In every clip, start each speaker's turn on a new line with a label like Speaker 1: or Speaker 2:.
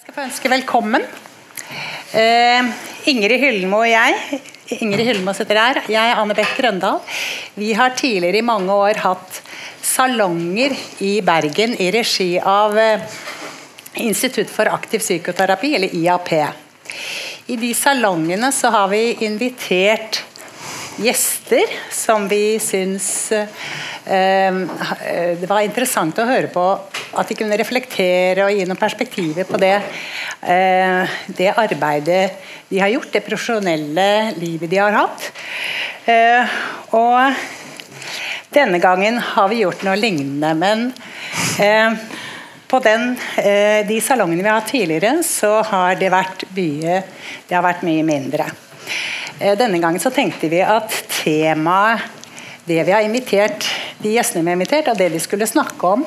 Speaker 1: Jeg skal få ønske velkommen. Eh, Ingrid Hyllmo og jeg Ingrid Hyllmo sitter her. Jeg er Anne Beck Grøndal. Vi har tidligere i mange år hatt salonger i Bergen i regi av eh, Institutt for aktiv psykoterapi, eller IAP. I de salongene så har vi invitert gjester som vi syns eh, det var interessant å høre på at de kunne reflektere og gi noen perspektiver på det, eh, det arbeidet de har gjort, det profesjonelle livet de har hatt. Eh, og denne gangen har vi gjort noe lignende, men eh, på den, eh, de salongene vi har hatt tidligere, så har det vært mye, det har vært mye mindre. Eh, denne gangen så tenkte vi at temaet det vi har invitert, de gjestene vi har invitert, og det de skulle snakke om,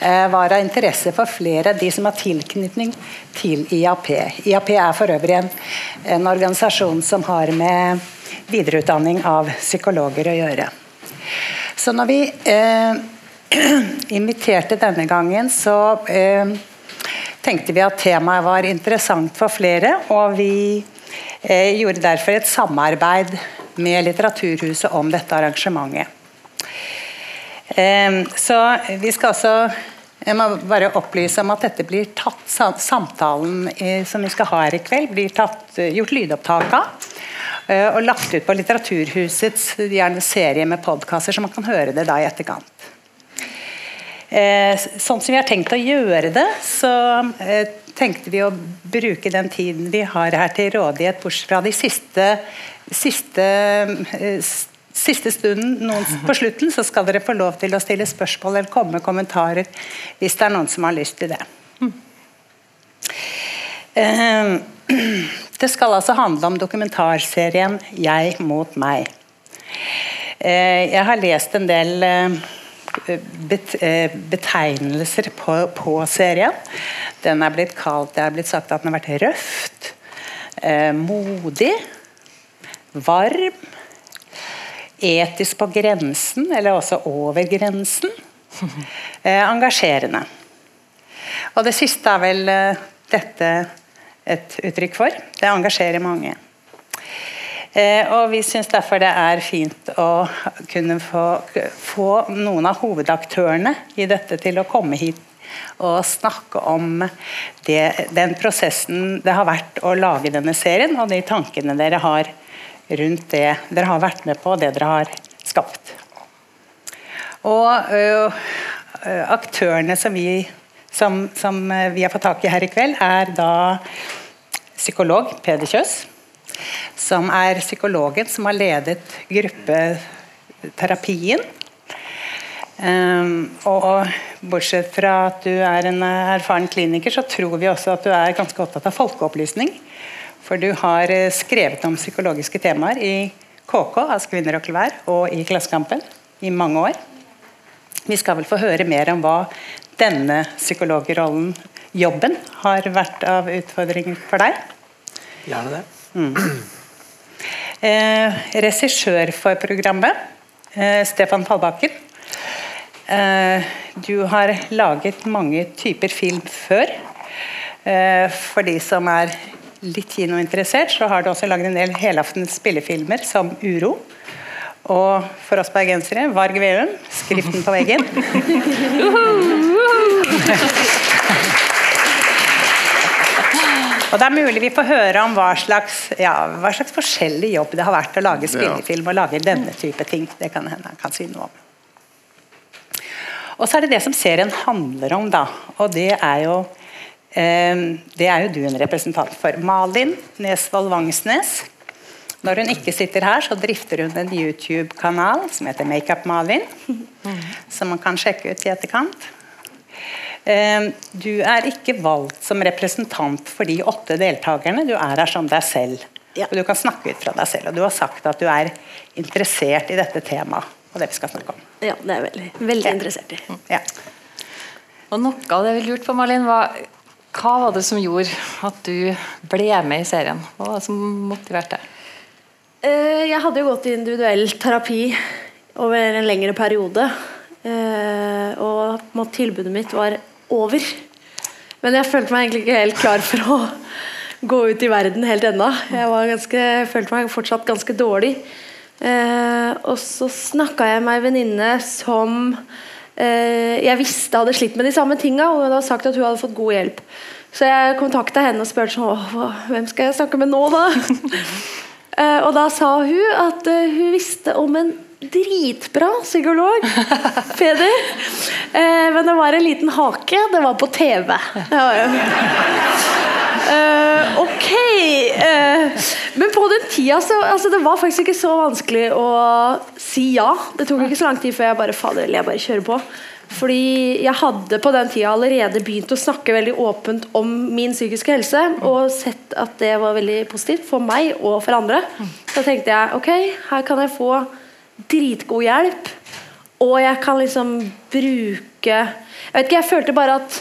Speaker 1: eh, var av interesse for flere av de som har tilknytning til IAP. IAP er for øvrig en, en organisasjon som har med videreutdanning av psykologer å gjøre. Så når vi eh, inviterte denne gangen, så eh, tenkte vi at temaet var interessant for flere, og vi eh, gjorde derfor et samarbeid med Litteraturhuset om dette arrangementet. Eh, så vi skal også jeg må bare opplyse om at dette blir tatt, Samtalen som vi skal ha her i kveld, blir tatt, gjort lydopptak av. Og lagt ut på Litteraturhusets serie med podkaster, så man kan høre det da i etterkant. Sånn som vi har tenkt å gjøre det, så tenkte vi å bruke den tiden vi har her til rådighet, bortsett fra de siste siste, eh, siste stunden noen, på slutten så skal dere få lov til å stille spørsmål eller komme med kommentarer hvis det er noen som har lyst til det. Det skal altså handle om dokumentarserien 'Jeg mot meg'. Jeg har lest en del betegnelser på, på, serien. Den er blitt kalt, Det er blitt sagt at den har vært røft, modig varm, etisk på grensen, eller også over grensen. Eh, engasjerende. Og det siste er vel eh, dette et uttrykk for. Det engasjerer mange. Eh, og Vi syns derfor det er fint å kunne få, få, noen av hovedaktørene i dette til å komme hit og snakke om det, den prosessen det har vært å lage denne serien, og de tankene dere har rundt det dere har vært med på, og det dere har skapt. Og ø, aktørene som vi, som, som vi, har fått tak i her i kveld, er da psykolog Peder Kjøs. Som er psykologen som har ledet gruppeterapien. Um, og bortsett fra at du er en erfaren kliniker, så tror vi også at du er ganske opptatt av folkeopplysning. For du har eh, skrevet om psykologiske temaer i KK, Ask Kvinner og klær, og i Klassekampen i mange år. Vi skal vel få høre mer om hva denne psykologrollen, jobben, har vært av utfordringer for deg.
Speaker 2: Gjerne det.
Speaker 1: Mm. Eh, Regissør for programmet, eh, Stefan Fallbakken. Eh, du har laget mange typer film før. Eh, for de som er litt kinointeressert, så har du også laget en del helaftens spillefilmer som Uro. Og for oss bergensere Varg Veum, 'Skriften på veggen'. Og Det er mulig vi får høre om hva slags, ja, hva slags forskjellig jobb det har vært å lage spillefilm og lage denne type ting. Det kan hende han kan si noe om. Og så er det det som serien handler om, da. Og det er jo Ehm, det er jo du en representant for. Malin Nesvold Vangsnes. Når hun ikke sitter her, så drifter hun en YouTube-kanal som heter Makeup Malin. Som man kan sjekke ut i etterkant. Ehm, du er ikke valgt som representant for de åtte deltakerne. Du er her som deg selv. Ja. Og Du kan snakke ut fra deg selv. Og du har sagt at du er interessert i dette temaet. Og det vi skal snakke om.
Speaker 3: Ja, det er jeg veldig, veldig ja. interessert i.
Speaker 1: Ja.
Speaker 4: Og Noe av det vi lurte på, Malin, var hva var det som gjorde at du ble med i serien? Hva var det som motiverte deg?
Speaker 3: Eh, jeg hadde jo gått i individuell terapi over en lengre periode. Eh, og tilbudet mitt var over Men jeg følte meg egentlig ikke helt klar for å gå ut i verden helt ennå. Jeg var ganske, følte meg fortsatt ganske dårlig. Eh, og så snakka jeg med ei venninne som eh, jeg visste hadde slitt med de samme tinga, og hun hadde sagt at hun hadde fått god hjelp. Så jeg kontakta henne og spurte sånn, hvem skal jeg snakke med nå, da? Eh, og da sa hun at eh, hun visste om en dritbra psykolog, Peder. Eh, men det var en liten hake. Det var på TV. Eh, ok. eh, men på den tida så altså, Det var faktisk ikke så vanskelig å si ja. Det tok ikke så lang tid før jeg bare Fader, jeg bare kjører på. Fordi jeg hadde på den tida allerede begynt å snakke veldig åpent om min psykiske helse, og sett at det var veldig positivt for meg og for andre. Så tenkte jeg ok, her kan jeg få dritgod hjelp, og jeg kan liksom bruke Jeg vet ikke, jeg følte bare at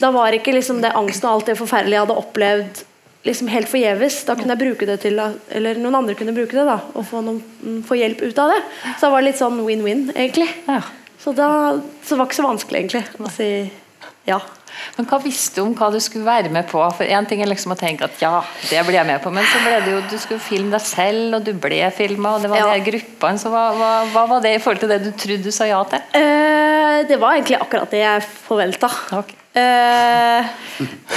Speaker 3: da var ikke liksom det angsten og alt det forferdelige jeg hadde opplevd liksom helt forgjeves. Da kunne jeg bruke det til Eller noen andre kunne bruke det da og få, noen, mm, få hjelp ut av det. Så det var litt sånn win-win, egentlig.
Speaker 4: Ja.
Speaker 3: Så, da, så det var ikke så vanskelig, egentlig, å si ja.
Speaker 4: Men hva visste du om hva du skulle være med på? For Én ting er liksom å tenke at ja, det blir jeg med på, men så ble det jo du skulle filme deg selv, og du ble filma, og det var
Speaker 3: Ja.
Speaker 4: de gruppene. Så hva, hva, hva var det i forhold til det du trodde du sa ja til?
Speaker 3: Eh, det var egentlig akkurat det jeg forventa.
Speaker 4: Okay.
Speaker 3: Eh,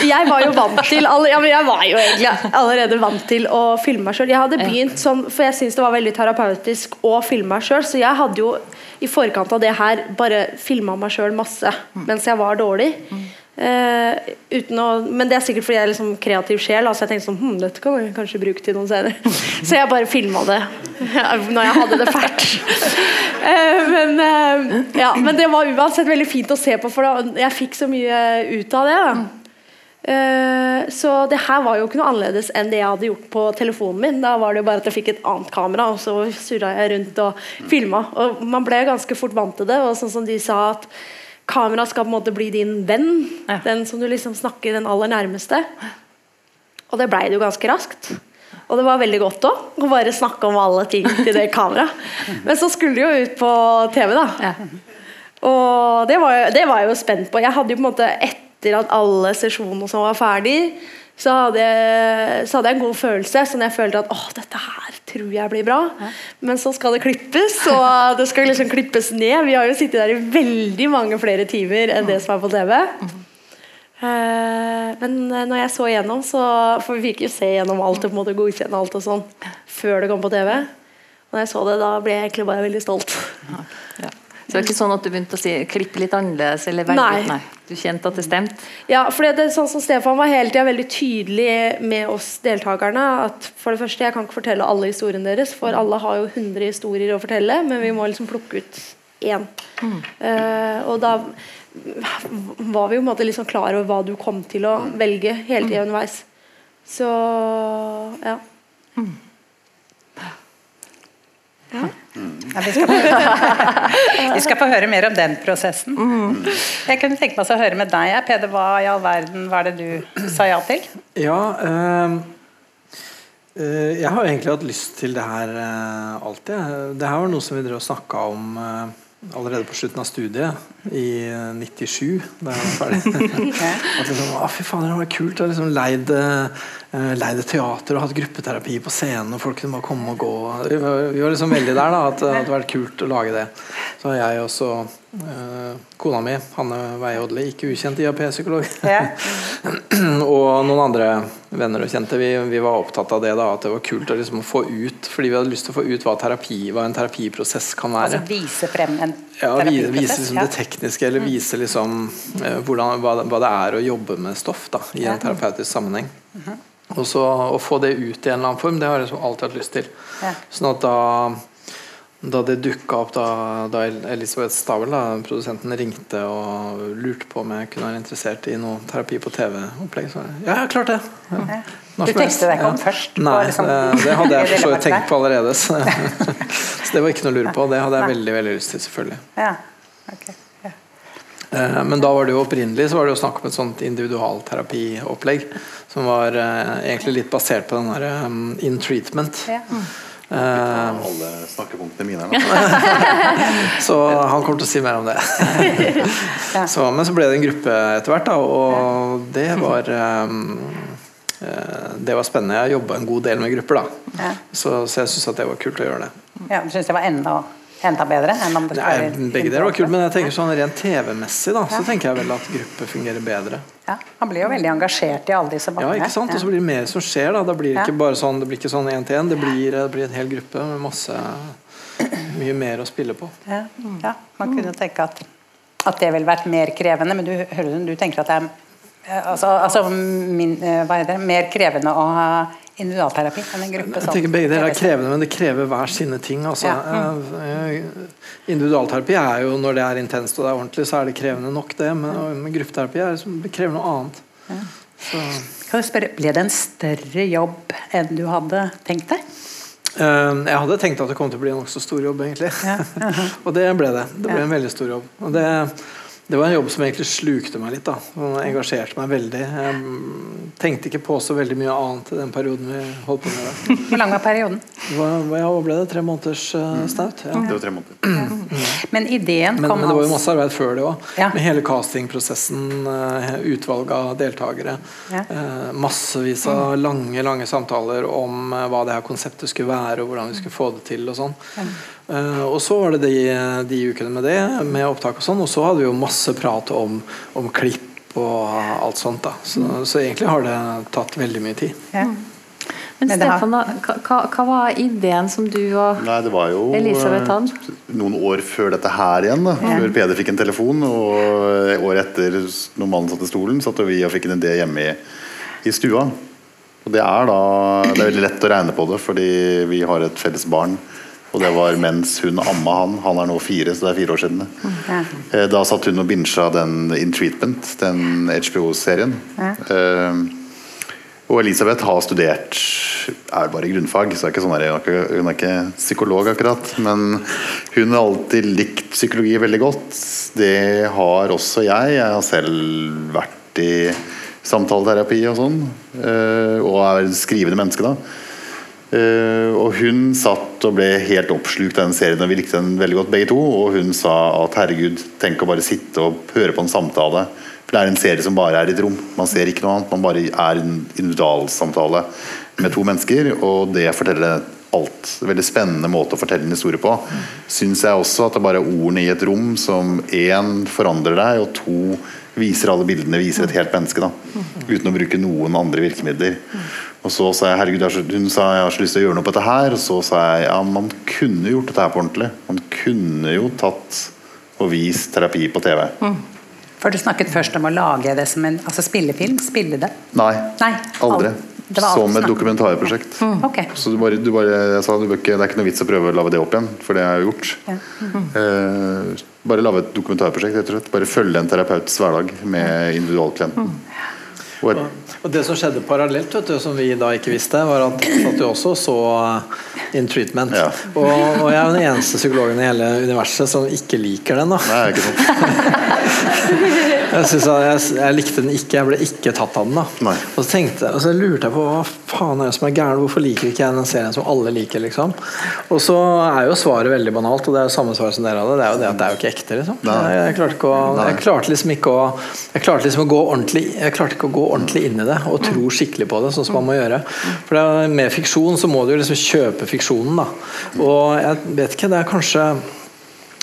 Speaker 3: jeg var jo vant til all, ja, men Jeg var jo egentlig allerede vant til å filme meg sjøl. Jeg hadde begynt sånn, for jeg syns det var veldig terapeutisk å filme meg sjøl, så jeg hadde jo i forkant av det her bare filma meg sjøl masse mens jeg var dårlig. Uten å, men det er sikkert fordi jeg er liksom kreativ sjel. Altså jeg tenkte sånn, hm, dette kan jeg kanskje bruke til noen senere. Så jeg bare filma det når jeg hadde det fælt. Uh, men, uh, ja, men det var uansett veldig fint å se på, for da, jeg fikk så mye ut av det. Eh, så det her var jo ikke noe annerledes enn det jeg hadde gjort på telefonen min. Da var det jo bare at jeg fikk et annet kamera, og så surra jeg rundt og filma. Og man ble ganske fort vant til det. Og sånn som de sa at kamera skal på en måte bli din venn.
Speaker 4: Ja.
Speaker 3: Den som du liksom snakker den aller nærmeste. Og det blei det jo ganske raskt. Og det var veldig godt òg, å bare snakke om alle ting til det kameraet. Men så skulle det jo ut på TV, da.
Speaker 4: Ja.
Speaker 3: Og det var, det var jeg jo spent på. Jeg hadde jo på en måte Etter at alle sesjonene som var ferdig, så hadde, jeg, så hadde jeg en god følelse. Sånn jeg følte at åh, dette her tror jeg blir bra. Men så skal det klippes, og det skal liksom klippes ned. Vi har jo sittet der i veldig mange flere timer enn det som er på TV. Eh, men eh, når jeg så igjennom, så For vi fikk jo se gjennom alt og på en måte godkjenne alt og sånn før det kom på TV. Og når jeg så det, da ble jeg egentlig bare veldig stolt.
Speaker 4: Ja. Så det var ikke sånn at du begynte å si, klippe litt annerledes? Eller velge,
Speaker 3: Nei.
Speaker 4: nei. Du kjente at det stemte?
Speaker 3: Ja, for det er sånn som Stefan var hele tida veldig tydelig med oss deltakerne. At for det første, jeg kan ikke fortelle alle historiene deres, for alle har jo 100 historier å fortelle. Men vi må liksom plukke ut én. Eh, og da var vi jo på en måte liksom klar over hva du kom til å velge hele tida underveis. Så ja.
Speaker 1: Ja, vi, skal få, vi skal få høre mer om den prosessen. Jeg kunne tenke meg å høre med deg, Peder. Hva i all verden var det du sa ja til?
Speaker 2: Ja ehm, eh, Jeg har egentlig hatt lyst til det her eh, alltid. Det her var noe som vi drev og snakka om eh, allerede på slutten av studiet i eh, 97, da jeg var ferdig. At liksom, å, fy faen, det var kult å liksom leid, eh, leid teater og hatt gruppeterapi på scenen, og folk kunne bare komme og gå. Vi var, vi var liksom veldig der, da, at det hadde vært kult å lage det. Så har jeg også Kona mi, Hanne Weie Odle, ikke ukjent IAP-psykolog.
Speaker 1: Ja.
Speaker 2: og noen andre venner og kjente. Vi, vi var opptatt av det da, at det var kult å liksom få ut Fordi vi hadde lyst til å få ut hva, terapi, hva en terapiprosess kan være.
Speaker 1: Altså vise frem en
Speaker 2: ja, terapiprosess? Vise liksom
Speaker 1: ja.
Speaker 2: det tekniske, eller vise liksom eh, hvordan, hva, det- hva det er å jobbe med stoff da, i en terapeutisk sammenheng. Og så Å få det ut i en eller annen form, det har jeg liksom alltid hatt lyst til.
Speaker 1: Ja.
Speaker 2: Sånn at da da det dukka opp da, da Elisabeth Stavel, da, produsenten, ringte og lurte på om jeg kunne være interessert i noe terapi på TV-opplegg, så ja, jeg klart det. Ja.
Speaker 1: Du tenkte deg ikke om først
Speaker 2: Nei,
Speaker 1: liksom-
Speaker 2: det, hadde jeg for så vidt tenkt på allerede. Så, så det var ikke noe å lure på. Det hadde jeg veldig veldig lyst til, selvfølgelig.
Speaker 1: Ja. ok. Ja.
Speaker 2: Eh, Men da var det jo opprinnelig så var det jo snakk om et sånt individualterapiopplegg som var eh, egentlig litt basert på den der um, in treatment.
Speaker 1: Ja.
Speaker 5: Alle snakkepunktene mine
Speaker 2: så han kommer til å si mer om det. så, men så ble det en gruppe etter hvert, da, og det var um, eh, Det var spennende. Jeg jobba en god del med grupper, da.
Speaker 1: Ja.
Speaker 2: Så, så jeg syns det var kult å gjøre det.
Speaker 1: Ja, du syns det var enda, enda bedre? Enn om det
Speaker 2: Nei, begge deler var kult, men jeg tenker sånn rent TV-messig, da, så tenker jeg vel at gruppe fungerer bedre.
Speaker 1: Ja, Han blir jo veldig engasjert i alle disse
Speaker 2: Ja, ikke sant? Og så blir det mer som skjer, da. Da blir det ikke bare sånn Det blir ikke sånn én til én, det blir, det blir en hel gruppe med masse Mye mer å spille på.
Speaker 1: Ja, ja, man kunne tenke at, at det ville vært mer krevende, men du, hører du, du tenker at det er eh, altså, altså min, eh, hva er det, mer krevende å ha individualterapi en gruppe?
Speaker 2: Jeg
Speaker 1: sånn.
Speaker 2: tenker Begge deler er krevende, men det krever hver sine ting. Altså. Ja. Mm. Individualterapi er jo når det er intenst og det er ordentlig, så er det krevende nok, det. Men, men gruppeterapi er krever noe annet. Så,
Speaker 1: Kan jeg spørre, Ble det en større jobb enn du hadde tenkt deg?
Speaker 2: eh, jeg hadde tenkt at det kom til å bli en nokså stor jobb, egentlig. og det ble det. Det ble en veldig stor jobb. Og det, det var en jobb som egentlig slukte meg litt. da Den engasjerte meg veldig. Jeg mm, tenkte ikke på så veldig mye annet i den perioden vi holdt på med det.
Speaker 1: Hvor lang var perioden?
Speaker 2: Hva, ja, ble det? Tre måneders uh, snaut? Ja.
Speaker 5: Det var tre måneder.
Speaker 1: Men ideen
Speaker 2: Men,
Speaker 1: kom
Speaker 2: men det var jo
Speaker 1: altså-
Speaker 2: masse arbeid før det òg.
Speaker 1: Ja.
Speaker 2: Med hele castingprosessen, eh, utvalg av deltakere.
Speaker 1: Ja.
Speaker 2: eh, Massevis av lange lange samtaler om eh, hva det her konseptet skulle være, og hvordan vi skulle få det til. og sånn. Eh, og så var det de, de ukene med det, med opptak og sånn. Og så hadde vi jo masse prat om, om klipp og alt sånt. da. Så, så egentlig har det tatt veldig mye tid.
Speaker 1: Ja.
Speaker 4: Men
Speaker 1: Men
Speaker 4: Stefan, hva, hva- var ideen som du og
Speaker 5: Nei, det var jo
Speaker 4: Elisabeth
Speaker 5: eh,
Speaker 4: hadde?
Speaker 5: noen år før dette her igjen. da Før Peder fikk en telefon, og året etter, når mannen satt i stolen, satt vi og fikk en idé hjemme i, i stua. Og det er da Det er veldig lett å regne på det, fordi vi har et felles barn. Og det var mens hun amma han. Han er nå fire, så det er fire år siden.
Speaker 1: Ja.
Speaker 5: Eh, Da satt hun og binsja den In Treatment, den HBO-serien. Ja. og Elisabeth har studert er bare grunnfag, så sånn her, hun, er ikke, hun er ikke psykolog akkurat. Men hun har alltid likt psykologi veldig godt. Det har også jeg. Jeg har selv vært i samtaleterapi og sånn. eh, Og er et skrivende menneske, da. Eh, og hun satt og ble helt oppslukt av den serien, og vi likte den veldig godt begge to. Og hun sa at herregud, tenk å bare sitte og høre på en samtale. For det er en serie som bare er i et rom. Man ser ikke noe annet. Man bare er en individualsamtale med to mennesker, og det forteller alt. Veldig spennende måte å fortelle en historie på. Syns jeg også at det bare er ordene i et rom som én forandrer deg, og to viser alle bildene, viser et helt menneske. da Uten å bruke noen andre virkemidler. Og så sa jeg herregud, hun sa jeg har så lyst til å gjøre noe på dette her. Og så sa jeg ja, man kunne gjort dette her på ordentlig. Man kunne jo tatt og vist terapi på TV.
Speaker 1: For du snakket først om å lage det som en altså spillefilm. Spille det.
Speaker 5: Nei,
Speaker 1: Nei,
Speaker 5: aldri. Som et dokumentarprosjekt.
Speaker 1: Okay.
Speaker 5: Så du bare, du bare, jeg sa du bør ikke, Det er ikke noe vits å prøve å lage det opp igjen, for det har jeg gjort.
Speaker 1: Ja.
Speaker 5: Eh, bare lage et dokumentarprosjekt, rett og slett. Bare følge en terapeuts hverdag med individualklient. Og et-
Speaker 2: Og det som skjedde parallelt, vet du, som vi da ikke visste, var at, du også så uh, In Treatment.
Speaker 5: Ja.
Speaker 2: Og, og jeg er den eneste psykologen i hele universet som ikke liker den. da
Speaker 5: Nei, ikke sant.
Speaker 2: Jeg, jeg, jeg likte den ikke, jeg ble ikke tatt av den. da. Og så tenkte og så lurte jeg på hva faen er det som er gærent, hvorfor liker ikke jeg den serien som alle liker? liksom Og så er jo svaret veldig banalt, og det er jo samme svar som dere hadde. Det er jo det at det er jo ikke ekte. liksom jeg, jeg, klarte ikke å, jeg klarte liksom ikke å Jeg klarte liksom å gå ordentlig Jeg klarte ikke å gå ordentlig inn i det og tro skikkelig på det, sånn som man må gjøre. For det med fiksjon så må du jo liksom kjøpe fiksjonen, da. Og jeg vet ikke, det er kanskje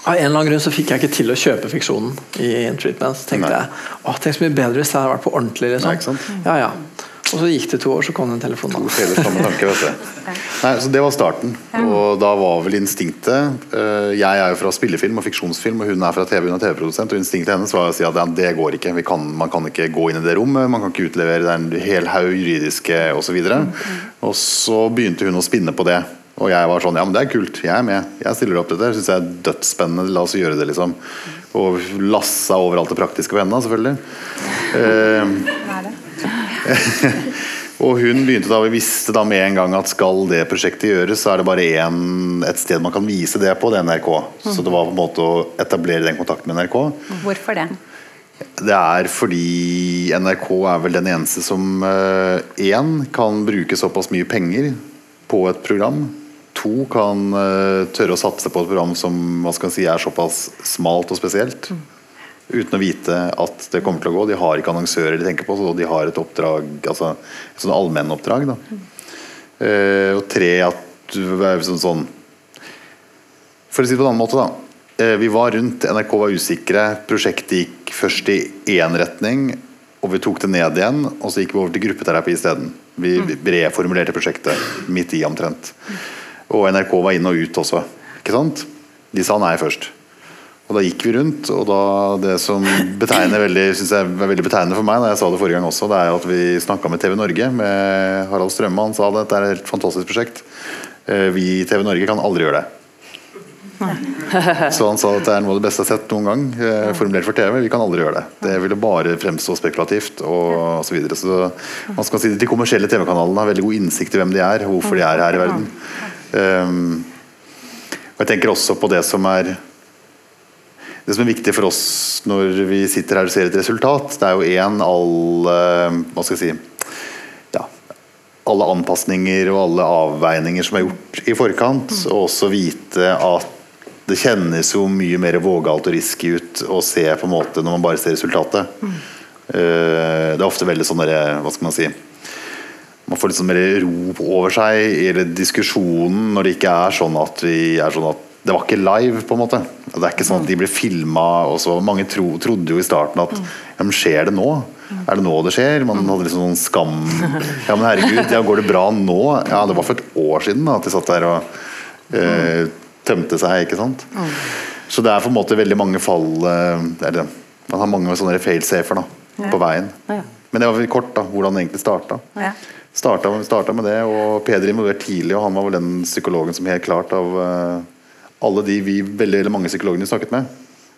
Speaker 2: av en eller annen grunn så fikk jeg ikke til å kjøpe fiksjonen i In Treatment. Så tenkte
Speaker 5: Nei.
Speaker 2: jeg åh, tenk så mye bedre hvis det hadde vært på ordentlig.
Speaker 5: Nei, ikke
Speaker 2: Liksom.
Speaker 5: sant?
Speaker 2: Ja, ja. Og så gikk det to år, så kom det en telefon.
Speaker 5: To
Speaker 2: Da.
Speaker 5: samme tanke, vet du. Nei, så Det var starten. Og da var vel instinktet eh, Jeg er jo fra spillefilm og fiksjonsfilm, og hun er fra TV, hun er TV-produsent. Og instinktet hennes var å si at ja, det går ikke. Vi kan, man kan ikke gå inn i det rommet, man kan ikke utlevere det er en hel haug juridiske osv. Og, og så begynte hun å spinne på det. Og jeg var sånn Ja, men det er kult. Jeg er med. Jeg stiller opp til det. Syns jeg er dødsspennende. La oss gjøre det, liksom. Og lassa over alt det praktiske på henda, selvfølgelig. Eh, Og hun begynte da, Vi visste da med en gang at skal det prosjektet gjøres, så er det bare en, et sted man kan vise det på, det er NRK. Så det var på en måte å etablere den kontakten med NRK.
Speaker 1: Hvorfor det?
Speaker 5: Det er fordi NRK er vel den eneste som én kan bruke såpass mye penger på et program. To kan eh, tørre å satse på et program som man skal si, er såpass smalt og spesielt. Uten å vite at det kommer til å gå. De har ikke annonsører de tenker på, så de har et oppdrag, altså et sånn allmennoppdrag. Mm. Uh, og tre at du er sånn, sånn For å si det på en annen måte, da. Uh, vi var rundt, NRK var usikre. Prosjektet gikk først i én retning, og vi tok det ned igjen. Og så gikk vi over til gruppeterapi isteden. Vi vi reformulerte prosjektet midt i omtrent. Og NRK var inn og ut også. Ikke sant? De sa nei først. Og da gikk vi rundt, og da det som betegner veldig, synes jeg var veldig betegnende for meg, da jeg sa det forrige gang også, det er at vi snakka med TV Norge, med Harald Strømme. Han sa det, dette er et helt fantastisk prosjekt. Eh, Vi i TV Norge kan aldri gjøre det. Så han sa at det er noe av det beste jeg har sett noen gang. eh, Formulert for TV. Vi kan aldri gjøre det. Det ville bare fremstå spekulativt og så videre. Så man skal si at De kommersielle TV-kanalene har veldig god innsikt i hvem de er, og hvorfor de er her i verden. Um, og jeg tenker også på det som er det som er viktig for oss når vi sitter her og ser et resultat, det er jo én all Hva skal jeg si ja, Alle anpasninger og alle avveininger som er gjort i forkant, og også vite at det kjennes jo mye mer vågalt og risky ut å se på en måte når man bare ser resultatet. Eh, Det er ofte veldig sånn derre Hva skal man si man får sånn mer ro over seg i eller diskusjonen når det ikke er sånn at vi er sånn at det var ikke live, på en måte. Det er ikke sånn at de ble filma. Mange tro, trodde jo i starten at ja, men skjer det nå? Er det nå det skjer? Man hadde liksom sånn skam. Ja, men herregud, ja, går det bra nå? Ja, det var for et år siden da, at de satt der og eh, tømte seg, ikke sant. Så det er på en måte veldig mange fall eh, eller, Man har mange sånne failsafer på veien. Men det var kort da, hvordan det egentlig starta.
Speaker 1: Ja.
Speaker 5: Starta, starta med det, og Peder involvert tidlig, og han var vel den psykologen som helt klart av eh, alle de vi, veldig veldig mange psykologene vi snakket med,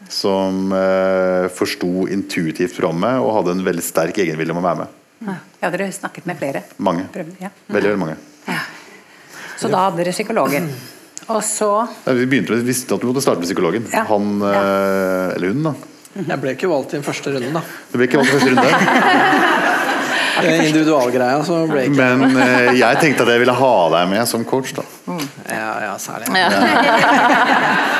Speaker 5: som eh, forsto intuitivt programmet og hadde en veldig sterk egenvilje om å være med.
Speaker 1: Ja, dere snakket med flere.
Speaker 5: Mange.
Speaker 1: Ja.
Speaker 5: Veldig, veldig mange.
Speaker 1: Så da hadde dere psykologen. Og så
Speaker 5: Ja, Vi begynte med, visste at vi måtte starte med psykologen.
Speaker 1: Ja.
Speaker 5: Han, eh, eller hun, da.
Speaker 2: Jeg ble ikke valgt i den første runden, da.
Speaker 5: Du ble ikke valgt i første runde.
Speaker 2: Individualgreia så ble ikke
Speaker 5: Men eh, jeg tenkte at jeg ville ha deg med som coach. da
Speaker 2: Ja, ja, særlig.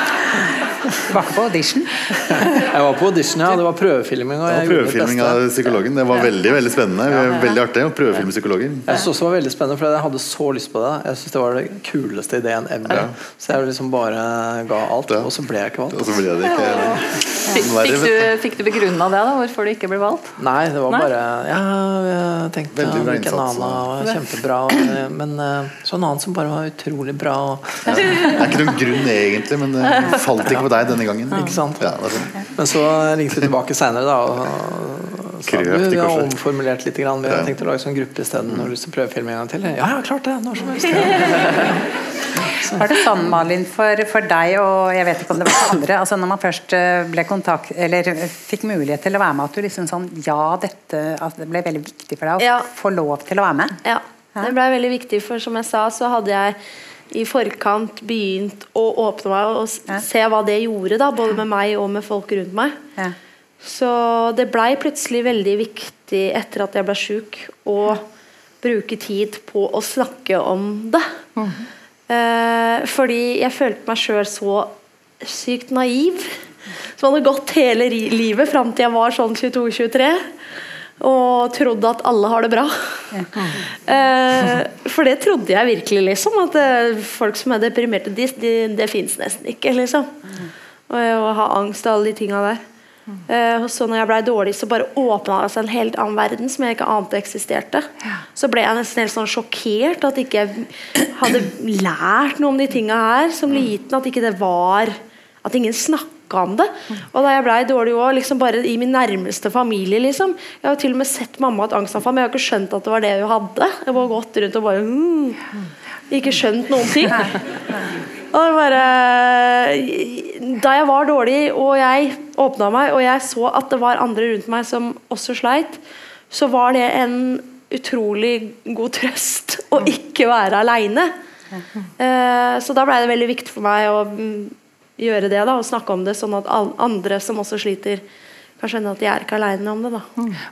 Speaker 1: Du var ikke på audition.
Speaker 2: Jeg var på audition, ja. Det var prøvefilming. Og
Speaker 5: Det var prøvefilming av psykologen. Det var veldig veldig spennende. Veldig artig å prøvefilme psykologen.
Speaker 2: Jeg synes også var veldig spennende, for jeg hadde så lyst på det. Jeg synes det var den kuleste ideen ever. Så jeg liksom bare ga alt,
Speaker 5: Ja.
Speaker 2: og så ble jeg ikke
Speaker 5: Og
Speaker 2: valgt.
Speaker 5: så ble det ikke det,
Speaker 4: fikk, du, fikk du begrunna det, da? Hvorfor du ikke ble valgt?
Speaker 2: Nei, det var
Speaker 4: Nei?
Speaker 2: bare Ja, jeg tenkte
Speaker 5: Veldig bra innsats,
Speaker 2: annen var kjempebra, og- men eh, så en annen som bare var utrolig bra. Og,
Speaker 5: Det er ikke noen grunn egentlig, men det falt ikke på deg denne gangen.
Speaker 2: Ikke sant?
Speaker 5: Ja, det sånn.
Speaker 2: men så ringte vi tilbake seinere, da. Og, sa vi har omformulert litt. Grann. Vi har
Speaker 5: Ja.
Speaker 2: tenkt å lage sånn gruppe isteden. Har du lyst til å prøvefilme en gang til? Ja, ja, klart det! Når som helst.
Speaker 1: Var det sånn, Malin, for, for deg og jeg vet ikke om det var for andre altså Når man først eh, ble kontakt, eller fikk mulighet til å være med, at du liksom sånn Ja, dette altså, det ble veldig viktig for deg å
Speaker 3: Ja.
Speaker 1: få lov til å være med?
Speaker 3: Ja, det ble veldig viktig, for som jeg sa, så hadde jeg i forkant begynt å åpne meg og
Speaker 1: Ja.
Speaker 3: se hva det gjorde, da, både med meg og med folk rundt meg.
Speaker 1: Ja.
Speaker 3: Så det blei plutselig veldig viktig etter at jeg ble sjuk, å bruke tid på å snakke om det. Eh, fordi jeg følte meg sjøl så sykt naiv. Som hadde gått hele livet fram til jeg var sånn 22-23. Og trodde at alle har det bra. Eh, for det trodde jeg virkelig, liksom. At eh, folk som er deprimerte, de, de, det fins nesten ikke, liksom. Og, ha angst og alle de tinga der. Eh, og så når jeg blei dårlig, så bare åpna det seg en helt annen verden som jeg ikke ante eksisterte. Så ble jeg nesten helt sånn sjokkert at ikke jeg hadde lært noe om de tinga her som liten. At ikke det var At ingen snakka om det. Og da jeg blei dårlig òg, liksom bare i min nærmeste familie, liksom. Jeg har til og med sett mamma ha et angstanfall, men jeg har ikke skjønt at det var det hun hadde. Jeg var gått rundt og bare mm, Ikke skjønt noen ting. Og bare Da jeg var dårlig, og jeg åpna meg, og jeg så at det var andre rundt meg som også sleit, så var det en utrolig god trøst å ikke være aleine. Eh, så da blei det veldig viktig for meg å mm, gjøre det da, og snakke om det, sånn at andre som også sliter, kan skjønne at de er ikke aleine om det. da.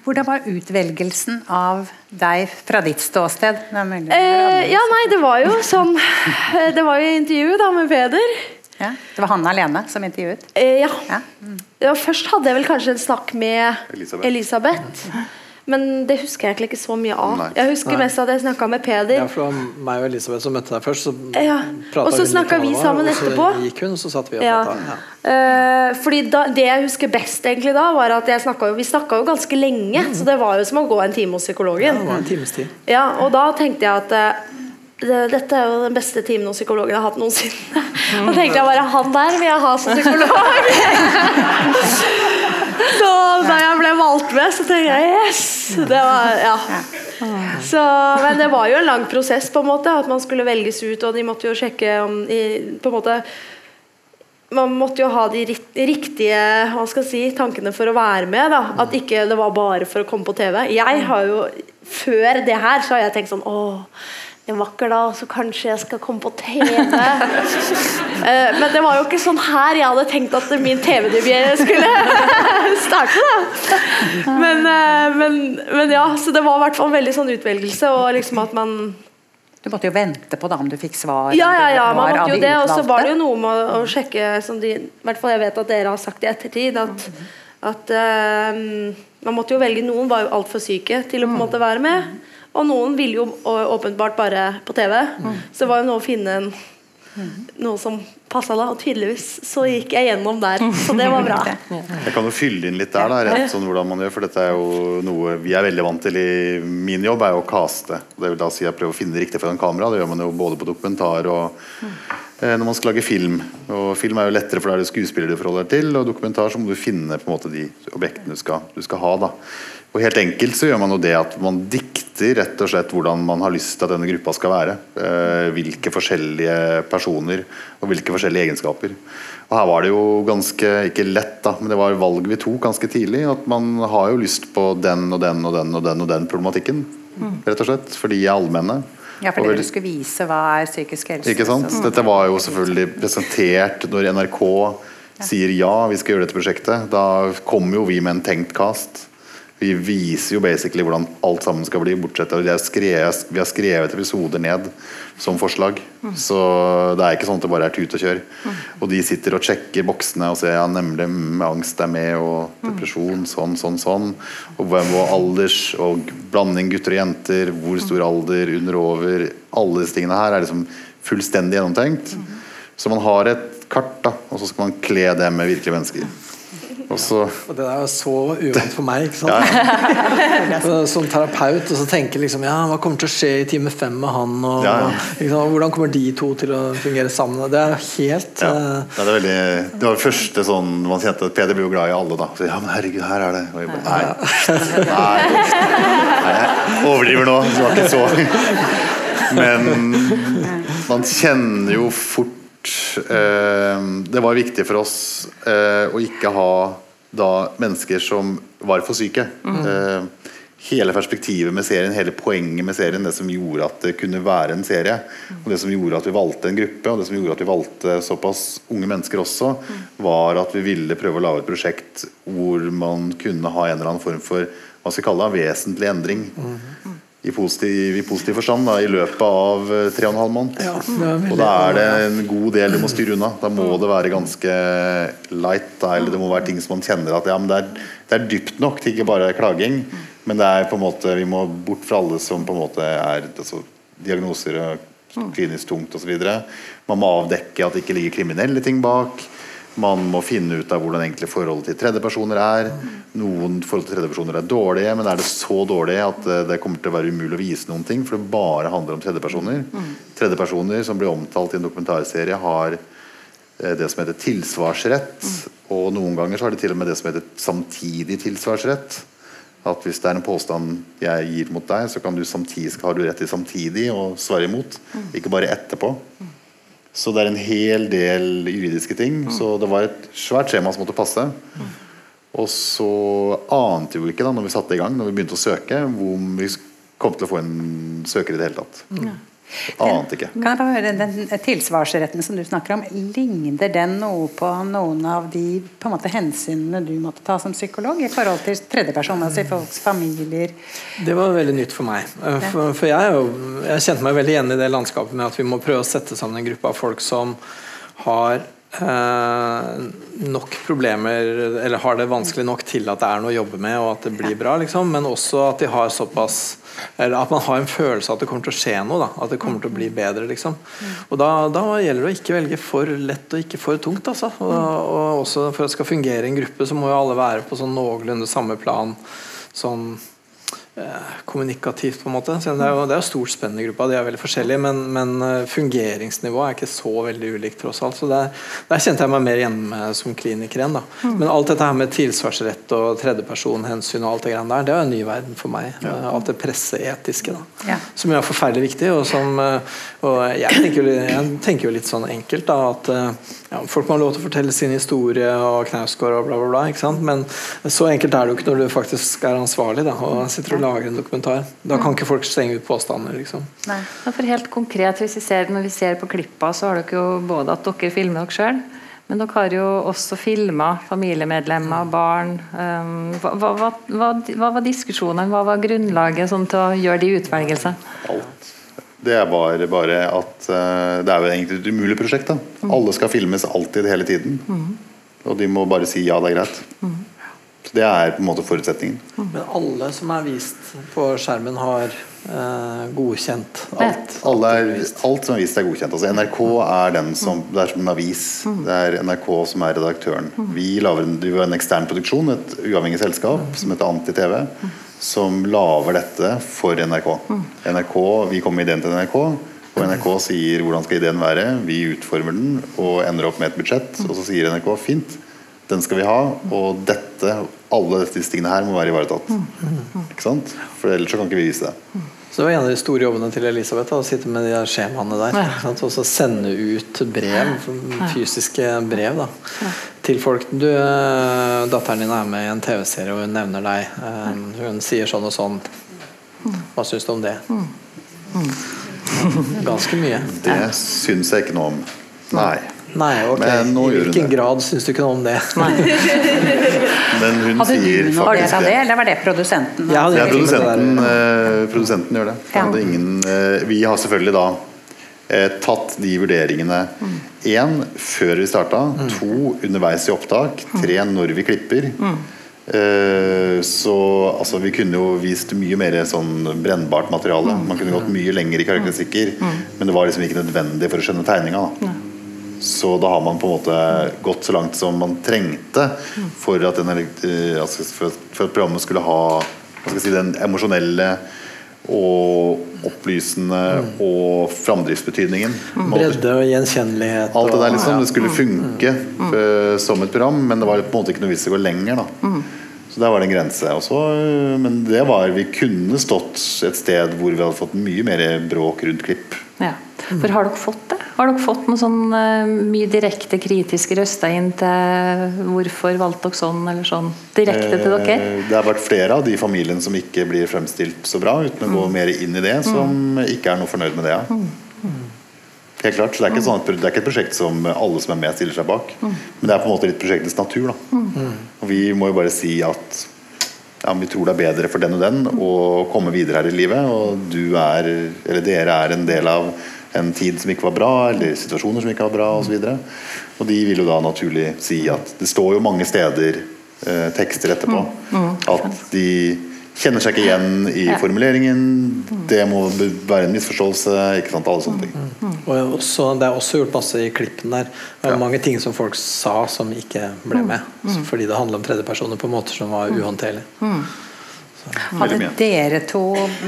Speaker 1: Hvordan var utvelgelsen av deg fra ditt ståsted? Det er
Speaker 3: Eh, ja, nei, det var jo sånn eh, Det var jo intervju da med Peder.
Speaker 1: Ja, Det var Hanne alene som intervjuet?
Speaker 3: Eh, ja.
Speaker 1: Ja.
Speaker 3: Mm. Først hadde jeg vel kanskje en snakk med
Speaker 5: Elisabeth.
Speaker 3: Elisabeth. Men det husker jeg egentlig ikke så mye av.
Speaker 5: Nei.
Speaker 3: Jeg husker mest at jeg snakka med Peder.
Speaker 2: Ja, for det var meg og Elisabeth som møtte deg først. Så
Speaker 3: Ja, og så
Speaker 2: snakka
Speaker 3: vi
Speaker 2: sammen og
Speaker 3: etterpå.
Speaker 2: og så gikk hun, og så satt vi og
Speaker 3: Ja.
Speaker 2: pratet. Ja.
Speaker 3: Eh, fordi da, Det jeg husker best egentlig da, var at jeg snakket jo, vi snakka jo ganske lenge. Så det var jo som å gå en time hos
Speaker 2: Ja,
Speaker 3: psykologen.
Speaker 2: det var en times tid.
Speaker 3: Ja, og da tenkte jeg at uh, dette er jo den beste timen hos psykologen jeg har hatt noensinne. Og tenkte jeg bare han der vil jeg ha som psykolog. så da jeg ble valgt med, så tenkte jeg yes! Det var, ja. Så, men det var jo en lang prosess, på en måte. At man skulle velges ut, og de måtte jo sjekke om på en måte man måtte jo ha de riktige hva skal jeg si, tankene for å være med. Da. At ikke det var bare for å komme på TV. Jeg har jo, Før det her så har jeg tenkt sånn Å, en vakker dag, så kanskje jeg skal komme på TV. Eh, Men det var jo ikke sånn her jeg hadde tenkt at min TV-debut skulle starte. da men, eh, men, men ja, så det var i hvert fall en veldig sånn utvelgelse. Og liksom at man
Speaker 1: Du måtte jo vente på da om du fikk svar.
Speaker 3: ja, ja, ja, man måtte jo det. Og så var det jo noe med å, å sjekke som de, I hvert fall jeg vet at dere har sagt i ettertid, at, at um, man måtte jo velge Noen var jo altfor syke til å på en måte være med. Og noen ville jo åpenbart bare på TV. Så det var jo noe å finne en, noe som passa da. Og tydeligvis så gikk jeg gjennom der. Så det var bra.
Speaker 5: Jeg kan jo fylle inn litt der, da, rett sånn hvordan man gjør. For dette er jo noe vi er veldig vant til i min jobb, er jo å caste. Det vil da si at prøve å finne det riktig foran kamera. Det gjør man jo både på dokumentar og eh, når man skal lage film. Og film er jo lettere, for da er det skuespillere du forholder deg til. Og dokumentar så må du finne på en måte de objektene du skal, du skal ha. da og Helt enkelt så gjør man jo det at man dikter rett og slett hvordan man har lyst til at denne gruppa skal være. Eh, hvilke forskjellige personer og hvilke forskjellige egenskaper. Og Her var det jo ganske, ikke lett, da, men det var valg vi tok ganske tidlig. At man har jo lyst på den og den og den og den og den problematikken. Rett og slett, For de er allmenne.
Speaker 1: Ja,
Speaker 5: for
Speaker 1: du skulle vise hva er psykisk helse.
Speaker 5: ikke sant?
Speaker 1: Så-
Speaker 5: Dette var jo selvfølgelig presentert når NRK sier ja, vi skal gjøre dette prosjektet. Da kommer jo vi med en tenkt cast. Vi viser jo basically hvordan alt sammen skal bli, bortsett fra skrevet, vi har skrevet episoder ned som forslag. Så det er ikke sånn at det bare er tut og kjør. Og de sitter og sjekker boksene og ser ja, nemlig mm, angst er med, og depresjon, sånn, sånn, sånn. Og hvem var alders, og blanding gutter og jenter, hvor stor alder, under og over. Alle disse tingene her er liksom fullstendig gjennomtenkt. Så man har et kart, da, og så skal man kle det med virkelige mennesker. Og så
Speaker 2: Og det er jo så uvant for meg. ikke sant? Ja. Som terapeut og så tenker liksom ja, hva kommer til å skje i time fem med han? Og,
Speaker 5: Ja, ja.
Speaker 2: Ikke? Hvordan kommer de to til å fungere sammen? Det er helt
Speaker 5: ja,
Speaker 2: eh,
Speaker 5: det, er veldig, det var det første sånn man kjente at Peder blir jo glad i alle, da. Så, ja, men herregud, her er det. Og jeg bare, nei. nei. Nei, jeg overdriver nå. Det var ikke så Men man kjenner jo fort Det var viktig for oss eh, å ikke ha da mennesker som var for syke. Eh, hele perspektivet med serien, hele poenget med serien, det som gjorde at det kunne være en serie, og det som gjorde at vi valgte en gruppe, og det som gjorde at vi valgte såpass unge mennesker også, var at vi ville prøve å lage et prosjekt hvor man kunne ha en eller annen form for hva skal vi kalle det, vesentlig endring. I positiv, i positiv forstand da, i løpet av eh, tre og en halv måned.
Speaker 2: Ja,
Speaker 5: og da er det en god del du må styre unna. Da må det være ganske light. Da, eller det må være ting som man kjenner at ja, men det, er, det er dypt nok til ikke bare klaging. Men det er på en måte vi må bort fra alle som på en måte er altså, diagnoser og klinisk tungt osv. Man må avdekke at det ikke ligger kriminelle ting bak. Man må finne ut av hvordan egentlig forholdet til tredjepersoner er. Noen forhold til tredjepersoner er dårlige, men er det så dårlig at eh, det kommer til å være umulig å vise noen ting, for det bare handler om tredjepersoner. Tredjepersoner som blir omtalt i en dokumentarserie, har eh, det som heter tilsvarsrett. Og noen ganger så har de til og med det som heter samtidig tilsvarsrett. At hvis det er en påstand jeg gir mot deg, så kan du samtidig, har du rett til samtidig å svare imot. Ikke bare etterpå. Så det er en hel del juridiske ting. Så det var et svært skjema som måtte passe. Og så ante vi ikke da når vi satte i gang, når vi begynte å søke, hvor vi kom til å få en søker i det hele tatt. Ante ikke.
Speaker 1: Kan jeg bare høre, Den tilsvarsretten som du snakker om, ligner den noe på noen av de på en måte, hensynene du måtte ta som psykolog i forhold til tredjepersoner, altså i folks familier?
Speaker 2: Det var veldig nytt for meg. Eh, For, for jeg, jeg kjente meg veldig igjen i det landskapet med at vi må prøve å sette sammen en gruppe av folk som har eh, nok problemer, eller har det vanskelig nok til at det er noe å jobbe med og at det blir bra, liksom. men også at de har såpass eller at man har en følelse av at det kommer til å skje noe. Da. At det kommer til å bli bedre. Liksom. Og da, da gjelder det å ikke velge for lett og ikke for tungt. Altså. Og, og også For at det skal fungere i en gruppe, så må jo alle være på sånn noenlunde samme plan. Sånn kommunikativt, på en måte. Det er jo, det er jo stort spenn i gruppa, de er veldig forskjellige, men, men eh, fungeringsnivået er ikke så veldig ulikt, tross alt. Så der, der kjente jeg meg mer hjemme som kliniker igjen. Da. Men alt dette her med tilsvarsrett og tredjepersonhensyn og alt det greiene der, det er en ny verden for meg. Ja. Alt det presseetiske, da.
Speaker 1: Ja.
Speaker 2: Som jo er forferdelig viktig, og som eh, Og jeg tenker, jo, jeg tenker jo litt sånn enkelt, da, at eh, ja, folk må ha lov til å fortelle sin historie og knausgård og bla, bla, bla. Ikke sant? Men så enkelt er det jo ikke når du faktisk er ansvarlig da, og sitter og lager en dokumentar. Da kan ikke folk stenge ut påstander, liksom.
Speaker 1: Nei.
Speaker 4: For helt konkret, hvis vi ser, Når vi ser på klippa, så har dere jo både at dere filmer dere sjøl, men dere har jo også filma familiemedlemmer, barn. Um, hva, hva, hva, hva, var diskusjonene, hva var grunnlaget sånn, til å gjøre de utvelgelsene?
Speaker 5: Alt. Det er bare, bare at uh, det er jo egentlig et umulig prosjekt. da Alle skal filmes alltid hele tiden. Og de må bare si ja, det er greit. Det er på en måte forutsetningen.
Speaker 2: Men alle som er vist på skjermen, har eh, godkjent alt.
Speaker 5: Alle er, alt som er vist er godkjent. Altså NRK er den som Det er som en avis. Det er NRK som er redaktøren. Vi lager en, en ekstern produksjon, et uavhengig selskap som heter Anti-TV, som lager dette for NRK. NRK Vi kommer med ideen til NRK. Og NRK sier hvordan skal ideen være. Vi utformer den og ender opp med et budsjett. Og så sier NRK fint, den skal vi ha. Og dette, alle disse tingene her må være ivaretatt. Ikke sant? For ellers så kan ikke vi vise det.
Speaker 2: Så det var en av de store jobbene til Elisabeth, da, å sitte med de der skjemaene der.
Speaker 4: Ja.
Speaker 2: Og så sende ut brev, fysiske brev, da, til folk. Du, eh, datteren din er med i en TV-serie, og hun nevner deg. Eh, Hun sier sånn og sånn. Hva syns du om det? Ganske mye.
Speaker 5: Det syns jeg ikke noe om. Nei.
Speaker 2: Nei, ok.
Speaker 5: Men nå
Speaker 2: I hvilken grad syns du ikke noe om det?
Speaker 5: Men hun
Speaker 1: Hadde du
Speaker 5: sier faktisk
Speaker 1: av
Speaker 5: det.
Speaker 1: det, eller var det produsenten?
Speaker 5: Ja,
Speaker 2: egentlig ikke
Speaker 5: produsenten,
Speaker 2: det
Speaker 5: eh, produsenten gjør det.
Speaker 1: Ja.
Speaker 5: Det er ingen, eh, vi har selvfølgelig da eh, tatt de vurderingene én før vi starta, to underveis i opptak, tre når vi klipper. Eh, så altså, vi kunne jo vist mye mer sånn brennbart materiale. Man kunne gått mye lenger i karakteristikker, men det var liksom ikke nødvendig for å skjønne tegninga. Da. Så da har man på en måte gått så langt som man trengte for at, den, eh, altså for, at- for at programmet skulle ha hva skal jeg si, den emosjonelle og opplysende og framdriftsbetydningen.
Speaker 2: Bredde og gjenkjennelighet.
Speaker 5: Alt det der liksom, Det skulle funke eh, som et program, men det var på en måte ikke noe vits i å gå lenger. da Så der var det en grense. Også, eh, men det var Vi kunne stått et sted hvor vi hadde fått mye mer bråk rundt klipp.
Speaker 4: Ja. For har dere fått det? Har dere fått noen sånn eh, mye direkte kritiske røster inn til hvorfor valgte dere sånn eller sånn? Direkte til dere?
Speaker 5: Eh, Det har vært flere av de familiene som ikke blir fremstilt så bra, uten å gå mer inn i det, som ikke er noe fornøyd med det. Ja. Helt klart, så det er, ikke sånn, det er ikke et prosjekt som alle som er med, stiller seg bak. Men det er på en måte litt prosjektets natur. Da. Og vi må jo bare si at ja, vi tror det er bedre for den og den å komme videre her i livet. Og du er, eller dere er en del av en tid som ikke var bra, eller situasjoner som ikke var bra osv. Og, så og de vil jo da naturlig si at det står jo mange steder eh, tekster etterpå at de kjenner seg ikke igjen i
Speaker 4: Ja.
Speaker 5: formuleringen. Det må være en misforståelse. Ikke sant, alle sånne ting.
Speaker 2: Og også, det er også gjort masse i klippen der. Det er mange ting som folk sa som ikke ble med. Fordi det handler om tredjepersoner på måter som var uhåndterlige.
Speaker 1: Hadde dere to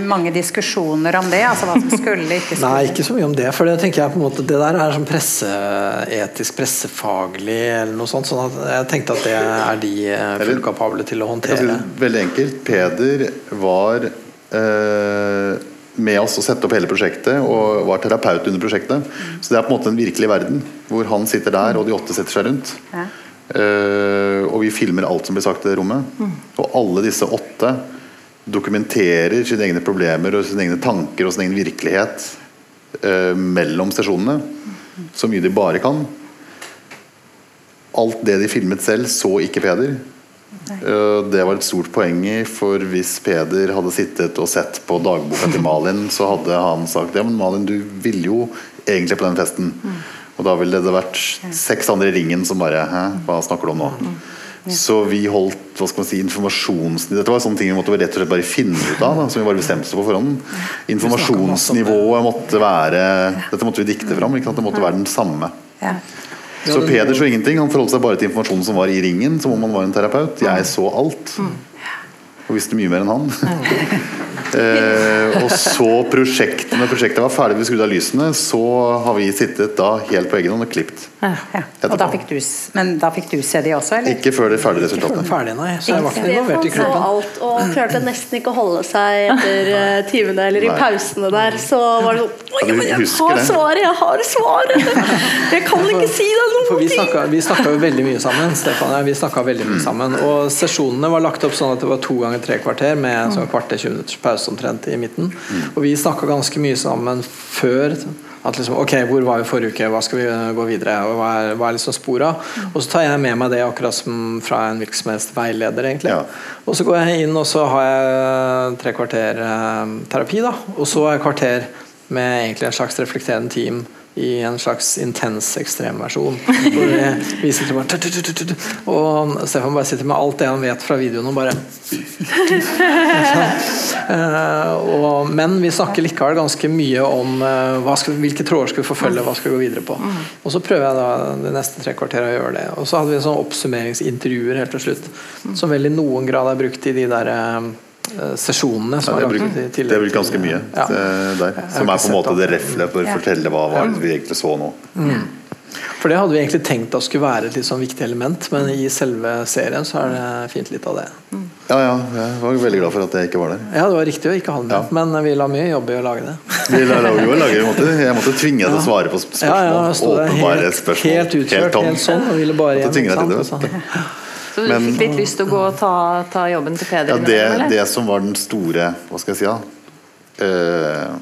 Speaker 1: mange diskusjoner om det? Altså hva som skulle, ikke skulle?
Speaker 2: Nei, ikke så mye om det. For det tenker jeg på en måte Det der er sånn presseetisk, pressefaglig eller noe sånt. Sånn at jeg tenkte at det er de eh, fullt kapable til å håndtere.
Speaker 5: si veldig enkelt. Peder var eh, med oss og sette opp hele prosjektet og var terapeut under prosjektet. Så det er på en måte en virkelig verden hvor han sitter der og de åtte setter seg rundt.
Speaker 1: Ja.
Speaker 5: Eh, og vi filmer alt som blir sagt i det rommet. Og alle disse åtte dokumenterer sine egne problemer og sine egne tanker og sin egen virkelighet eh, mellom sesjonene. Så mye de bare kan. Alt det de filmet selv, så ikke Peder. Eh, Det var et stort poeng i, for hvis Peder hadde sittet og sett på dagboka til Malin, så hadde han sagt ja, men Malin, du ville jo egentlig på den festen. Og da ville det vært seks andre i ringen som bare Hæ, hva snakker du om nå? Så vi holdt hva skal man si, informasjons... Dette var sånne ting vi måtte rett og slett bare finne ut av. Da, som vi bare bestemte oss på forhånd. Informasjonsnivået måtte være Dette måtte vi dikte fram. Det måtte være den samme.
Speaker 1: Ja.
Speaker 5: Så Peder så ingenting. Han forholdt seg bare til informasjonen som var i ringen, som om han var en terapeut. Jeg så alt. Og visste mye mer enn han. eh, og så prosjektet Når prosjektet var ferdig, vi skrudde av lysene, så har vi sittet da helt på egen hånd og klippet.
Speaker 1: Ja. Og da fikk du, men da fikk du se de også, eller?
Speaker 5: Ikke før det ferdige
Speaker 2: Ikke
Speaker 5: resultatet.
Speaker 2: ferdig, nei. Så jeg var ikke involvert i
Speaker 3: så
Speaker 2: klippen.
Speaker 3: alt og klarte nesten ikke å holde seg etter eh, timene eller i
Speaker 5: Nei.
Speaker 3: pausene der. Så var det sånn men jeg har
Speaker 5: det.
Speaker 3: svaret! Jeg har svaret! Jeg kan ikke si deg
Speaker 2: For
Speaker 3: noen ting!
Speaker 2: snakka, vi snakka jo veldig mye sammen. Stefan og jeg, vi snakket veldig mye sammen Og sesjonene var lagt opp sånn at det var to ganger tre kvarter med en sånn kvarter 20 minutters pause omtrent i midten. Og vi snakka ganske mye sammen før. At liksom, ok, Hvor var vi forrige uke? Hva skal vi gå videre? Og hva er, hva er liksom spora? Og så tar jeg med meg det akkurat som fra en virksomhetsveileder. veileder. egentlig
Speaker 5: Ja.
Speaker 2: Og så går jeg inn og så har jeg tre kvarter eh, terapi. da Og så er kvarter med egentlig en slags reflekterende team i en slags intens ekstremversjon. Hvor vi- sitter bare Og Stefan bare sitter med alt det han vet fra videoen og bare Eh, og, Men vi snakker likevel ganske mye om eh, skal, hvilke tråder skal vi forfølge, hva skal vi gå videre på. Og så prøver jeg da de neste tre kvarterene å gjøre det. Og så hadde vi sånne oppsummeringsintervjuer helt til slutt, som vel i noen grad er brukt i de der eh, sesjonene.
Speaker 5: Ja,
Speaker 2: Som
Speaker 5: det,
Speaker 2: er lagt
Speaker 5: brukt,
Speaker 2: i
Speaker 5: det er vel ganske mye
Speaker 2: Ja.
Speaker 5: eh, der. Som er på en måte det reflet for å fortelle hva var det vi egentlig så nå.
Speaker 2: For det hadde vi egentlig tenkt at skulle være et litt sånn viktig element, men i selve serien så er det fint litt av det.
Speaker 5: Ja, ja, jeg var veldig glad for at jeg ikke var der.
Speaker 2: Ja, det var riktig å ikke ha den med,
Speaker 5: Ja.
Speaker 2: men vi la mye jobb i å lage det.
Speaker 5: Vi la- la- jo, lage, jeg, måtte, jeg måtte tvinge deg til å svare på spørsmål.
Speaker 2: Ja, ja, jeg sto der helt,
Speaker 5: utført
Speaker 2: helt utkjørt, helt sånn, og ville bare
Speaker 5: Måtte
Speaker 2: hjem.
Speaker 5: tvinge deg til det, vet du.
Speaker 4: Så du
Speaker 5: Men-
Speaker 4: fikk litt lyst til å gå og ta, ta jobben til Peder?
Speaker 5: Ja, det, det som var den store Hva skal jeg si, da? Uh,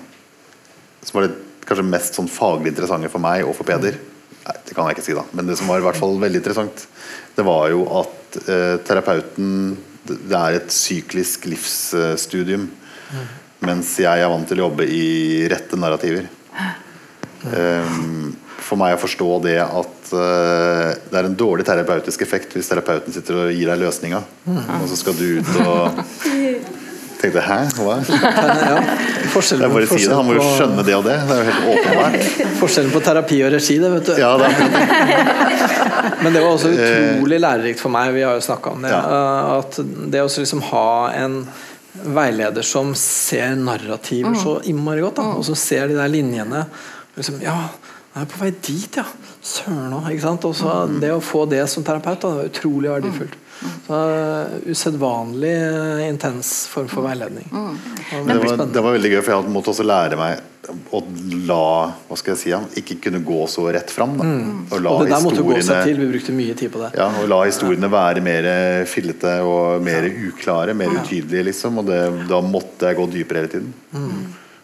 Speaker 5: som var det kanskje mest sånn faglig interessante for meg og for Peder Nei, det kan jeg ikke si, da. Men det som var i hvert fall veldig interessant, det var jo at uh, terapeuten Det det er et syklisk livsstudium. Mens jeg er vant til å jobbe i rette narrativer. Um, for meg å forstå det at uh, det er en dårlig terapeutisk effekt hvis terapeuten sitter og gir deg løsninga, og så skal du ut og tenkte hæ, hva?
Speaker 2: Ja, forskjellen,
Speaker 5: Jeg bare si det, Han må jo skjønne det og det. Det er jo helt åpenbart.
Speaker 2: forskjellen på terapi og regi, det, vet du.
Speaker 5: Ja, det er,
Speaker 2: Men det var også utrolig lærerikt for meg, vi har jo snakka om det,
Speaker 5: Ja.
Speaker 2: eh, at det å liksom ha en veileder som ser narrativer så innmari godt, da, og som ser de der linjene liksom, Ja, jeg er på vei dit, ja. Søren òg. Det å få det som terapeut, da, det var utrolig verdifullt. Så uh, Usedvanlig eh, intens form for veiledning. Og
Speaker 5: det, var, det var veldig gøy, for jeg måtte også lære meg å la Hva skal jeg si, ikke kunne gå så rett fram. Da. Og la
Speaker 2: Og det der måtte gå seg til. Vi brukte mye tid på det.
Speaker 5: Ja, og la historiene være mer fillete og mer uklare, mer utydelige, liksom. Og det, da måtte jeg gå dypere hele tiden.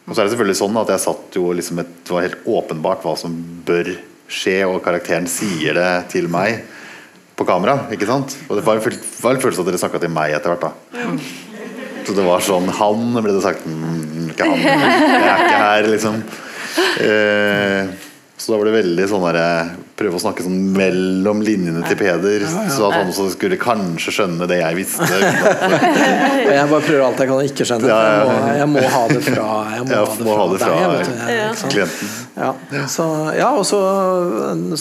Speaker 5: Og så er det selvfølgelig sånn at jeg satt jo liksom et, Det var helt åpenbart hva som bør skje, og karakteren sier det til meg på kamera. ikke sant? Og det var en, var en følelse at dere snakka til meg etter hvert. da Så det var sånn Han ble det sagt mm, Ikke han. Jeg er ikke her, liksom. Eh, så da var det veldig sånn der eh, Prøve å snakke sånn mellom linjene til Peder, så at han også skulle kanskje skjønne det jeg visste.
Speaker 2: Og jeg bare prøver alt jeg kan å ikke skjønne.
Speaker 5: Ja, ja, ja.
Speaker 2: Jeg, må, jeg må ha det fra Jeg må,
Speaker 5: Jeg må ha det fra
Speaker 2: deg, sant?
Speaker 5: Klienten.
Speaker 2: Ja, så, ja og så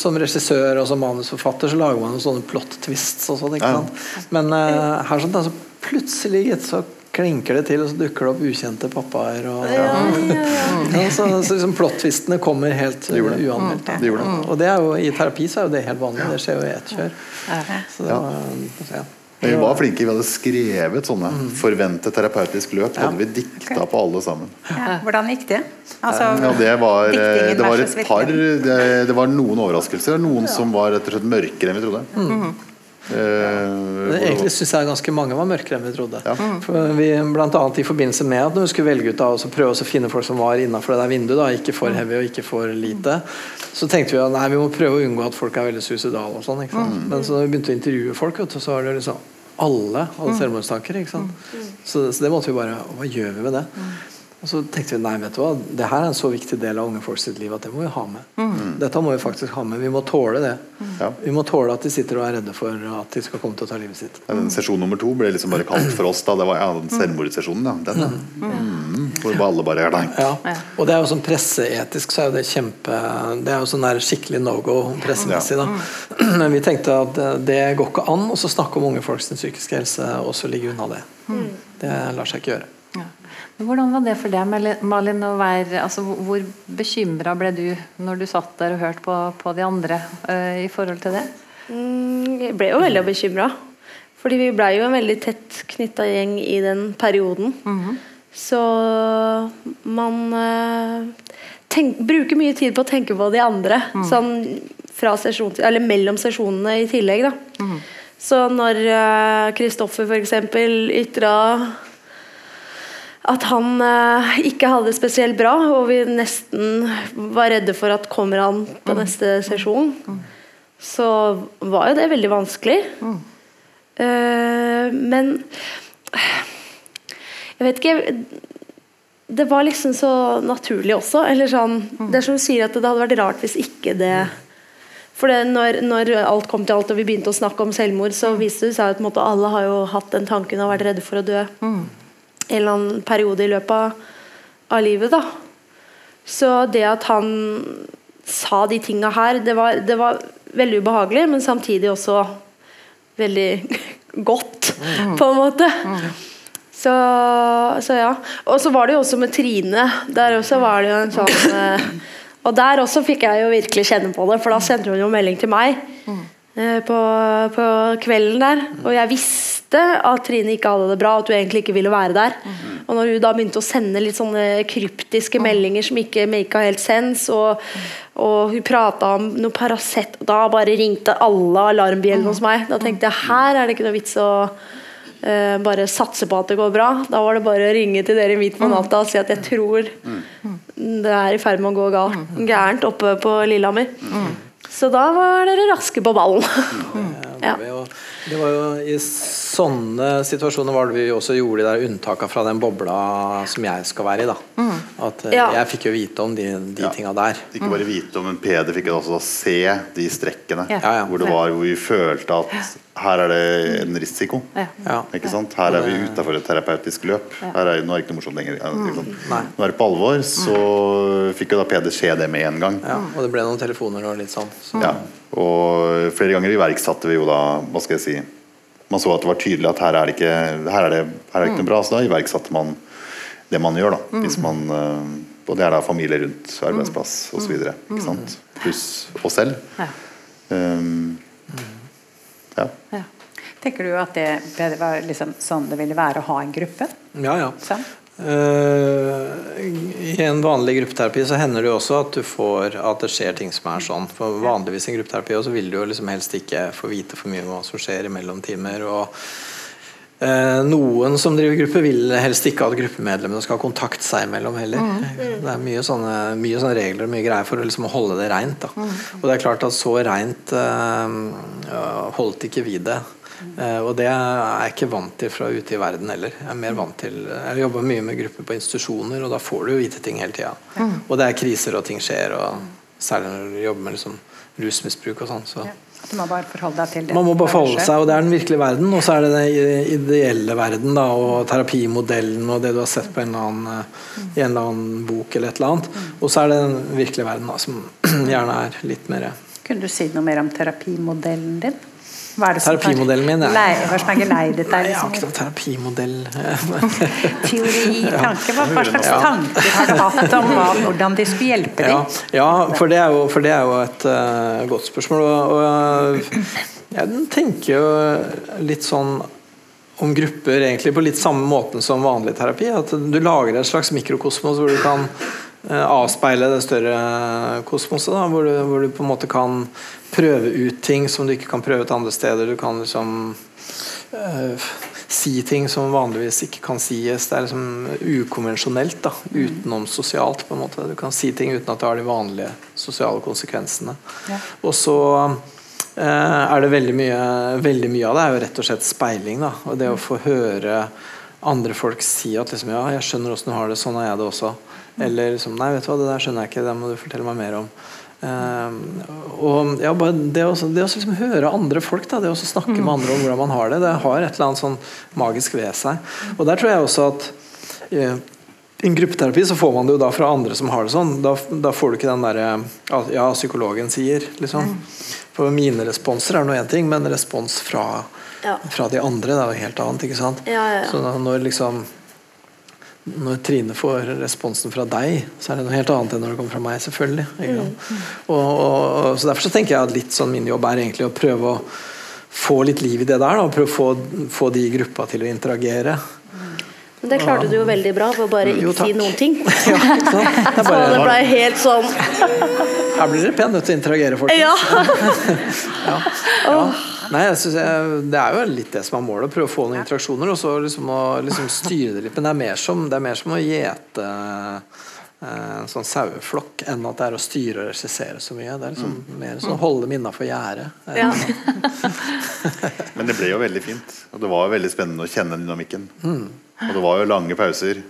Speaker 2: som regissør og som manusforfatter så lager man jo sånne plot twists og sånn. ikke
Speaker 5: Ja.
Speaker 2: Men uh, her sånn, altså, plutselig gitt, så klinker det til, og så dukker det opp ukjente pappaer. Og, ja. så, så liksom plot-twistene kommer helt uh,
Speaker 5: det.
Speaker 2: uanmeldt.
Speaker 5: Det.
Speaker 2: Og det er jo, i terapi så er jo det helt vanlig. Det skjer jo i ett kjør. Så det var, ja.
Speaker 5: Vi var flinke. Vi hadde skrevet sånne
Speaker 2: Mm.
Speaker 5: forventet terapeutisk løp. hadde vi dikta på alle sammen.
Speaker 1: Ja, hvordan gikk det? Altså,
Speaker 5: Ja, det var, eh, det var et par det, det var noen overraskelser. Noen som var rett og slett mørkere enn vi trodde.
Speaker 2: Men
Speaker 5: Eh,
Speaker 2: egentlig syns jeg ganske mange var mørkere enn vi trodde.
Speaker 5: Ja.
Speaker 2: For vi, blant annet i forbindelse med at når vi skulle velge ut da, og så prøve å finne folk som var innafor det der vinduet, da, ikke for heavy og ikke for lite, så tenkte vi at nei, vi må prøve å unngå at folk er veldig suicidale og sånn. ikke? Men så når vi begynte å intervjue folk, vet du, så var det liksom alle hadde selvmordstanker. ikke sant? Så, så det måtte vi bare Hva gjør vi med det? Og så tenkte vi nei, vet du hva, det her er en så viktig del av unge folk sitt liv at det må vi ha med. Dette må vi faktisk ha med. Vi må tåle det.
Speaker 5: Ja.
Speaker 2: Vi må tåle at de sitter og er redde for at de skal komme til å ta livet sitt.
Speaker 5: Ja, den Sesjon nummer to ble liksom bare kalt for oss. da Det var ja, den selvmordssesjonen. Ja. Den, ja. Mm. Hvor alle bare er
Speaker 2: Ja. Og det er jo sånn presseetisk så er jo det kjempe Det er jo sånn der skikkelig no go pressemessig, da. Men vi tenkte at det- det går ikke an å så snakke om unge folks psykiske helse og så ligge unna det. Det lar seg ikke gjøre.
Speaker 4: Hvordan var det for deg, Malin, å være altså, Hvor bekymra ble du når du satt der og hørte på, på de andre uh, i forhold til det?
Speaker 3: Mm, Jeg ble jo veldig bekymra. Fordi vi blei jo en veldig tett knytta gjeng i den perioden. Så man eh, tenk, bruker mye tid på å tenke på de andre. Sånn fra sesjon, eller mellom sesjonene i tillegg, da. Så når Kristoffer uh, f.eks. ytra at han eh, ikke hadde det spesielt bra, og vi nesten var redde for at kommer han på neste sesjon, så var jo det veldig vanskelig. Eh, men jeg vet ikke Det var liksom så naturlig også. Eller sånn, det er som du sier at det hadde vært rart hvis ikke det for det, når, når alt kom til alt og vi begynte å snakke om selvmord, så viste det seg at måte, alle har jo hatt den tanken og vært redde for å dø en eller annen periode i løpet av, livet. da Så det at han sa de tinga her, det var, det var veldig ubehagelig, men samtidig også veldig godt, på en måte. Så, så ja. Og så var det jo også med Trine. Der også var det jo en sånn eh, Og der også fikk jeg jo virkelig kjenne på det, for da sendte hun jo melding til meg eh, på, på kvelden der. Og jeg visste at Trine ikke hadde det bra, at hun egentlig ikke ville være der. Og når hun da begynte å sende litt sånne kryptiske meldinger som ikke make helt sense, og, og hun prata om noe Paracet, da bare ringte alle alarmbjellene hos meg. Da tenkte jeg her er det ikke noe vits å uh, bare satse på at det går bra. Da var det bare å ringe til dere midt på natta og si at jeg tror det er i ferd med å gå galt, gærent oppe på Lillehammer. Så da var dere raske på ballen.
Speaker 2: Jo, det var jo I sånne situasjoner var det vi også gjorde de der unntaka fra den bobla som jeg skal være i. da At eh,
Speaker 3: Ja.
Speaker 2: Jeg fikk jo vite om de, de
Speaker 5: Ja.
Speaker 2: tinga der.
Speaker 5: Ikke bare vite om men Peder fikk jeg også se de strekkene.
Speaker 4: Ja.
Speaker 5: Hvor det var hvor vi følte at her er det en risiko.
Speaker 4: Ja.
Speaker 2: Ja.
Speaker 5: Ikke sant? Her er vi utafor et terapeutisk løp. Her er, nå er det ikke noe morsomt lenger. Sant?
Speaker 2: Nei.
Speaker 5: Nå er det på alvor. Så fikk jo da Peder se det med en gang.
Speaker 2: Ja, og det ble noen telefoner og litt sånn. Så.
Speaker 5: Ja. Og flere ganger iverksatte vi jo da Hva skal jeg si Man så at det var tydelig at her er det ikke, her er det, her er det ikke noe bra. Så da iverksatte man det man gjør, da. Hvis man, eh, og det er da familie rundt arbeidsplass osv. Pluss oss selv.
Speaker 4: Ja.
Speaker 5: Um, ja.
Speaker 4: Ja.
Speaker 1: Tenker du at det, det var liksom sånn det ville være å ha en gruppe?
Speaker 2: Ja, ja.
Speaker 1: Sånn?
Speaker 2: Eh, I en vanlig gruppeterapi så hender det jo også at du får at det skjer ting som er sånn. For Vanligvis i en gruppeterapi så vil du jo liksom helst ikke få vite for mye om hva som skjer i mellomtimer. og eh, noen som driver gruppe, vil helst ikke at gruppemedlemmene skal ha kontakt seg imellom heller. Det er mye sånne, mye sånne regler mye greier for å liksom holde det reint. Da. Og det er klart at så reint eh, holdt ikke vi det. Eh, og det er jeg ikke vant til fra ute i verden heller. Jeg er mer vant til Jeg jobber mye med grupper på institusjoner, og da får du jo vite ting hele tida. Og det er kriser, og ting skjer, og særlig når du jobber med liksom rusmisbruk og sånn. Så.
Speaker 1: Du må bare forholde deg til det.
Speaker 2: Man må bare forholde seg, og det er den virkelige verden. Og så er det den ideelle verden, da, og terapimodellen og det du har sett på en eller annen, eh, i en eller annen bok eller et eller annet. Og så er det den virkelige verden, da, som gjerne er litt mer
Speaker 1: Kunne du si noe mer om terapimodellen din? Hva er det som
Speaker 2: Terapimodellen min ja.
Speaker 1: Lei- Hva som er Liksom?
Speaker 2: Jeg har ikke
Speaker 1: Liksom?
Speaker 2: noen terapimodell.
Speaker 1: Teori, tanke, hva, hva slags
Speaker 2: Ja.
Speaker 1: tanker har du hatt om hva, hvordan de skulle hjelpe deg?
Speaker 2: ja for, det er jo, for det er jo et uh, godt spørsmål. Og, og jeg tenker jo litt sånn om grupper egentlig på litt samme måten som vanlig terapi. At du lager et slags mikrokosmos hvor du kan eh, avspeile det større kosmoset. Da, hvor, du, hvor du på en måte kan prøve ut ting som du ikke kan prøve ut andre steder. Du kan liksom eh, si ting som vanligvis ikke kan sies. Det er liksom ukonvensjonelt. da, Utenom sosialt. på en måte. Du kan si ting uten at det har de vanlige sosiale konsekvensene.
Speaker 1: Ja.
Speaker 2: Og så eh, er det veldig mye, veldig mye av det er jo rett og slett speiling. da, og Det å få høre andre folk si at liksom, ja, jeg skjønner åssen du har det, sånn har jeg det også. Eller liksom, nei, vet du hva, det der skjønner jeg ikke, det må du fortelle meg mer om. Eh, og ja, bare det å liksom høre andre folk, da, det å snakke med andre om hvordan man har det, det har et eller annet sånn magisk ved seg. Og der tror jeg også at eh, i en gruppeterapi så får man det jo da fra andre som har det sånn. Da, da får du ikke den derre Ja, psykologen sier, liksom. For mine responser er nå én ting, men respons fra,
Speaker 3: Ja.
Speaker 2: fra de andre det er jo helt annet. ikke sant?
Speaker 3: Ja, ja, ja.
Speaker 2: Så når liksom når Trine får responsen fra deg, så er det noe helt annet enn når det kommer fra meg. selvfølgelig ikke sant? Og, og, og, så Derfor så tenker jeg at litt sånn min jobb er egentlig å prøve å få litt liv i det der. Da, prøve å få, få de i gruppa til å interagere.
Speaker 3: Men det klarte du jo veldig bra ved bare
Speaker 2: Jo,
Speaker 3: ikke si noen ting.
Speaker 2: Ja, så. Det bare,
Speaker 3: Så det ble helt sånn
Speaker 2: her blir dere pen nødt til å interagere, folkens.
Speaker 3: Ja.
Speaker 2: Ja. Nei, jeg synes jeg, Det er jo litt det som er målet, å prøve å få noen interaksjoner og så liksom å liksom styre det litt. Men det er mer som, det er mer som å gjete eh, en sånn saueflokk enn at det er å styre og regissere så mye. Det er liksom mer sånn å holde dem innafor gjerdet.
Speaker 3: Ja.
Speaker 5: Men det ble jo veldig fint. Og det var jo veldig spennende å kjenne dynamikken.
Speaker 2: Mm.
Speaker 5: Og det var jo lange pauser.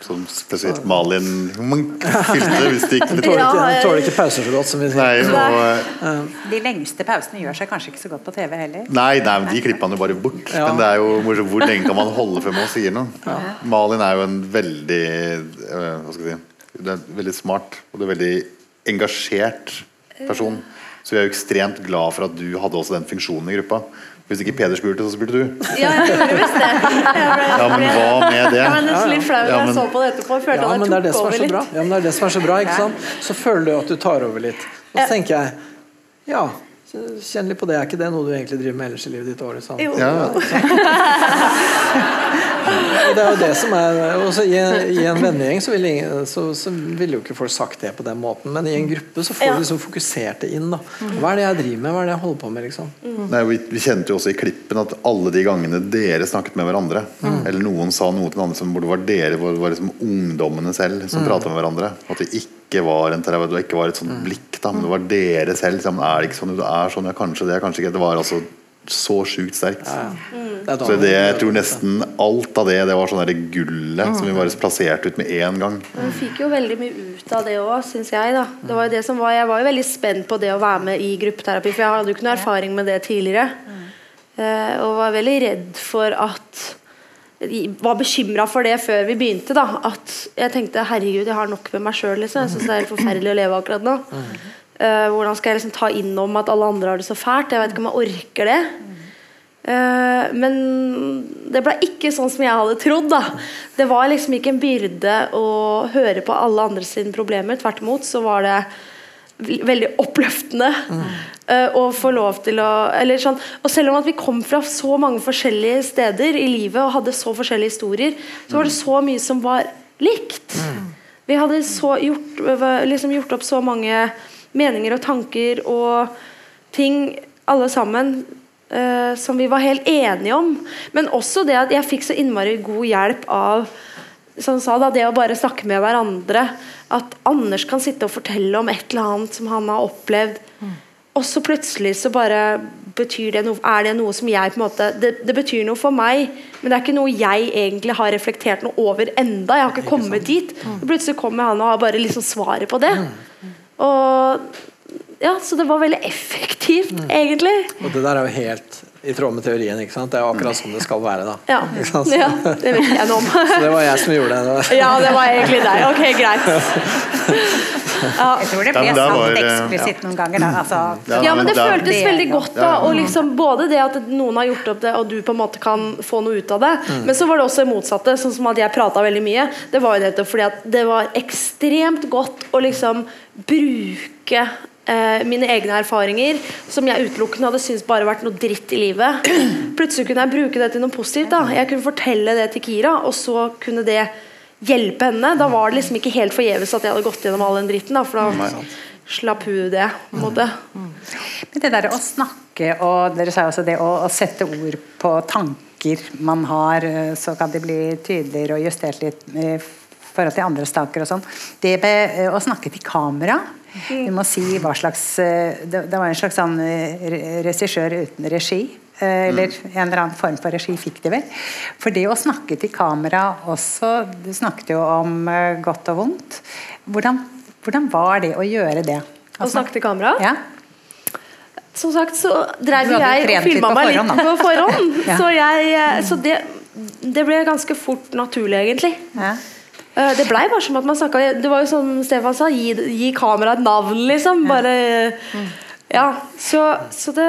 Speaker 5: Som spesielt Malin fylte hvis de ikke
Speaker 2: Tåler
Speaker 3: Ja,
Speaker 2: ikke, tåler ikke pauser så godt som vi sier.
Speaker 5: Nei, og,
Speaker 1: De lengste pausene gjør seg kanskje ikke så godt på TV heller.
Speaker 5: nei, nei, men de klipper han jo bare bort.
Speaker 2: Ja.
Speaker 5: Men det er jo morsomt. Hvor lenge kan man holde før man sier noe? Malin er jo en veldig øh, Hva skal jeg si det er veldig smart og det er veldig engasjert person. Så vi er jo ekstremt glad for at du hadde også den funksjonen i gruppa. Hvis ikke Peder spurte, så spurte du.
Speaker 3: ja, jeg gjorde visst det. Ble,
Speaker 5: Ja, men hva med det?
Speaker 3: jeg ble nesten litt flau da
Speaker 5: Ja,
Speaker 3: jeg så på det etterpå.
Speaker 2: Ja,
Speaker 3: at
Speaker 2: men det er det som er
Speaker 3: over
Speaker 2: så bra. Ja, men det er det som er så bra, ikke sant? Så føler du at du tar over litt. Og så tenker jeg Ja, kjenn litt på det. Er ikke det noe du egentlig driver med ellers i livet ditt? Året, sånn?
Speaker 3: Jo.
Speaker 5: Ja,
Speaker 2: Og det er jo det som er også i, I en vennegjeng så ville ingen- så, så ville jo ikke folk sagt det på den måten, men i en gruppe så får du liksom fokusert det inn. da Hva er det jeg driver med? Hva er det jeg holder på med? liksom
Speaker 5: Nei, vi, vi kjente jo også i klippen at alle de gangene dere snakket med hverandre, eller noen sa noe til den andre som hvor det var dere, hvor det var liksom ungdommene selv som pratet med hverandre, at det ikke var en terapeut, det ikke var et sånt blikk, da, men det var dere selv. Sammen, er det ikke sånn? Det er sånn, ja, kanskje det, kanskje ikke. Det var altså så sjukt sterkt.
Speaker 2: Ja, er
Speaker 5: Så det, jeg tror nesten alt av det Det var sånn der mm. som vi bare plasserte ut med en gang.
Speaker 3: Men vi fikk jo veldig mye ut av det òg, syns jeg. da det var jo det som var, Jeg var jo veldig spent på det å være med i gruppeterapi, for jeg hadde jo ikke noe erfaring med det tidligere. Mm. og var veldig redd for at Var bekymra for det før vi begynte. da At jeg tenkte herregud, jeg har nok med meg sjøl. Liksom. Jeg syns det er helt forferdelig å leve akkurat nå. Eh, hvordan skal jeg liksom ta inn om at alle andre har det så fælt? Jeg vet ikke om jeg orker det. Uh, men det ble ikke sånn som jeg hadde trodd. da Det var liksom ikke en byrde å høre på alle andre sine problemer. Tvert imot så var det veldig oppløftende uh, å få lov til å eller sånn, Og selv om at vi kom fra så mange forskjellige steder i livet og hadde så forskjellige historier, så var det så mye som var likt. Vi hadde så gjort, liksom gjort opp så mange meninger og tanker og ting alle sammen eh, som vi var helt enige om. Men også det at jeg fikk så innmari god hjelp av som sa da, det å bare snakke med hverandre. At Anders kan sitte og fortelle om et eller annet som han har opplevd. Og så plutselig så bare betyr det noe, er det noe som jeg på en måte det, det betyr noe for meg, men det er ikke noe jeg egentlig har reflektert noe over enda. Jeg har ikke kommet dit. Og plutselig kommer han og har bare liksom svaret på det. Og ja, Så det var veldig effektivt, egentlig.
Speaker 2: Og det der er jo helt i tråd med teorien. ikke sant? Det er jo akkurat sånn det skal være. da
Speaker 3: Ja,
Speaker 2: Ikke sant?
Speaker 3: ja det vet jeg noe om.
Speaker 2: Så det var jeg som gjorde det. det.
Speaker 3: Ja, det var egentlig deg. Ok, greit.
Speaker 1: Jeg tror det ble
Speaker 5: sagt
Speaker 1: sant
Speaker 5: eh,
Speaker 1: eksplisitt noen ganger. Da. Altså,
Speaker 3: Ja, men det føltes veldig godt, da. Og liksom både det at noen har gjort opp det, og du på en måte kan få noe ut av det. Men så var det også det motsatte. Sånn som at jeg prata veldig mye. Det var jo nettopp fordi at det var ekstremt godt å liksom bruke eh, mine egne erfaringer, som jeg utelukkende hadde syntes bare vært noe dritt i livet. Plutselig kunne jeg bruke det til noe positivt. da Jeg kunne fortelle det til Kira, og så kunne det hjelpe henne. Da var det liksom ikke helt forgjeves at jeg hadde gått gjennom all den dritten. Da, for da slapp hun det. på en måte.
Speaker 1: Men det der å snakke og dere sa også det å, å sette ord på tanker man har, eh, så kan de bli tydeligere og justert litt i forhold til andre staker og sånn. Det med eh, å snakke til kamera Vi må si hva slags eh, Det, det var en slags sånn eh, regissør uten regi. Eh, Eller en eller annen form for regi fikk de vel. For det å snakke til kamera også Du snakket jo om eh, godt og vondt. Hvordan, hvordan var det å gjøre det?
Speaker 3: Å snakke til kamera?
Speaker 1: Ja.
Speaker 3: Som sagt så drev jo jeg og filma meg litt på forhånd.
Speaker 1: Ja.
Speaker 3: Så, jeg, eh, så det, det ble ganske fort naturlig, egentlig.
Speaker 1: Ja.
Speaker 3: Eh, Det blei bare som at man snakka Det var jo som Stefan sa, gi, gi kameraet et navn, liksom. Bare Ja. Så, så det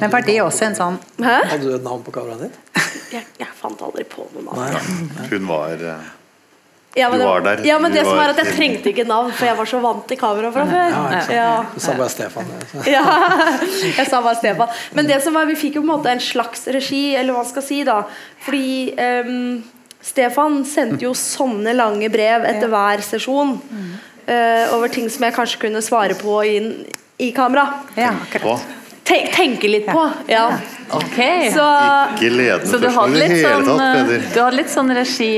Speaker 1: Men var det også en sånn
Speaker 3: Hæ?
Speaker 2: Hadde du et navn på kameraet ditt?
Speaker 3: Jeg, jeg fant aldri på noe navn.
Speaker 2: Nei.
Speaker 5: Hun var eh,
Speaker 3: Ja, men
Speaker 5: Du var der.
Speaker 3: Ja, men det som er at jeg trengte ikke navn, for jeg var så vant til kamera fra før.
Speaker 2: Ja.
Speaker 3: Ja.
Speaker 2: Du sa bare Stefan.
Speaker 3: Ja, jeg sa bare Stefan. Men det som var, vi fikk jo på en måte en slags regi, eller hva man skal si, da. Fordi um, Stefan sendte jo sånne lange brev etter hver sesjon. Uh, over ting som jeg kanskje kunne svare på i, i kamera.
Speaker 1: Ja, akkurat.
Speaker 3: Tenke litt på. Ja.
Speaker 4: Ok.
Speaker 3: Så
Speaker 5: ikke ledende
Speaker 4: Så du hadde litt sånn, eh, du hadde litt sånn regi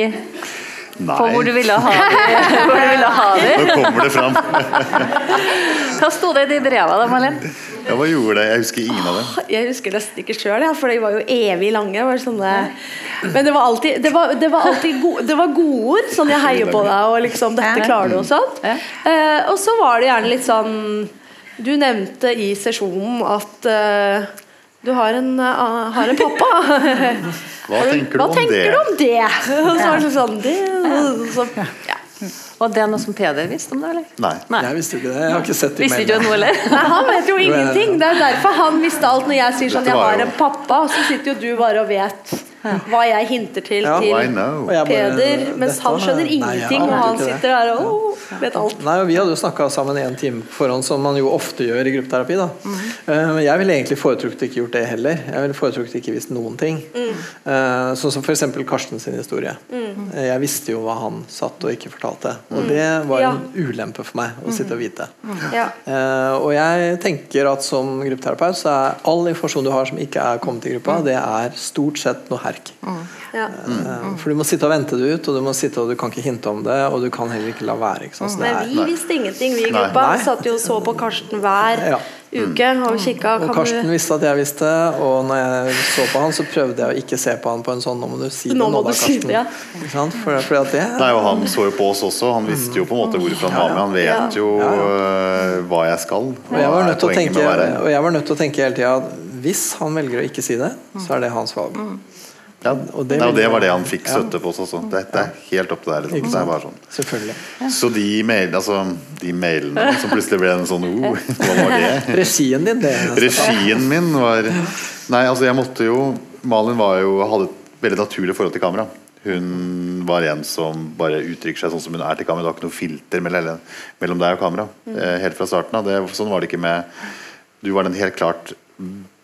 Speaker 4: på hvor du ville ha det? Hvor du ville ha det.
Speaker 5: nå kommer det fram.
Speaker 4: Hva sto det i de breva da, Malin?
Speaker 5: Ja, hva gjorde det? Jeg husker ingen av dem.
Speaker 3: Jeg husker nesten ikke sjøl, ja, for de var jo evig lange. Var sånne, men det var alltid, det var, det var alltid gode, det var godord. Sånn 'jeg heier på deg' og liksom 'dette klarer du' og
Speaker 4: sånt.
Speaker 3: Eh, og så var det gjerne litt sånn Du nevnte i sesjonen at uh, du har en, uh, har en pappa.
Speaker 5: Hva tenker du
Speaker 3: Hva
Speaker 5: om
Speaker 3: tenker
Speaker 5: det?
Speaker 3: du om det? Og så var det sånn det, så, ja.
Speaker 4: Og det er noe som Peder visste om det, eller?
Speaker 5: Nei.
Speaker 4: Nei.
Speaker 2: Jeg visste ikke det. Jeg har ikke sett det
Speaker 4: Visste ikke noe, eller?
Speaker 3: Nei, Han vet jo ingenting. Det er derfor han visste alt. Når jeg sier sånn 'jeg har en pappa', så sitter jo du bare og vet hva jeg hinter til.
Speaker 2: Ja.
Speaker 3: til
Speaker 5: Oh,
Speaker 2: bare,
Speaker 3: Peder, mens han skjønner
Speaker 2: Nei,
Speaker 3: ingenting, og han sitter der og oh, vet alt.
Speaker 2: Nei, og Vi hadde jo snakka sammen en time på forhånd, som man jo ofte gjør i gruppeterapi. da. Eh, Men jeg ville egentlig foretrukket ikke gjort det heller. Jeg ville foretrukket ikke visst noen ting. Eh, Sånn som f.eks. Karsten sin historie. Eh, Jeg visste jo hva han satt og ikke fortalte. Og det var
Speaker 3: Ja.
Speaker 2: en ulempe for meg å sitte og vite.
Speaker 3: Ja.
Speaker 2: Eh, og jeg tenker at som gruppeterapeut så er all informasjon du har som ikke er kommet i gruppa, det er stort sett noe herk.
Speaker 3: Ja.
Speaker 2: Mm. For du må sitte og vente det ut, og du må sitte og du kan ikke hinte om det, og du kan heller ikke la være. Ikke sant? Så det
Speaker 3: Men vi visste ingenting, vi i gruppa.
Speaker 2: Nei.
Speaker 3: Satt jo og så på Karsten hver
Speaker 2: Ja.
Speaker 3: uke og kikka.
Speaker 2: og Karsten
Speaker 3: du
Speaker 2: visste at jeg visste, og når jeg så på han, så prøvde jeg å ikke se på han på en sånn 'nå må du si det
Speaker 3: Nå
Speaker 2: nå, da,
Speaker 3: Karsten. si det, ja.
Speaker 2: for. For, at det
Speaker 5: Nei, og Han så jo på oss også. Han visste jo på en måte hvorfor han var med. Han vet jo øh, hva jeg skal.
Speaker 2: og jeg, var nødt til å tenke,
Speaker 5: med å være her?
Speaker 2: og jeg var nødt til å tenke hele tida at hvis han velger å ikke si det, så er det hans valg.
Speaker 5: Ja,
Speaker 2: og det
Speaker 5: Nei, og det var det han fikk støtte på også. Det, det er helt opp til deg. Liksom. Sånn. Så de, mail, altså, de mailene som plutselig ble en sånn oh, Hva var det?
Speaker 2: Regien din, det.
Speaker 5: Regien min var Nei, altså jeg måtte jo Malin var jo, hadde et veldig naturlig forhold til kamera. Hun var en som bare uttrykker seg sånn som hun er til kamera. Det var ikke noe filter mellom, mellom deg og kamera. Eh, helt fra starten av. Det, sånn var det ikke med Du var den helt klart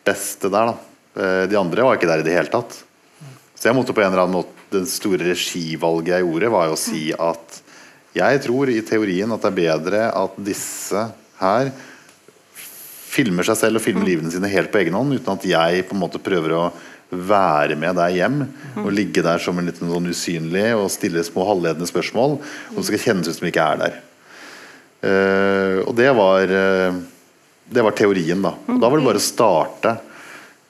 Speaker 5: beste der, da. Eh, de andre var ikke der i det hele tatt. Så jeg måtte på en eller annen måte Det store regivalget jeg gjorde, var jo å si at jeg tror i teorien at det er bedre at disse her filmer seg selv og filmer livene sine helt på egen hånd, uten at jeg på en måte prøver å være med deg hjem og ligge der som en liten sånn usynlig og stille små halvledende spørsmål, og det skal kjennes ut som ikke er der. Uh, og det var uh, Det var teorien, da. Og da var det bare å starte.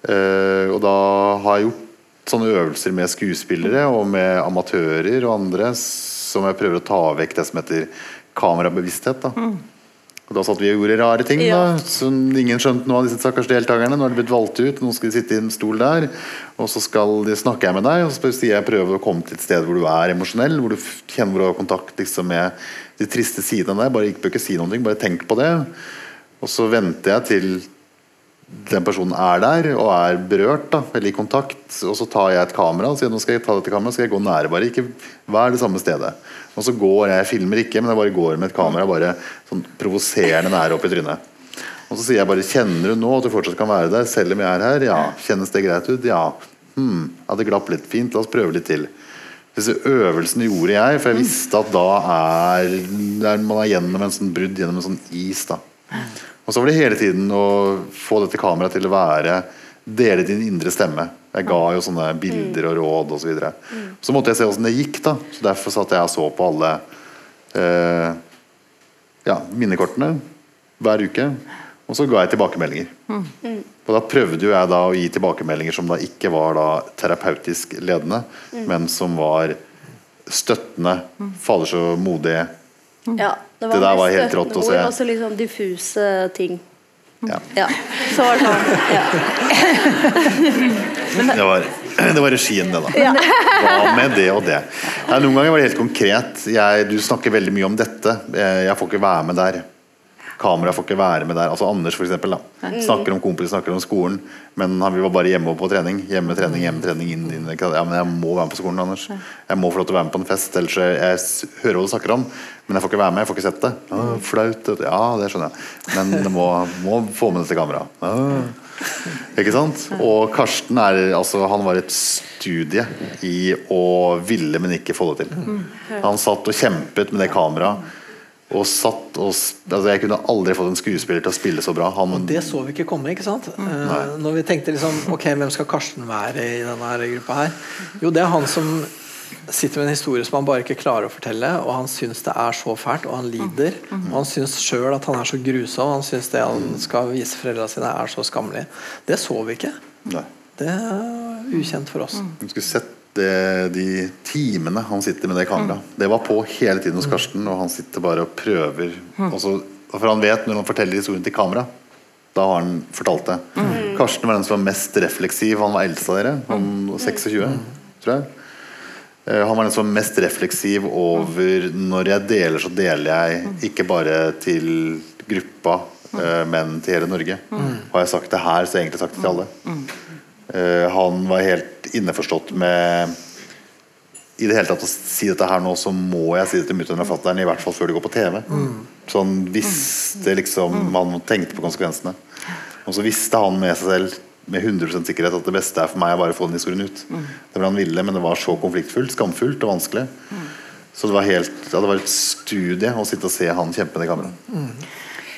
Speaker 5: Uh, og da har jeg gjort sånne øvelser med skuespillere og med amatører og andre som jeg prøver å ta vekk det som heter kamerabevissthet. da og Da satt vi og gjorde rare ting.
Speaker 3: Ja.
Speaker 5: da Som ingen skjønte noe av disse stakkars deltakerne. Nå er de blitt valgt ut, nå skal de sitte i en stol der. Og så skal de snakke jeg med deg, og så sier jeg prøve å komme til et sted hvor du er emosjonell. Hvor du kjenner hvor du har kontakt liksom, med de triste sidene deg. Bare ikke ikke si noe, bare tenk på det. Og så venter jeg til den personen er der og er berørt, da, eller i kontakt. Og så tar jeg et kamera og sier nå skal jeg ta dette kameraet, skal jeg gå nære. Bare ikke vær det samme stedet. Og så går jeg, jeg filmer ikke, men jeg bare går med et kamera bare sånn provoserende nære opp i trynet. Og så sier jeg bare kjenner du nå at du fortsatt kan være der, selv om jeg er her? Ja. Kjennes det greit ut? Ja. Hm, ja, det glapp litt fint. La oss prøve litt til. disse øvelsene gjorde jeg, for jeg visste at da er, er man er gjennom en sånn brudd gjennom en sånn is. da Og så var det hele tiden å få dette kameraet til å være Dele din indre stemme. Jeg ga jo sånne bilder og råd osv. Så, videre. så måtte jeg se åssen det gikk. da Så Derfor satt jeg og så på alle eh, ja, minnekortene hver uke. Og så ga jeg tilbakemeldinger. Og da prøvde jo jeg da å gi tilbakemeldinger som da ikke var da terapeutisk ledende, men som var støttende. Faller så modig.
Speaker 3: Ja,
Speaker 5: Det der var helt rått å se.
Speaker 3: Og så litt sånn diffuse ting.
Speaker 5: Ja.
Speaker 3: Ja, så var det sånn. Ja.
Speaker 5: Det var, det var regien, det, da. Hva med det og det? Nei, noen ganger var det helt konkret. Jeg, du snakker veldig mye om dette. Jeg, jeg får ikke være med der. Kamera får ikke være med der. Altså Anders, for eksempel, da. Snakker om kompiser, snakker om skolen. Men han vi var bare hjemme og på trening. Hjemme, trening, hjemme, trening. Inn, inn. Ja, men jeg må være med på skolen, Anders. Jeg må få lov til å være med på en fest. Ellers jeg, jeg hører hva du snakker om, men jeg får ikke være med. Jeg får ikke sett det. Ah, flaut. Ja, det skjønner jeg. Men jeg må, må få med dette kameraet. Ikke sant? Og Karsten er, altså, han var et studie i å ville, men ikke få det til. Han satt og kjempet med det kameraet. Og satt og altså, Jeg kunne aldri fått en skuespiller til å spille så bra. Han,
Speaker 2: Det så vi ikke komme, ikke sant? Eh, når vi tenkte liksom Ok, hvem skal Karsten være i denne gruppa her? Jo, det er han som sitter med en historie som han bare ikke klarer å fortelle, og han syns det er så fælt, og han lider. Og han syns sjøl at han er så grusom, han syns det han skal vise foreldra sine, er så skammelig. Det så vi ikke.
Speaker 5: Nei.
Speaker 2: Det er ukjent for oss.
Speaker 5: Du skulle sett det, de timene han sitter med det kameraet. Det var på hele tiden hos Karsten, og han sitter bare og prøver. Og så, for han vet når han forteller historien til kamera, da har han fortalt det. Karsten var den som var mest refleksiv. Han var eldst av dere. Han var 26, tror jeg. Eh, Han var den som var mest refleksiv over Når jeg deler, så deler jeg ikke bare til gruppa, eh, men til hele Norge. Har jeg sagt det her, så har jeg egentlig sagt det til alle. Eh, han var helt innforstått med i det hele tatt å si dette her nå, så må jeg si det til mutter'n og fatter'n, i hvert fall før det går på TV. Så han visste liksom Han tenkte på konsekvensene. Og så visste han med seg selv med 100% sikkerhet at det beste er for meg å bare få den historien ut. Det var han ville, men det var så konfliktfullt, skamfullt og vanskelig. Så det var, helt, ja, det var et studie å sitte og se han kjempe med det kameraet.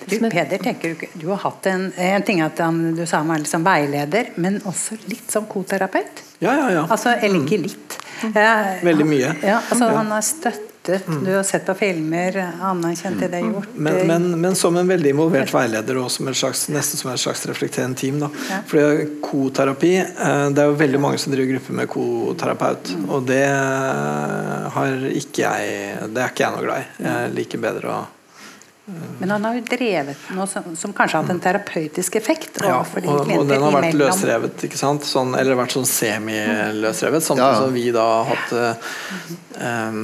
Speaker 1: Du, Peder, tenker du ikke Du har hatt en, en ting at han, du sa han var liksom veileder, men også litt som koterapeut?
Speaker 2: Ja, ja, ja.
Speaker 1: Altså, eller ikke litt. Ja,
Speaker 2: Veldig mye.
Speaker 1: Ja, altså,
Speaker 2: Ja.
Speaker 1: Han har støttet. Du har sett på filmer, anerkjent det det er gjort.
Speaker 2: Men, men, men som en veldig involvert veileder og som slags, nesten som et slags reflekterende team. Da.
Speaker 1: Ja.
Speaker 2: Fordi koterapi eh, Det er jo veldig mange som driver grupper med koterapeut. Og det har ikke jeg Det er ikke jeg noe glad i. Jeg liker bedre å
Speaker 1: Men han har jo drevet noe som, som kanskje har hatt en terapeutisk effekt
Speaker 2: ja, og, og den har vært
Speaker 1: imellom.
Speaker 2: løsrevet, ikke sant? Sånn, eller vært sånn semiløsrevet. Samtidig
Speaker 5: Ja, ja.
Speaker 2: som vi da har hatt uh, um,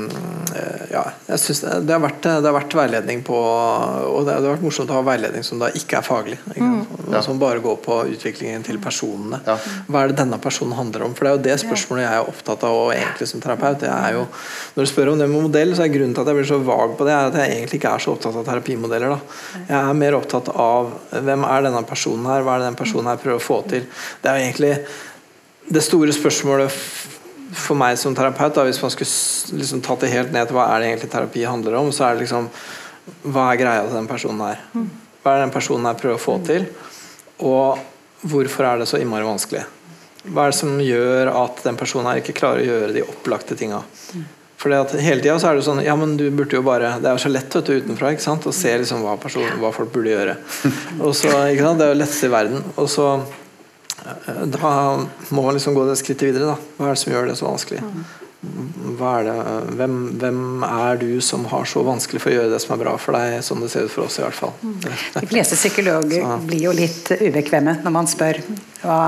Speaker 2: eh, Ja, jeg synes det, det, har vært, det har vært veiledning på Og det, det har vært morsomt å ha veiledning som da ikke er faglig. Ikke sant? Og
Speaker 5: Ja.
Speaker 2: Som bare går på utviklingen til personene.
Speaker 5: Ja.
Speaker 2: Hva er det denne personen handler om? For det er jo det spørsmålet jeg er opptatt av og egentlig som terapeut. Er jo, når du spør om det med modell, så er grunnen til at jeg blir så vag på det, er at jeg egentlig ikke er så opptatt av terapimodeller. Da. Jeg er mer opptatt av hvem er denne personen her, hva er det den personen her prøver å få til. Det er jo egentlig det store spørsmålet for meg som terapeut, da, hvis man skulle liksom tatt det helt ned til hva er det egentlig terapi handler om, så er det liksom Hva er greia til den personen her? Hva er det den personen her prøver å få til? Og hvorfor er det så innmari vanskelig? Hva er det som gjør at den personen her ikke klarer å gjøre de opplagte tinga? Fordi at Hele tida er det sånn Ja, men du burde jo bare Det er jo så lett vet du, utenfra ikke sant? å se liksom hva, person, hva folk burde gjøre. Og så, ikke sant? Det er jo letteste i verden. Og så eh, Da må man liksom gå det skrittet videre. da Hva er det som gjør det så vanskelig? Hva er det, hvem, hvem er du som har så vanskelig for å gjøre det som er bra for deg, sånn det ser ut for oss i hvert fall.
Speaker 1: De fleste psykologer
Speaker 2: Så-
Speaker 1: blir jo litt ubekvemme når man spør hva,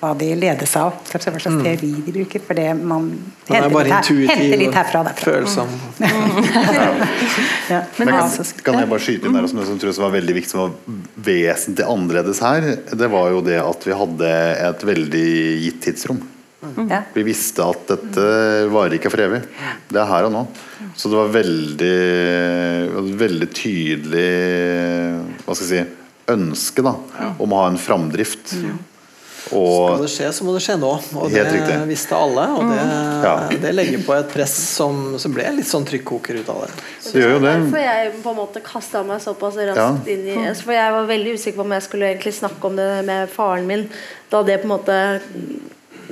Speaker 1: hva de ledes av. Hva slags teori de bruker. For det man
Speaker 2: Mm. er
Speaker 1: henter
Speaker 2: bare
Speaker 1: litt, her, henter litt herfra og derfra.
Speaker 2: følsom.
Speaker 1: Ja.
Speaker 5: Men
Speaker 1: Men
Speaker 5: kan,
Speaker 1: altså,
Speaker 5: kan jeg bare skyte inn der som tror jeg var veldig viktig, som var vesentlig annerledes her? Det var jo det at vi hadde et veldig gitt tidsrom.
Speaker 1: Ja.
Speaker 5: Vi visste at dette varer ikke for evig. Det er her og nå. Så det var veldig, veldig tydelig hva skal jeg si, ønske da, om å ha en framdrift.
Speaker 2: Skal
Speaker 5: Og
Speaker 2: det skje, så må det skje nå. Og
Speaker 5: Helt
Speaker 2: det
Speaker 5: riktig.
Speaker 2: visste alle. Og det,
Speaker 5: Ja.
Speaker 2: det legger på et press som som ble litt sånn trykkoker ut av det.
Speaker 5: så gjør jo det.
Speaker 3: Derfor jeg på en måte kasta meg såpass raskt
Speaker 5: Ja.
Speaker 3: inn i For jeg var veldig usikker på om jeg skulle egentlig snakke om det med faren min da det på en måte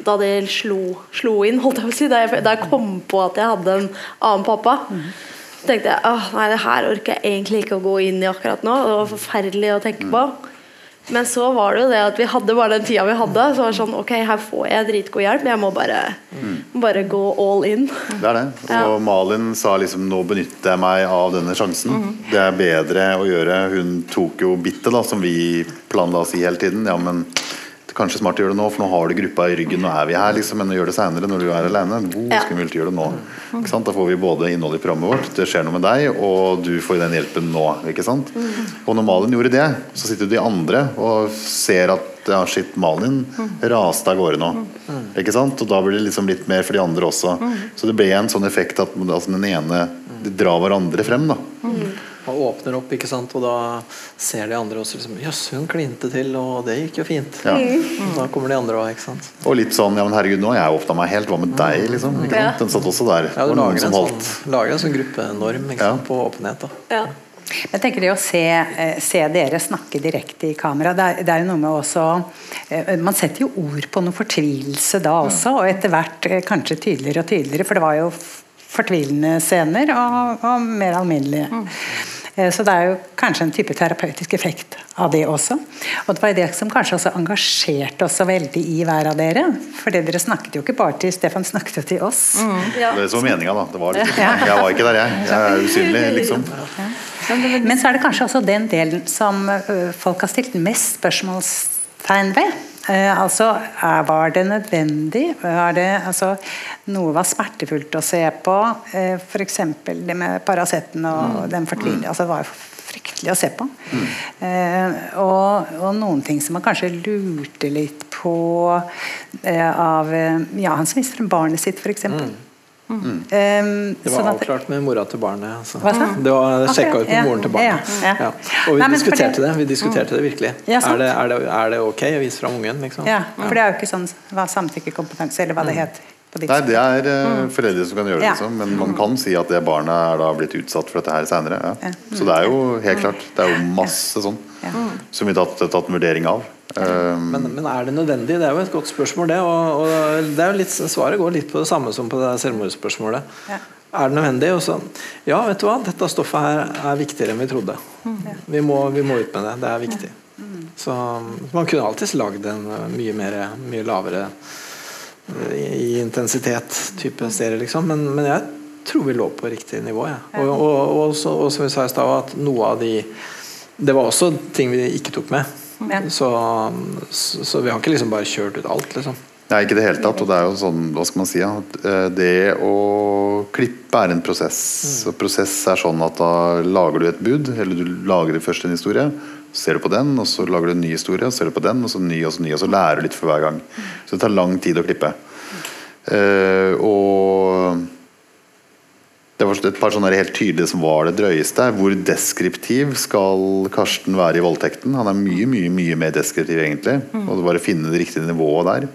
Speaker 3: Da det slo, slo inn, holdt jeg på å si. Da jeg, da jeg kom på at jeg hadde en annen pappa. Så tenkte jeg åh, nei, det her orker jeg egentlig ikke å gå inn i akkurat nå. Det var forferdelig å tenke på. Men så var det jo det at vi hadde bare den tida vi hadde. Så var det sånn, ok, her får jeg dritgod hjelp, men jeg må bare, mm. bare gå all in.
Speaker 5: Det er det. Og Malin sa liksom nå benytter jeg meg av denne sjansen. Det er bedre å gjøre. Hun tok jo bittet, da, som vi planla å si hele tiden. Ja, men kanskje smart å gjøre det nå, for nå har du gruppa i ryggen. Nå er vi her, liksom. Men å gjøre det seinere når du er alene, hvor
Speaker 3: Ja.
Speaker 5: skummelt å gjøre det nå? Da får vi både innhold i programmet vårt, det skjer noe med deg, og du får den hjelpen nå. Ikke sant? Og når Malin gjorde det, så sitter de andre og ser at ja, shit, Malin raste av gårde nå. Ikke sant? Og da blir det liksom litt mer for de andre også. Så det ble en sånn effekt at altså, den ene de drar hverandre frem. da
Speaker 2: Og åpner opp, ikke sant? og da ser de andre også liksom Jøss, hun klinte til, og det gikk jo fint.
Speaker 5: Ja.
Speaker 2: Og Da kommer de andre òg, ikke sant.
Speaker 5: Og litt sånn ja, men herregud, nå har jeg åpna meg helt. Hva med deg, liksom? Sant? Den satt også der.
Speaker 2: Ja, du lager en, sånn, lager en sånn gruppenorm ikke
Speaker 5: Ja.
Speaker 2: sant? på åpenhet. da.
Speaker 3: Ja.
Speaker 1: Jeg tenker det å se, eh, se dere snakke direkte i kamera, det er, det er jo noe med også eh, Man setter jo ord på noe fortvilelse da også, og etter hvert eh, kanskje tydeligere og tydeligere, for det var jo fortvilende scener og, og mer alminnelige. Eh, Så det er jo kanskje en type terapeutisk effekt av det også. Og det var det som kanskje også engasjerte oss så veldig i hver av dere. For dere snakket jo ikke bare til Stefan, snakket jo til oss.
Speaker 3: Ja.
Speaker 5: Det så meninga, da. Det var liksom, jeg var ikke der, jeg. Jeg er usynlig, liksom.
Speaker 1: Men så er det kanskje også den delen som folk har stilt mest spørsmålstegn ved. Eh, altså, Var det nødvendig? Var det, altså, noe var smertefullt å se på. Eh, F.eks. det med Paraceten og den fortvilelsen. Altså, det var fryktelig å se på. Eh, og, og noen ting som man kanskje lurte litt på eh, av eh, Ja, han som mister barnet sitt, f.eks. Mm.
Speaker 2: Det var avklart med mora til barnet. Altså.
Speaker 1: Hva sa?
Speaker 2: Det var sjekka ut med
Speaker 1: Ja,
Speaker 2: moren til barnet.
Speaker 1: ja, ja.
Speaker 2: Og vi
Speaker 1: Nei,
Speaker 2: diskuterte
Speaker 1: det-
Speaker 2: det. Vi diskuterte det virkelig.
Speaker 1: Ja,
Speaker 2: er, det, er, det, er det ok å vise fram ungen? Liksom?
Speaker 1: Ja, for det er jo ikke sånn hva samtykkekompetanse, eller hva det heter.
Speaker 5: Nei, det er uh, foreldre som kan gjøre det, liksom. Men man kan si at det barnet er da blitt utsatt for dette her seinere. Ja. Så det er jo helt klart. Det er jo masse sånn som vi har tatt, tatt en vurdering av. Um,
Speaker 2: Men, men er det nødvendig? Det er jo et godt spørsmål, det. Og, og det er jo litt, svaret går litt på det samme som på det selvmordsspørsmålet.
Speaker 1: Ja.
Speaker 2: Er det nødvendig? Og så, ja, vet du hva, dette stoffet her er viktigere enn vi trodde. Vi, må, vi må ut med det. Det er viktig. Så man kunne alltids lagd en uh, mye mer mye lavere uh, i i intensitet type serie, liksom. Men, men jeg tror vi lå på riktig nivå. Ja. Og, og, og, så, og som vi sa i stad, at noe av de Det var også ting vi ikke tok med. Så, så, så vi har ikke liksom bare kjørt ut alt, liksom.
Speaker 5: Nei, ikke i det hele tatt. Og det er jo sånn, hva skal man si ja, eh, Det å klippe er en prosess. Og prosess er sånn at da lager du et bud, eller du lager først en historie. Så ser du på den, og så lager du en ny historie, og så ser du på den, og så ny og så ny, og så lærer du litt for hver gang. Så det tar lang tid å klippe. Eh, og det var et par sånne helt tydelige som var det drøyeste. Hvor deskriptiv skal Karsten være i voldtekten? Han er mye mye, mye mer deskriptiv, egentlig. Og det bare finne det riktige nivået der.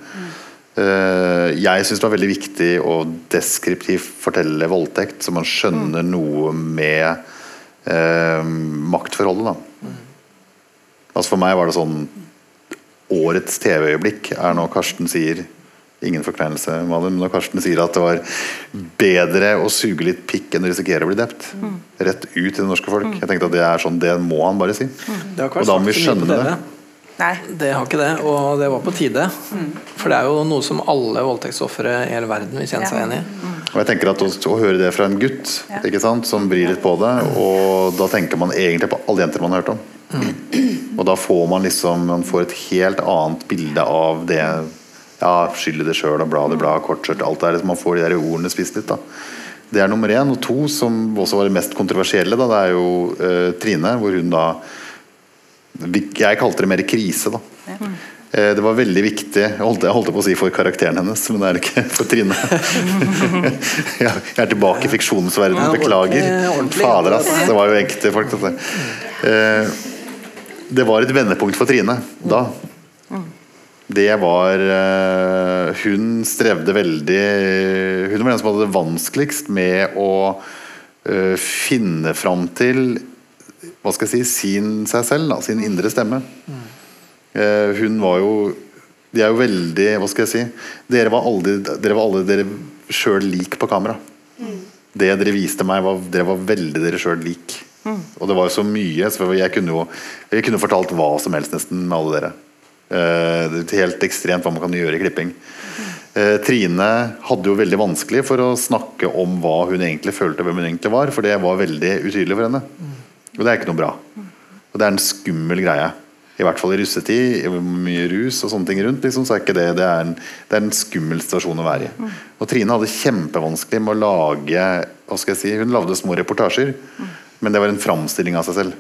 Speaker 5: Eh, jeg syns det var veldig viktig å deskriptivt fortelle voldtekt, så man skjønner noe med eh, maktforholdet. Da. Altså For meg var det sånn Årets TV-øyeblikk er når Karsten sier Ingen forkleinelse, Malin, men når Karsten sier at det var bedre å suge litt pikk enn å risikere å bli drept. Rett ut til det norske folk. Jeg tenkte at Det er sånn, det må han bare si.
Speaker 2: Det
Speaker 5: Og da må vi skjønne det.
Speaker 1: Nei.
Speaker 2: Det har ikke det, og det var på tide. For det er jo noe som alle voldtektsofre i hele verden vil kjenne seg
Speaker 1: Ja.
Speaker 2: igjen i.
Speaker 5: Og jeg tenker at å, å høre det fra en gutt ikke sant, som bryr litt på det, og da tenker man egentlig på alle jenter man har hørt om. Og da får man liksom Man får et helt annet bilde av det Ja, skyld i det sjøl og bla, det bla, kortskjørt, alt det der. Man får de der ordene spist litt, da. Det er nummer én. Og to, som også var det mest kontroversielle, da, det er jo uh, Trine, hvor hun da Jeg kalte det mer krise, da. Eh, Det var veldig viktig Jeg holdt, jeg holdt på å si for karakteren hennes, men det er det ikke for Trine. jeg er tilbake i fiksjonens verden.
Speaker 2: Ja,
Speaker 5: Beklager. Fader, ass. Det var jo ekte folk, dette. Eh, Det var et vendepunkt for Trine da. Det var eh, Hun strevde veldig Hun var den som hadde det vanskeligst med å eh, finne fram til hva skal jeg si, sin seg selv, da, sin indre stemme. Eh, hun var jo De er jo veldig Hva skal jeg si Dere var aldri dere var alle dere sjøl lik på kamera. Det dere viste meg, var dere var veldig dere sjøl lik. Og det var jo så mye. Så jeg kunne jo jeg kunne fortalt hva som helst nesten med alle dere. Eh, helt ekstremt hva man kan gjøre i klipping. Eh, Trine hadde jo veldig vanskelig for å snakke om hva hun egentlig følte, hvem hun egentlig var, for det var veldig utydelig for henne. Og det er ikke noe bra. Og det er en skummel greie. I hvert fall i russetid, mye rus og sånne ting rundt. Liksom, så er ikke det, det, er en, det er en skummel situasjon å være i. Og Trine hadde kjempevanskelig med å lage hva skal jeg si, Hun lagde små reportasjer, men det var en framstilling av seg selv.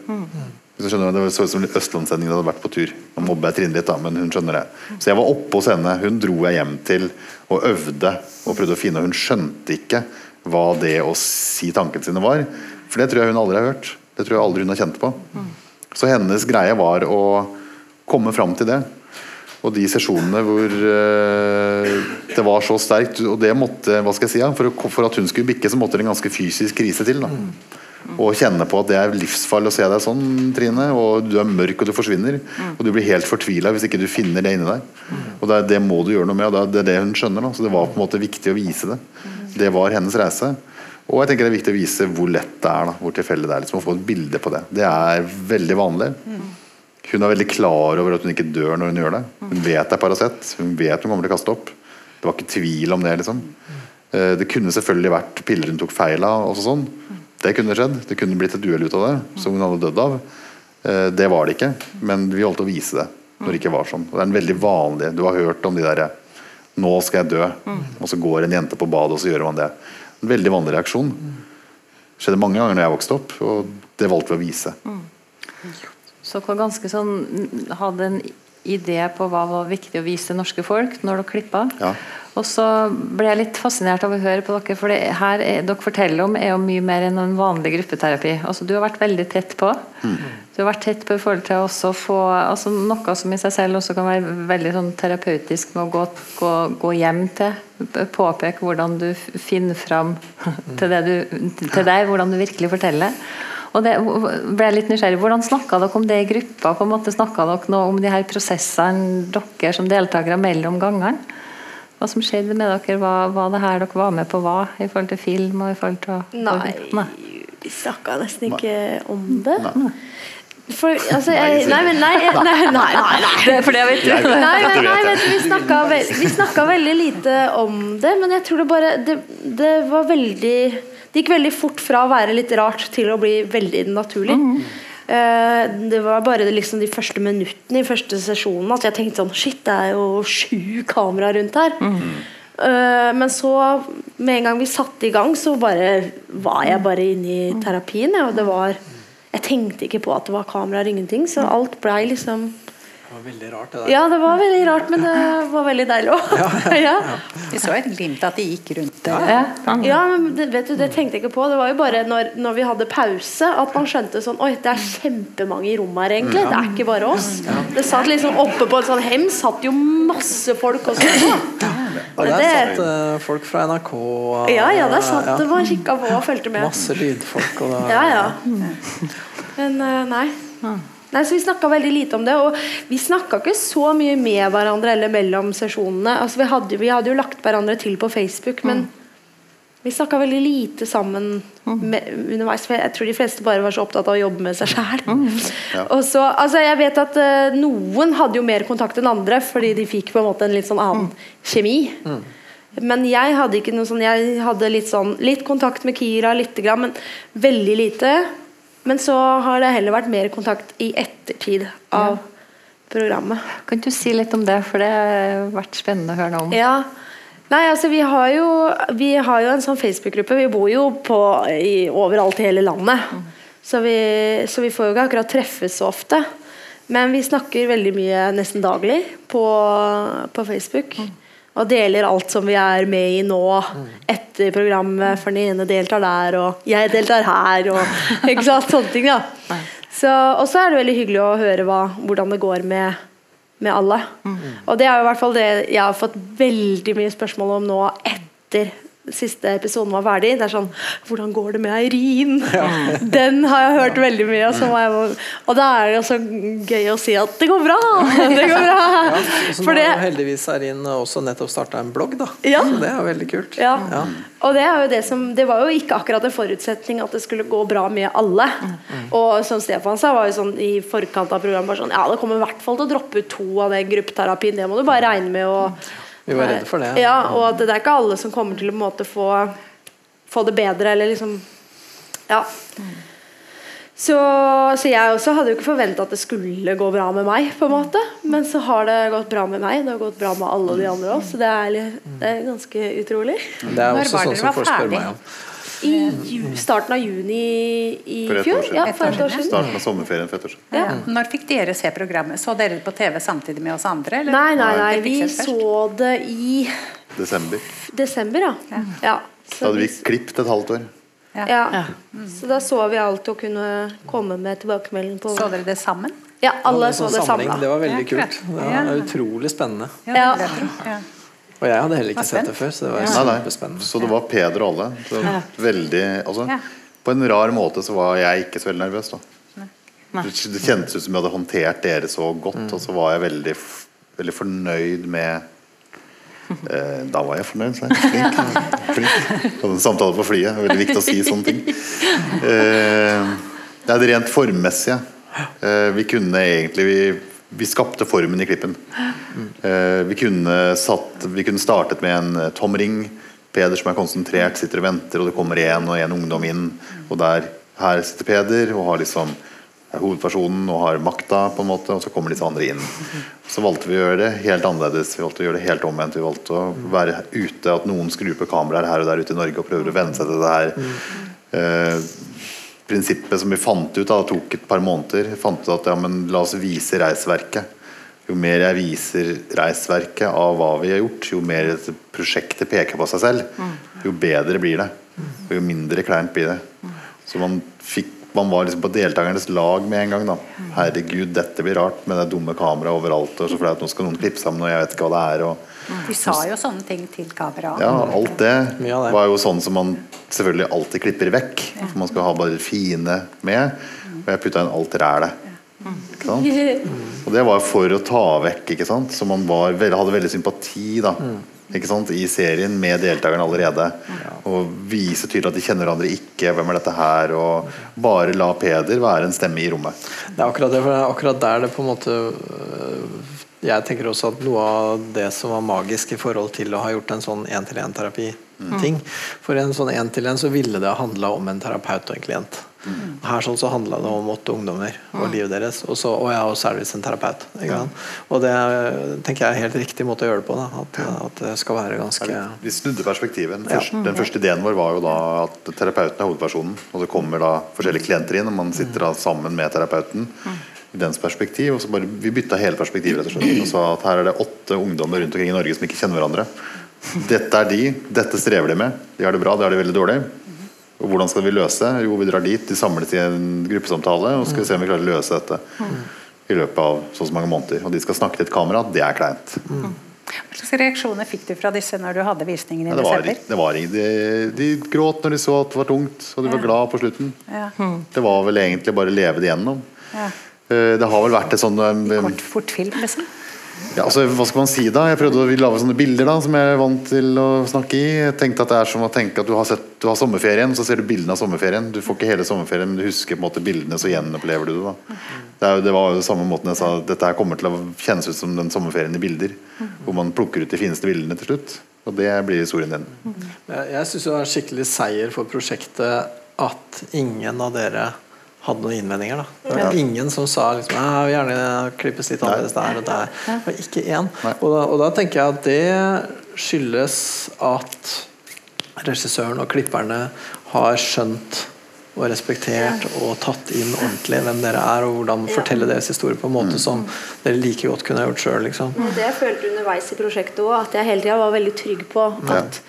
Speaker 5: Hvis du skjønner, Det så ut som Østlandssendingen hadde vært på tur. Nå mobber Trine litt, da, men hun skjønner det. Så jeg var oppe hos henne. Hun dro jeg hjem til og øvde og prøvde å finne Hun skjønte ikke hva det å si tankene sine var. For det tror jeg hun aldri har hørt. Det tror jeg aldri hun har kjent på. Så hennes greie var å komme fram til det. Og de sesjonene hvor eh, det var så sterkt Og det måtte, hva skal jeg si for at hun skulle bikke, så måtte det en ganske fysisk krise til. da og kjenne på at det er livsfarlig å se deg sånn, Trine. Og du er mørk og du forsvinner. Og du blir helt fortvila hvis ikke du finner det inni deg. Og det, er- det må du gjøre noe med, og det er- det hun skjønner. Da. Så det var på en måte viktig å vise det. Det var hennes reise. Og jeg tenker det er viktig å vise hvor lett det er. Da, hvor tilfeldig det er. Liksom, å få et bilde på det. Det er veldig vanlig. Hun er veldig klar over at hun ikke dør når hun gjør det. Hun vet det er Paracet. Hun vet hun kommer til å kaste opp. Det var ikke tvil om det. liksom Eh, Det kunne selvfølgelig vært piller hun tok feil av. og sånn Det kunne skjedd. Det kunne blitt et uhell ut av det, som hun hadde dødd av. Eh, Det var det ikke, men vi holdt å vise det når det ikke var sånn. Og det er en veldig vanlig Du har hørt om de derre 'Nå skal jeg dø', og så går en jente på badet, og så gjør man det. En veldig vanlig reaksjon. Det skjedde mange ganger når jeg vokste opp, og det valgte vi å vise.
Speaker 4: Så dere ganske sånn hadde en idé på hva var viktig å vise norske folk når dere klippa.
Speaker 5: Ja.
Speaker 4: Og så ble jeg litt fascinert av å høre på dere, for det her er, dere forteller om er jo mye mer enn en vanlig gruppeterapi. Altså Du har vært veldig tett på. Du har vært tett på i forhold til å få altså Noe som i seg selv også kan være veldig sånn terapeutisk med å gå, gå, gå hjem til. Påpeke hvordan du finner fram til, det du, til deg, hvordan du virkelig forteller. Og det ble jeg litt nysgjerrig. Hvordan snakka dere om det i gruppa? på en måte Snakka dere noe om de her prosessene dere som deltakere mellom gangene? Hva som skjedde med dere? Hva, hva det her dere var med på hva i forhold til film? og i forhold til
Speaker 3: Nei,
Speaker 4: Nei.
Speaker 3: vi snakka nesten ikke om det.
Speaker 5: Nei.
Speaker 3: For, altså, jeg, nei, men nei, nei, nei, nei, nei.
Speaker 4: Det er det jeg vet
Speaker 5: Jeg.
Speaker 3: Nei,
Speaker 5: men,
Speaker 3: nei
Speaker 5: vet
Speaker 3: du, vi snakka, vi snakka veldig lite om det, men jeg tror det bare Det, det var veldig Det gikk veldig fort fra å være litt rart til å bli veldig naturlig. Eh, det var bare liksom de første minuttene i første sesjonen at jeg tenkte sånn Shit, det er jo sju kameraer rundt her. Eh, men så, med en gang vi satte i gang, så bare var jeg bare inne i terapien. Ja, og det var Jeg tenkte ikke på at det var kameraer, ingenting. Så alt blei liksom
Speaker 2: var veldig rart, det der.
Speaker 3: ja, det var veldig rart, men det var veldig deilig òg. Ja,
Speaker 1: Vi så et glimt at de gikk rundt det.
Speaker 4: Ja.
Speaker 3: ja, men det, vet du, det tenkte jeg ikke på. Det var jo bare når, når vi hadde pause at man skjønte sånn Oi, det er kjempemange i rommet her, egentlig. Det er ikke bare oss. Det satt liksom oppe på en sånn hem, satt jo masse folk også.
Speaker 2: Og der satt uh, folk fra NRK. og-
Speaker 3: Ja, ja, der satt
Speaker 2: ja.
Speaker 3: det man kikka på og fulgte med.
Speaker 2: Masse lydfolk. Og
Speaker 3: Ja, ja. Men uh, nei. Nei, så Vi snakka veldig lite om det. Og vi snakka ikke så mye med hverandre eller mellom sesjonene. Altså, vi, hadde, vi hadde jo lagt hverandre til på Facebook, men vi snakka veldig lite sammen med, underveis. For jeg tror de fleste bare var så opptatt av å jobbe med seg sjæl. Mm. Ja. altså, jeg vet at uh, noen hadde jo mer kontakt enn andre, fordi de fikk på en måte en litt sånn annen kjemi. Men jeg hadde ikke noe sånn Jeg hadde litt sånn Litt kontakt med Kira, lite grann, men veldig lite. Men så har det heller vært mer kontakt i ettertid av programmet.
Speaker 4: Kan du si litt om det, for det har vært spennende å høre noe om.
Speaker 3: Ja. Nei, altså vi har jo, vi har jo en sånn Facebook-gruppe. Vi bor jo på, i, overalt i hele landet. Så, vi, så vi får jo ikke akkurat treffes så ofte. Men vi snakker veldig mye nesten daglig på, på Facebook. Og deler alt som vi er med i nå etter programmet. For den ene deltar der, og jeg deltar her. Og ikke sant, sånne ting da Så, Og så er det veldig hyggelig å høre hva, hvordan det går med, med alle. Og det er jo i hvert fall det jeg har fått veldig mye spørsmål om nå etter siste episoden var ferdig. Det er sånn Hvordan går det med Eirin? Den har jeg hørt veldig mye. Og, jeg, og da er det jo så gøy å si at det går bra! Det går bra!
Speaker 2: Ja, så nå har heldigvis Eirin også nettopp starta en blogg, da.
Speaker 3: Ja.
Speaker 2: Så det er veldig kult.
Speaker 3: Ja.
Speaker 2: Ja.
Speaker 3: Og det er jo det som Det var jo ikke akkurat en forutsetning at det skulle gå bra med alle. Og som Stefan sa, var jo sånn i forkant av programmet bare sånn Ja, det kommer i hvert fall til å droppe ut to av den gruppeterapien. Det må du bare regne med. Og,
Speaker 2: Vi var redde for det.
Speaker 3: Ja, og at det er ikke alle som kommer til å måte få, få det bedre, eller liksom Ja. Så, så jeg også hadde jo ikke forventa at det skulle gå bra med meg, på en måte. Men så har det gått bra med meg. Det har gått bra med alle de andre òg, så det er, litt- det er ganske utrolig.
Speaker 2: Det er også sånn som folk spør meg om.
Speaker 3: I ju starten av juni i
Speaker 5: For et år
Speaker 3: fjor. Ja,
Speaker 1: Et
Speaker 3: for
Speaker 1: år
Speaker 3: et år
Speaker 1: siden.
Speaker 5: Starten av sommerferien for et år siden.
Speaker 1: Ja. Når fikk dere se programmet? Så dere det på TV samtidig med oss andre? Eller?
Speaker 3: Nei, nei, nei. Vi så det i
Speaker 5: Desember.
Speaker 3: desember, ja. ja.
Speaker 5: Da
Speaker 3: Så,
Speaker 5: hadde vi klippet et halvt år.
Speaker 3: ja. så da så vi alt og kunne komme med tilbakemelding på
Speaker 1: Så dere det sammen?
Speaker 3: Ja, alle
Speaker 2: Det
Speaker 3: så det
Speaker 2: sammen.
Speaker 3: samla.
Speaker 2: Det var veldig kult. Det var utrolig spennende.
Speaker 3: Ja.
Speaker 1: det ja.
Speaker 2: Og jeg hadde heller ikke sett det før, så det var
Speaker 5: ja. nei.
Speaker 2: kjempespennende.
Speaker 5: Så det var Peder og alle. Så veldig, altså,
Speaker 1: Ja.
Speaker 5: På en rar måte så var jeg ikke så veldig nervøs. da Det det kjentes ut som jeg hadde håndtert dere så godt, og så var jeg veldig, veldig fornøyd med eh, Da var jeg fornøyd. Jeg. Flink. Flink. Hadde en samtale på flyet. Veldig viktig å si sånne ting. Eh, det er det rent formmessige. Eh, vi kunne egentlig vi, vi skapte formen i klippen. Eh, vi, kunne satt, vi kunne startet med en eh, tom ring. Peder som er konsentrert, sitter og venter, og det kommer én og én ungdom inn. Og der, her sitter Peder og har liksom er hovedpersonen og har makta, på en måte, og så kommer disse andre inn. Så valgte vi å gjøre det helt annerledes. Vi valgte å gjøre det helt omvendt. Vi valgte å være ute, at noen skrur på kameraer her og der ute i Norge og prøver å venne seg til det her. Prinsippet som vi fant ut, da, det tok et par måneder, fant ut at ja, men la oss vise reisverket. Jo mer jeg viser reisverket av hva vi har gjort, jo mer prosjektet peker på seg selv, jo bedre blir det. Og jo mindre kleint blir det. Så man, fikk, man var liksom på deltakernes lag med en gang. da Herregud, dette blir rart med det dumme kameraet overalt. Og så flaut, nå skal noen klippe sammen, og jeg vet ikke hva det er. Og,
Speaker 1: De sa jo sånne ting til kameraet.
Speaker 5: ja, alt det var jo sånn som man selvfølgelig alltid klipper vekk. For man skal ha bare det fine med. Og jeg putta inn alt rælet. Ikke sant? Og det var for å ta vekk, ikke sant. Så man var, hadde veldig sympati da ikke sant? i serien med deltakerne allerede. Og vise tydelig at de kjenner hverandre ikke. Hvem er dette her? Og bare la Peder være en stemme i rommet.
Speaker 2: Det er akkurat, det, for det er akkurat der det på en måte øh, Jeg tenker også at noe av det som var magisk i forhold til å ha gjort en sånn én-til-én-terapi-ting For en sånn én-til-én så ville det handla om en terapeut og en klient. Her sånn så handla det om åtte ungdommer og livet deres, og så, og jeg er også visst en terapeut. Og det tenker jeg er helt riktig måte å gjøre det på. Da. At, at det skal være ganske
Speaker 5: Vi snudde perspektivet. Den første, den første ideen vår var jo da at terapeuten er hovedpersonen, og så kommer da forskjellige klienter inn, og man sitter da sammen med terapeuten i dens perspektiv. og så bare, Vi bytta hele perspektivet rett og slett, og sa at her er det åtte ungdommer rundt omkring i Norge som ikke kjenner hverandre. Dette er de, dette strever de med. De har det bra, de har det veldig dårlig. Og hvordan skal vi løse? Jo, vi drar dit, de samles i en gruppesamtale, og skal se om vi klarer å løse dette i løpet av så mange måneder. Og de skal snakke til et kamera, det er kleint.
Speaker 1: Hva slags reaksjoner fikk du fra disse når du hadde visningen i
Speaker 5: Ja, det var,
Speaker 1: desember?
Speaker 5: det var, de, de gråt når de så at det var tungt, og de var glad på slutten.
Speaker 1: Ja.
Speaker 5: Det var vel egentlig bare å leve det gjennom.
Speaker 1: Ja.
Speaker 5: Eh, Det har vel vært et sånn eh,
Speaker 1: Kort, fort film, liksom?
Speaker 5: ja, altså, Hva skal man si da? Jeg prøvde å lage sånne bilder da som jeg er vant til å snakke i. Jeg tenkte at det er som å tenke at du har, sett, du har sommerferien, så ser du bildene av sommerferien. Du får ikke hele sommerferien, men du husker på en måte bildene, så gjenopplever du det. da Det, er, det var jo det samme måten jeg sa Dette her kommer til å kjennes ut som den sommerferien i bilder. Hvor man plukker ut de fineste bildene til slutt. Og det blir historien din.
Speaker 2: Jeg, jeg syns det var en skikkelig seier for prosjektet at ingen av dere hadde noen innvendinger. Da. Det var ingen som sa liksom, «Ja, jeg vil gjerne klippes litt annerledes der og der. Det var ikke én. Og da, og da tenker jeg at det skyldes at regissøren og klipperne har skjønt og respektert og tatt inn ordentlig hvem dere er, og hvordan fortelle deres historie på en måte som dere like godt kunne ha gjort sjøl. Liksom.
Speaker 3: Det jeg følte underveis i prosjektet òg, at jeg hele tida var veldig trygg på at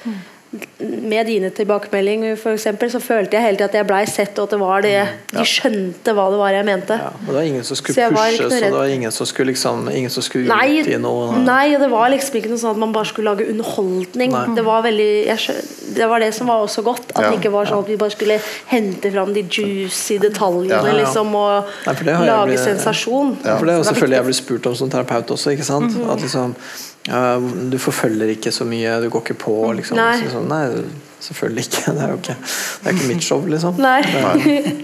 Speaker 3: med dine tilbakemeldinger for eksempel, så følte jeg hele tiden at jeg blei sett, og at det var det de skjønte hva det var jeg mente.
Speaker 2: Ja, og det var ingen som skulle pushe, så det var ingen som skulle liksom Ingen som skulle
Speaker 3: Nei,
Speaker 2: ut i noe
Speaker 3: nei, det var liksom ikke noe sånn at man bare skulle lage underholdning. Det var veldig jeg Det var det som var også godt. At
Speaker 5: Ja.
Speaker 3: det ikke var sånn at vi bare skulle hente fram de juicy detaljene
Speaker 5: Ja,
Speaker 3: liksom og
Speaker 2: Nei,
Speaker 3: lage
Speaker 2: blitt-
Speaker 3: sensasjon.
Speaker 2: For det er jo selvfølgelig jeg blir spurt om som terapeut også. ikke sant?
Speaker 3: Mhm.
Speaker 2: At liksom Du forfølger ikke så mye, du går ikke på. liksom.
Speaker 3: Nei.
Speaker 2: Så sånn, nei, selvfølgelig ikke. Det er jo ikke, det er ikke mitt show, liksom.
Speaker 3: Nei.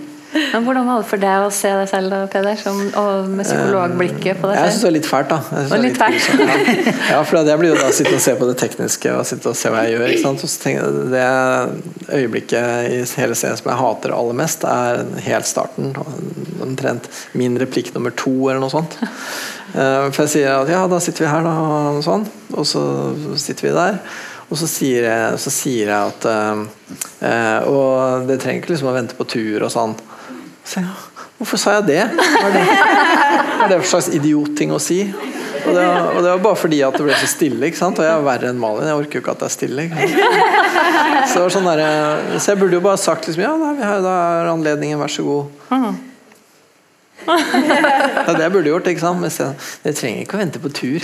Speaker 4: Men hvordan var det for deg å se deg selv, da, Peder? Som, og med psykologblikket på
Speaker 2: Jeg syns det var litt fælt, da.
Speaker 4: Og litt fælt.
Speaker 2: Ja. ja, for jeg blir jo da sitte og se på det tekniske og sitte og se hva jeg gjør. ikke sant? Og så tenker jeg, Det øyeblikket i hele serien som jeg hater aller mest, er helt starten. Omtrent min replikk nummer to, eller noe sånt. Eh, For jeg sier at ja, da sitter vi her, da, og sånn. Og så sitter vi der. Og så sier jeg, så sier jeg at eh, eh, Og det trenger ikke liksom å vente på tur og sånn. Så jeg, Hvorfor sa jeg det? Hva er det, hva er det for slags idiotting å si? Og det, var, og det var bare fordi at det ble så stille. ikke sant? Og jeg er verre enn Malin. Jeg orker jo ikke at det er stille. Så, sånn der, så jeg burde jo bare sagt liksom, ja, da, vi har, da er anledningen, vær så god. Det er det jeg burde gjort. ikke sant? Men jeg trenger ikke å vente på tur.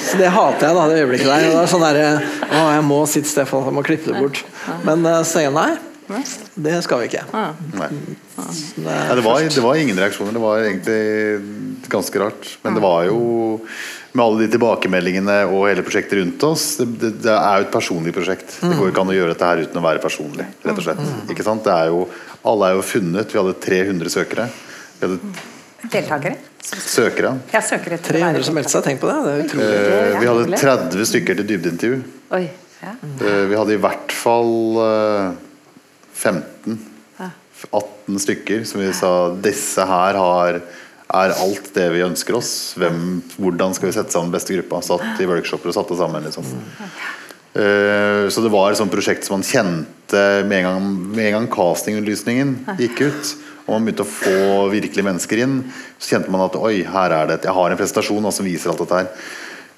Speaker 2: Så det hater jeg, da, det øyeblikket der. Det er sånn der, Å, jeg må sitte Stefan, jeg må klippe det bort. Men eh, så sier jeg nei. Det skal vi ikke.
Speaker 5: Nei.
Speaker 2: Det
Speaker 5: Nei,
Speaker 2: er
Speaker 5: det, var, det var ingen reaksjoner. Det var egentlig ganske rart. Men det var jo med alle de tilbakemeldingene og hele prosjektet rundt oss Det, det, det er jo et personlig prosjekt. Det går ikke an å gjøre dette her uten å være personlig. rett og slett Ikke sant? Det er jo, Alle er jo funnet. Vi hadde 300 søkere. Vi hadde
Speaker 1: Deltakere.
Speaker 5: søkere.
Speaker 1: Ja, søkere
Speaker 2: 300 som meldte seg, tenk på det. Det er utrolig.
Speaker 5: Eh, Vi hadde 30 stykker til dybdeintervju.
Speaker 4: Oi.
Speaker 5: Eh, Vi hadde i hvert fall eh, 15 18 stykker som vi sa disse her har er alt det vi ønsker oss. Hvem, hvordan skal vi sette sammen beste gruppa? Satt i workshoper og satte sammen. Liksom. Eh, så det var et sånt prosjekt som man kjente med en gang, med en gang castingutlysningen gikk ut. Og man begynte å få virkelige mennesker inn. Så kjente man at oi, her er det jeg har en presentasjon som viser alt dette her.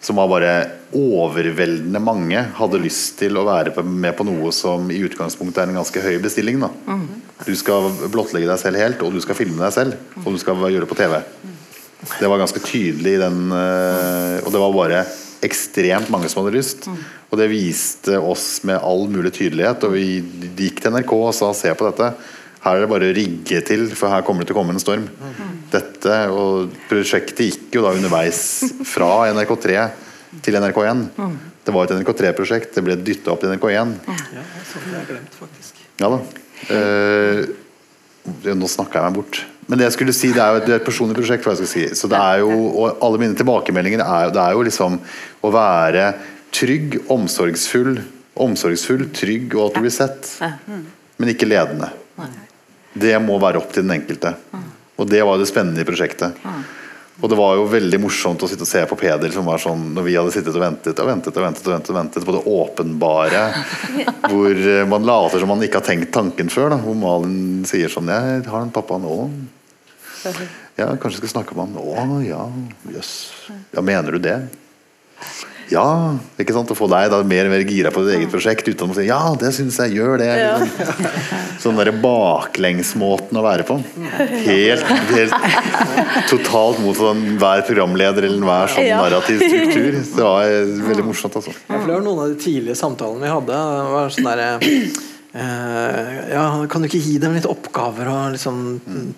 Speaker 5: Som var bare overveldende mange hadde lyst til å være med på noe som i utgangspunktet er en ganske høy bestilling. Da. Du skal blottlegge deg selv helt, og du skal filme deg selv. Og du skal gjøre det på TV. Det var ganske tydelig i den eh, Og det var bare ekstremt mange som hadde lyst. Og det viste oss med all mulig tydelighet. Og vi gikk til NRK og sa se på dette. Her er det bare å rigge til, for her kommer det til å komme en storm. Dette, og Prosjektet gikk jo da underveis fra NRK3 til NRK1. Det var et NRK3-prosjekt, det ble dytta opp til NRK1.
Speaker 2: Ja, sånn har jeg glemt, faktisk.
Speaker 5: Ja da. Eh, nå snakka jeg meg bort. Men det jeg skulle si, det er jo et, det er et personlig prosjekt. Si. Så det er jo, og alle mine tilbakemeldinger er, det er jo liksom å være trygg, omsorgsfull, omsorgsfull, trygg og at du blir sett. Men ikke ledende. Det må være opp til den enkelte. Og det var det spennende i prosjektet. Og det var jo veldig morsomt å sitte og se på Peder som var sånn Når vi hadde sittet og ventet og ventet og ventet og ventet, og ventet på det åpenbare, hvor eh, man later som man ikke har tenkt tanken før. Da, hvor Malin sier sånn Jeg har en pappa nå. Ja, kanskje jeg skal snakke med han. Å ja, jøss. Ja, mener du det? Ja. ikke sant, Å få deg da mer og mer gira på ditt eget prosjekt uten å si ja, det syns jeg, gjør det. Ja. Sånn derre baklengsmåten å være på. Helt, helt totalt mot sånn, hver programleder eller enhver sånn
Speaker 3: Ja.
Speaker 5: narrativ struktur. Det var eh, veldig morsomt, altså.
Speaker 2: Ja, for det var noen av de tidlige samtalene vi hadde. Det var sånn derre eh, Ja, kan du ikke gi dem litt oppgaver og liksom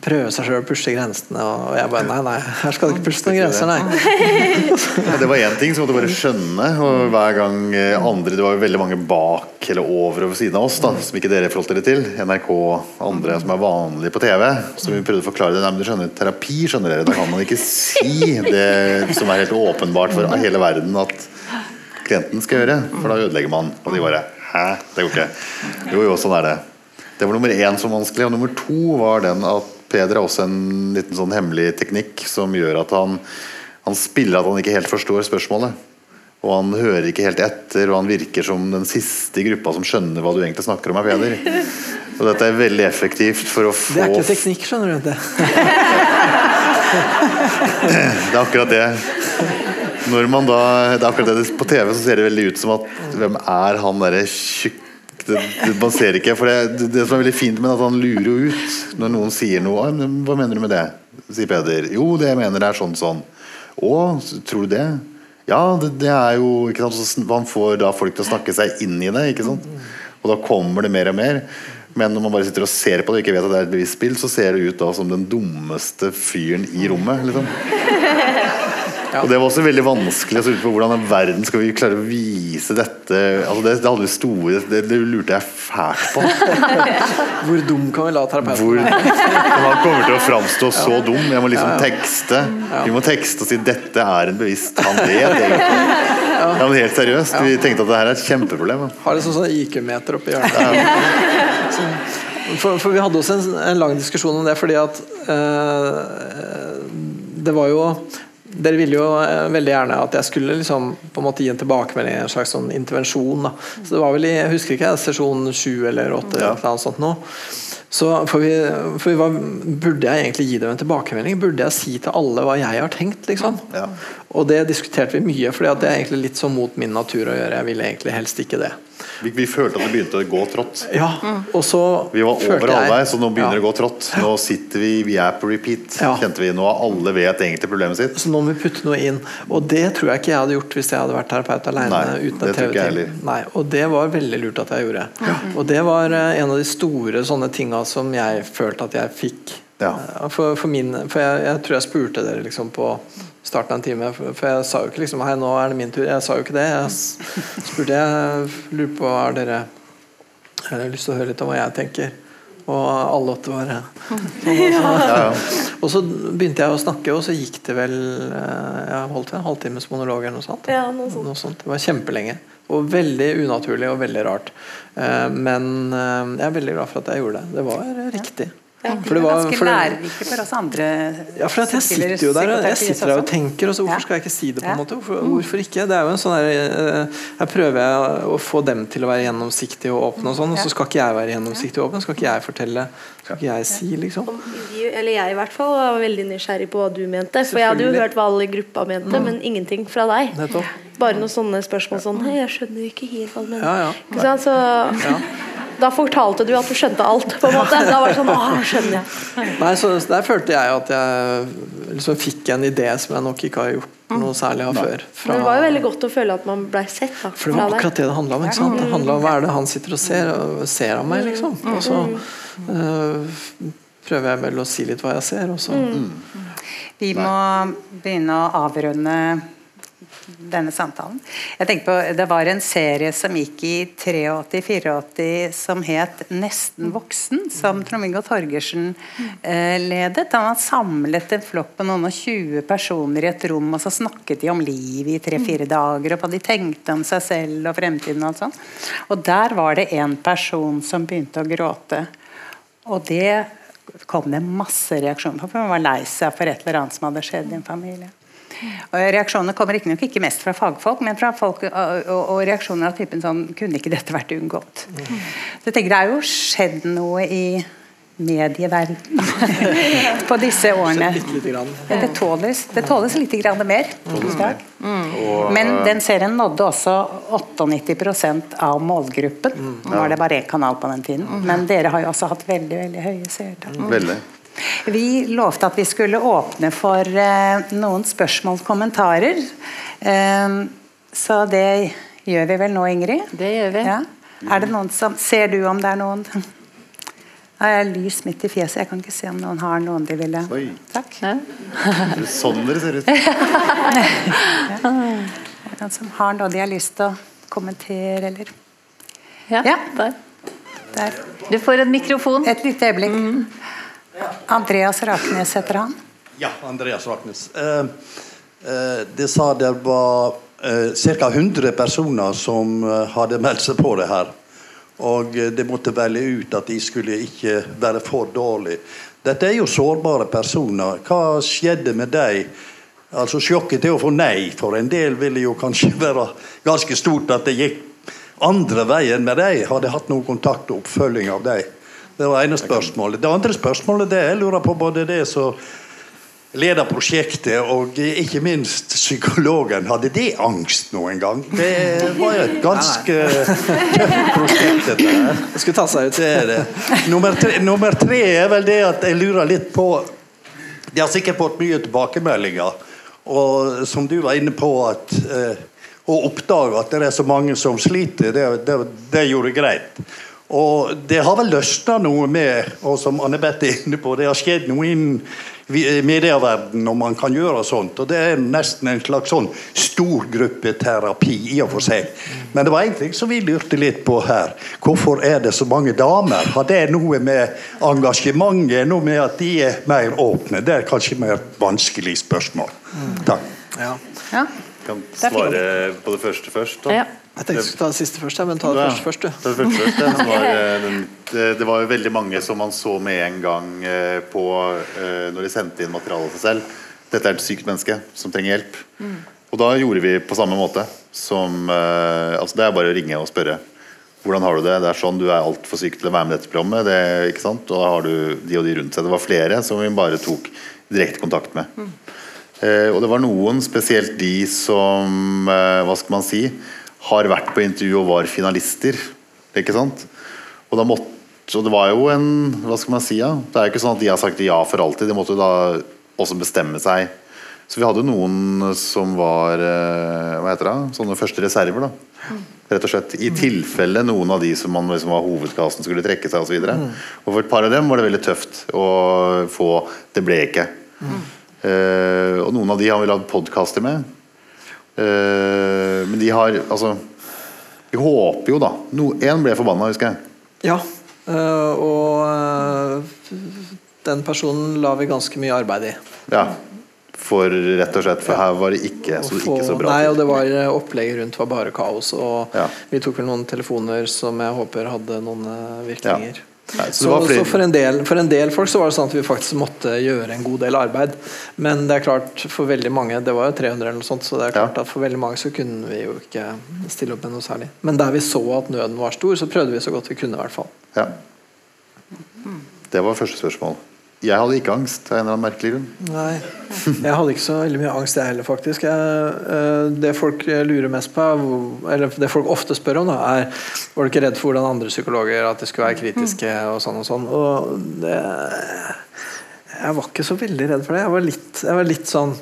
Speaker 2: prøve seg sjøl å pushe grensene? Og jeg bare nei, nei, her skal du ikke pushe noen grenser, nei.
Speaker 5: Ja, det var én ting som måtte bare skjønne. Og hver gang eh, andre Det var jo veldig mange bak eller over og ved siden av oss da, som ikke dere forholdt dere til. NRK andre som er vanlige på TV. Så vi prøvde å forklare det. Nei, men du skjønner, terapi skjønner dere. Da kan man ikke si det som er helt åpenbart for hele verden at klienten skal gjøre. For da ødelegger man. Og de bare Hæ? Det går ikke. Jo, jo, sånn er det. Det var nummer én som var vanskelig. Og nummer to var den at Peder har også en liten sånn hemmelig teknikk som gjør at han han spiller at han ikke helt forstår spørsmålet. Og han hører ikke helt etter, og han virker som den siste i gruppa som skjønner hva du egentlig snakker om. er Peder. Og dette er veldig effektivt for å få
Speaker 2: Det er ikke teknikk, skjønner du. Det.
Speaker 5: Det er akkurat det. Når man da det er akkurat det, På TV så ser det veldig ut som at Hvem er han derre tjukk det, det, Man ser ikke For det, det som er veldig fint med at han lurer jo ut når noen sier noe. Hva mener du med det? sier Peder. Jo, det jeg mener er sånn sånn. Å, tror du det? Ja, det, det er jo ikke sant? Så Man får da folk til å snakke seg inn i det. Ikke sant? Og da kommer det mer og mer. Men når man bare sitter og ser på det og ikke vet at det er et bevisst spill, så ser det ut da som den dummeste fyren i rommet. Liksom. Og Det var også veldig vanskelig å se ut på hvordan i verden skal vi klare å vise dette. Altså det, det hadde vi store det, det lurte jeg fælt på.
Speaker 2: Hvor dum kan vi la terapeuten
Speaker 5: Hvor Han kommer til å framstå så dum. Jeg må liksom
Speaker 2: Ja, ja.
Speaker 5: tekste. Vi må tekste og si 'dette er en bevisst Han vet egentlig. Ja, men helt seriøst. Vi tenkte at det her er et kjempeproblem.
Speaker 2: Har det sånn, sånn IQ-meter oppi hjørnet. Så- For, for vi hadde også en, en lang diskusjon om det, fordi at eh, Det var jo dere ville jo eh, veldig gjerne at jeg skulle liksom på en måte gi en tilbakemelding, en slags sånn intervensjon. Da. Så det var vel i jeg husker ikke, sesjon sju eller åtte eller noe sånt nå. Så for vi, for vi var, Burde jeg egentlig gi dem en tilbakemelding? Burde jeg si til alle hva jeg har tenkt? liksom?
Speaker 5: Ja.
Speaker 2: Og det diskuterte vi mye, for det er egentlig litt sånn mot min natur å gjøre. Jeg ville egentlig helst ikke det.
Speaker 5: Vi, vi følte at det begynte å gå trått.
Speaker 2: Ja, og så
Speaker 5: Vi var over halvveis, så nå begynner det
Speaker 2: ja.
Speaker 5: å gå trått. Nå sitter vi, vi er på repeat.
Speaker 2: Ja.
Speaker 5: Kjente vi Nå alle vet egentlig problemet sitt.
Speaker 2: Så nå må vi putte noe inn. Og det tror jeg ikke jeg hadde gjort hvis jeg hadde vært terapeut alene.
Speaker 5: Nei,
Speaker 2: uten
Speaker 5: det
Speaker 2: et
Speaker 5: tror ikke jeg
Speaker 2: TV-team. Nei, Og det var veldig lurt at jeg gjorde. Ja. Og det var eh, en av de store sånne tinga som jeg følte at jeg fikk.
Speaker 5: Ja.
Speaker 2: Eh, For, for, min, for jeg, jeg tror jeg spurte dere liksom på starten av en time, for, jeg sa jo ikke liksom Hei, nå er det min tur. Jeg sa jo ikke det. Jeg spurte jeg lurer på Har dere jeg har lyst til å høre litt om hva jeg tenker. Og alle åtte var
Speaker 5: Ja, ja.
Speaker 2: Og så begynte jeg å snakke, og så gikk det vel eh, Jeg holdt en halvtimes monolog eller noe sånt.
Speaker 3: Ja, noe sånt.
Speaker 2: Noe sånt. Det var kjempelenge. Og veldig unaturlig og veldig rart. Eh, Men eh, jeg er veldig glad for at jeg gjorde det. Det var riktig. For det var-
Speaker 1: Ganske
Speaker 2: for det-
Speaker 1: lærerike for oss andre.
Speaker 2: Ja, for at jeg sitter jo der og jeg sitter der og tenker, og så hvorfor skal jeg ikke si det? på en måte? Hvorfor, hvorfor ikke? Det er jo en sånn der, eh, Her prøver jeg å få dem til å være gjennomsiktige og åpne, og sånn, og så skal ikke jeg være gjennomsiktig og åpen. Skal ikke jeg fortelle, skal ikke jeg si, liksom.
Speaker 3: Eller jeg i hvert fall var veldig nysgjerrig på hva du mente. For jeg hadde jo hørt hva alle i gruppa mente, men ingenting fra deg.
Speaker 2: Nettopp.
Speaker 3: Bare noen sånne spørsmål sånn Hei, jeg skjønner ikke helt hva du mener.
Speaker 2: Ja, ja.
Speaker 3: Ikke sant? Så da fortalte du at du skjønte alt, på en måte. Da var det sånn Å, skjønner jeg.
Speaker 2: Nei, så Der følte jeg at jeg liksom fikk en idé som jeg nok ikke har gjort noe særlig av før.
Speaker 3: Men det var jo veldig godt å føle at man blei sett da,
Speaker 2: For det var akkurat det det handla om. ikke sant? Det handla om hva er det han sitter og ser, og ser av meg, liksom. Og så øh, prøver jeg vel å si litt hva jeg ser, og så
Speaker 1: Vi må begynne å avrunde denne samtalen. Jeg tenker på, Det var en serie som gikk i 83-84 som het 'Nesten voksen', som Trond-Viggo Torgersen eh, ledet. Da hadde samlet en flokk på noen og 20 personer i et rom, og så snakket de om livet i tre-fire dager, og hva de tenkte om seg selv og fremtiden og sånt. Og der var det en person som begynte å gråte. Og det kom det masse reaksjoner på, for hun var lei seg for et eller annet som hadde skjedd i en familie. Og Reaksjonene kommer riktignok ikke mest fra fagfolk, men fra folk, og, og, og reaksjoner av typen sånn Kunne ikke dette vært unngått? Så jeg tenker Det er jo skjedd noe i medieverdenen på disse årene. Det tåles, det tåles litt grann mer i Men den serien nådde også 98% av målgruppen. Nå var det bare én kanal på den tiden. Men dere har jo også hatt veldig veldig høye seertall. Vi lovte at vi skulle åpne for eh, noen spørsmål og kommentarer. Eh, så det gjør vi vel nå, Ingrid?
Speaker 4: Det gjør vi.
Speaker 1: Ja. Er det noen som Ser du om det er noen Jeg har lys midt i fjeset, jeg kan ikke se om noen har noen de ville
Speaker 5: Oi.
Speaker 1: Takk.
Speaker 4: Ja.
Speaker 5: Det er Sånn dere ser ut.
Speaker 1: ja. noen som har noe de har lyst til å kommentere, eller
Speaker 4: Ja,
Speaker 1: Ja.
Speaker 4: Der.
Speaker 1: Der.
Speaker 4: Du får en mikrofon.
Speaker 1: Et lite øyeblikk.
Speaker 2: Mm.
Speaker 1: Andreas Raknes heter han.
Speaker 6: Ja, Andreas Raknes. Eh, eh, det sa det var eh, ca. 100 personer som eh, hadde meldt seg på det her. Og eh, det måtte velge ut at de skulle ikke være for dårlige. Dette er jo sårbare personer. Hva skjedde med dem? Altså Sjokket til å få nei for en del ville jo kanskje være ganske stort at det gikk andre veien med dem. Hadde hatt noen kontakt og oppfølging av dem. Det var ene spørsmålet. Det andre spørsmålet det jeg lurer på både det som leder prosjektet, og ikke minst psykologen. Hadde det angst noen gang? Det var jo et ganske tøft prosjekt, dette her.
Speaker 2: Det skulle ta seg ut.
Speaker 6: Det det. Nummer tre, nummer tre er vel det at jeg lurer litt på De har sikkert fått mye tilbakemeldinger. Og som du var inne på, at eh, å oppdage at det er så mange som sliter, det, det, det gjorde greit. Og det har vel løsna noe med, og som Anne Beth er inne på, det har skjedd noe innen medieverdenen når man kan gjøre sånt. Og det er nesten en slags sånn storgruppeterapi i og for seg. Men det var en ting som vi lurte litt på her. Hvorfor er det så mange damer? Har det noe med engasjementet, noe med at de er mer åpne? Det er kanskje mer vanskelig spørsmål. Takk.
Speaker 2: Ja.
Speaker 1: Ja.
Speaker 5: Kan svare på det første først. Da.
Speaker 4: Ja.
Speaker 2: Jeg tenkte du skulle ta det siste først, men ta det
Speaker 5: Ja.
Speaker 2: første først, du.
Speaker 5: Det første først, som var, eh, det, det var jo veldig mange som man så med en gang eh, på eh, når de sendte inn materiale til seg selv. Dette er et sykt menneske som trenger hjelp. Og da gjorde vi på samme måte. Som, altså det er bare å ringe og spørre. Hvordan har du det? Det er sånn, Du er altfor syk til å være med i dette programmet. Det, ikke sant? Og da har du de og de rundt seg. Det var flere som vi bare tok direkte kontakt med. Eh, og det var noen, spesielt de som eh, hva skal man si, har vært på intervju og var finalister. Ikke sant? Og, da måtte, så det var jo en Hva skal man si? Ja? Det er jo ikke sånn at de har sagt ja for alltid. De måtte jo da også bestemme seg. Så vi hadde noen som var eh, Hva heter det? Sånne første reserver. da Rett og slett I tilfelle noen av de som man liksom var hovedkassen skulle trekke seg osv. Og, og for et par av dem var det veldig tøft å få Det ble ikke. Eh, og noen av de har vi lagd podkaster med. Eh, men de har altså Vi håper jo, da. Én ble forbanna, husker jeg.
Speaker 2: Ja, uh, og uh, den personen la vi ganske mye arbeid i.
Speaker 5: Ja. For rett og slett, for her var det ikke så,
Speaker 2: få-
Speaker 5: ikke så bra.
Speaker 2: Nei, og det var opplegget rundt var bare kaos. Og
Speaker 5: Ja.
Speaker 2: vi tok vel noen telefoner som jeg håper hadde noen virkninger. virkninger.
Speaker 5: Nei, så
Speaker 2: Så, så for, en del, for en del folk så var det sånn at vi faktisk måtte gjøre en god del arbeid. Men det er klart, for veldig mange Det var jo 300 eller noe sånt, så det er klart
Speaker 5: Ja.
Speaker 2: at for veldig mange så kunne vi jo ikke stille opp med noe særlig. Men der vi så at nøden var stor, så prøvde vi så godt vi kunne, i hvert fall.
Speaker 5: Ja. Det var første spørsmål. Jeg hadde ikke angst av en eller annen merkelig grunn.
Speaker 2: Nei, jeg hadde ikke så veldig mye angst jeg heller, faktisk. Jeg, øh, det folk lurer mest på, er eller det folk ofte spør om, da, er Var du ikke redd for hvordan andre psykologer at de skulle være kritiske og sånn og sånn? Og det Jeg var ikke så veldig redd for det. Jeg var litt, jeg var litt sånn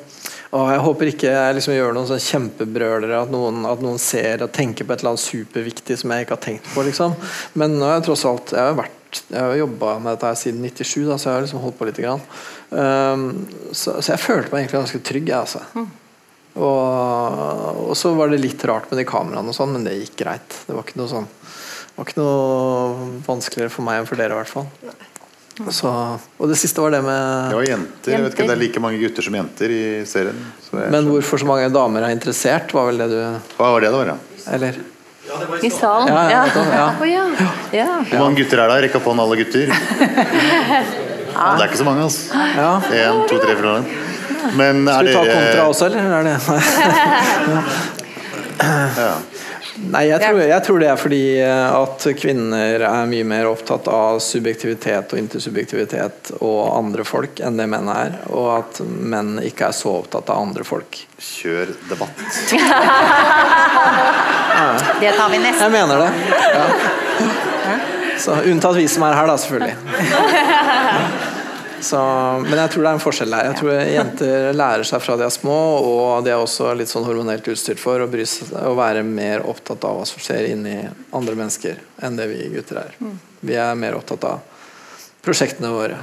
Speaker 2: og jeg håper ikke jeg liksom gjør noen sånn kjempebrølere, at noen, at noen ser og tenker på et eller annet superviktig som jeg ikke har tenkt på. liksom. Men nå har jeg tross alt Jeg har vært jeg har jobba med dette her siden 97, da, så jeg har liksom holdt på litt. Grann. Um, så, så jeg følte meg egentlig ganske trygg. Jeg, altså. og, og så var det litt rart med de kameraene, og sånn, men det gikk greit. Det var ikke noe sånn det var ikke noe vanskeligere for meg enn for dere, i hvert fall. Så, og det siste var det med
Speaker 5: Det var jenter. Jeg vet ikke, Det er like mange gutter som jenter i serien. Så jeg,
Speaker 2: Men hvorfor så mange damer er interessert, var vel det du
Speaker 5: Hva var det det var, ja?
Speaker 2: Eller?
Speaker 4: I salen?
Speaker 2: Ja, ja,
Speaker 4: Ja.
Speaker 2: ja.
Speaker 4: Ja. ja.
Speaker 5: Hvor mange gutter er det? Rekk opp hånden, alle gutter. Det er ikke så mange, altså.
Speaker 2: Ja.
Speaker 5: En, to, tre, fire. Men
Speaker 2: Skal
Speaker 5: er
Speaker 2: vi ta kontra også, eller er det
Speaker 5: ja.
Speaker 2: Nei, jeg tror, jeg tror det er fordi eh, at kvinner er mye mer opptatt av subjektivitet og intersubjektivitet og andre folk enn det menn er, og at menn ikke er så opptatt av andre folk.
Speaker 5: Kjør debatt.
Speaker 1: Det tar vi neste.
Speaker 2: Jeg mener det. Ja. Så, unntatt vi som er her, da, selvfølgelig. Så, men jeg tror det er en forskjell der. Jeg tror Jenter lærer seg fra de er små, og de er også litt sånn hormonelt utstyrt for å, bry seg, å være mer opptatt av hva som skjer inni andre mennesker, enn det vi gutter er. Vi er mer opptatt av prosjektene våre.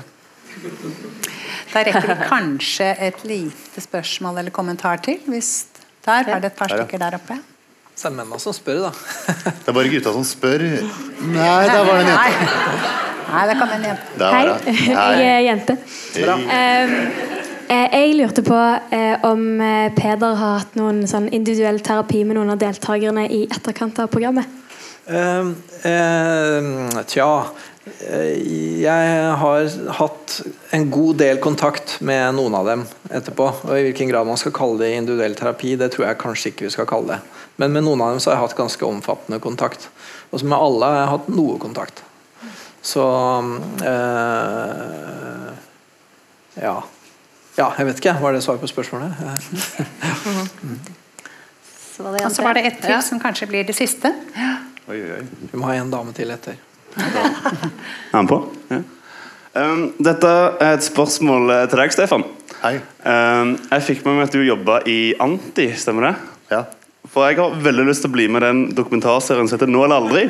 Speaker 1: Da rekker vi kanskje et lite spørsmål eller kommentar til. Hvis der er det et par stykker der oppe.
Speaker 2: Så er det er mennene som spør, da.
Speaker 5: Det er bare gutta som spør. Nei, der var det en jente.
Speaker 1: Nei, det kom en jente.
Speaker 7: Hei, jeg er jente.
Speaker 5: Hei.
Speaker 7: Um, jeg lurte på eh, om eh, Peder har hatt noen sånn individuell terapi med noen av deltakerne i etterkant av programmet.
Speaker 2: Eh, eh, tja eh, Jeg har hatt en god del kontakt med noen av dem etterpå. Og I hvilken grad man skal kalle det individuell terapi, det tror jeg kanskje ikke vi skal kalle det. Men med noen av dem så har jeg hatt ganske omfattende kontakt. Og med alle har jeg hatt noe kontakt. Så eh, Ja. Ja, jeg vet ikke. Var det svar på spørsmålet?
Speaker 1: Og så var det ett til
Speaker 4: Ja.
Speaker 1: som kanskje blir det siste.
Speaker 5: Oi, oi, oi.
Speaker 2: Vi må ha en dame til etter.
Speaker 8: Er han på? Ja. Um, dette er et spørsmål eh, til deg, Stefan.
Speaker 5: Hei.
Speaker 8: Um, jeg fikk med meg at du jobba i Anti, stemmer det?
Speaker 5: Ja.
Speaker 8: For jeg har veldig lyst til å bli med den dokumentarserien som heter Nå eller aldri.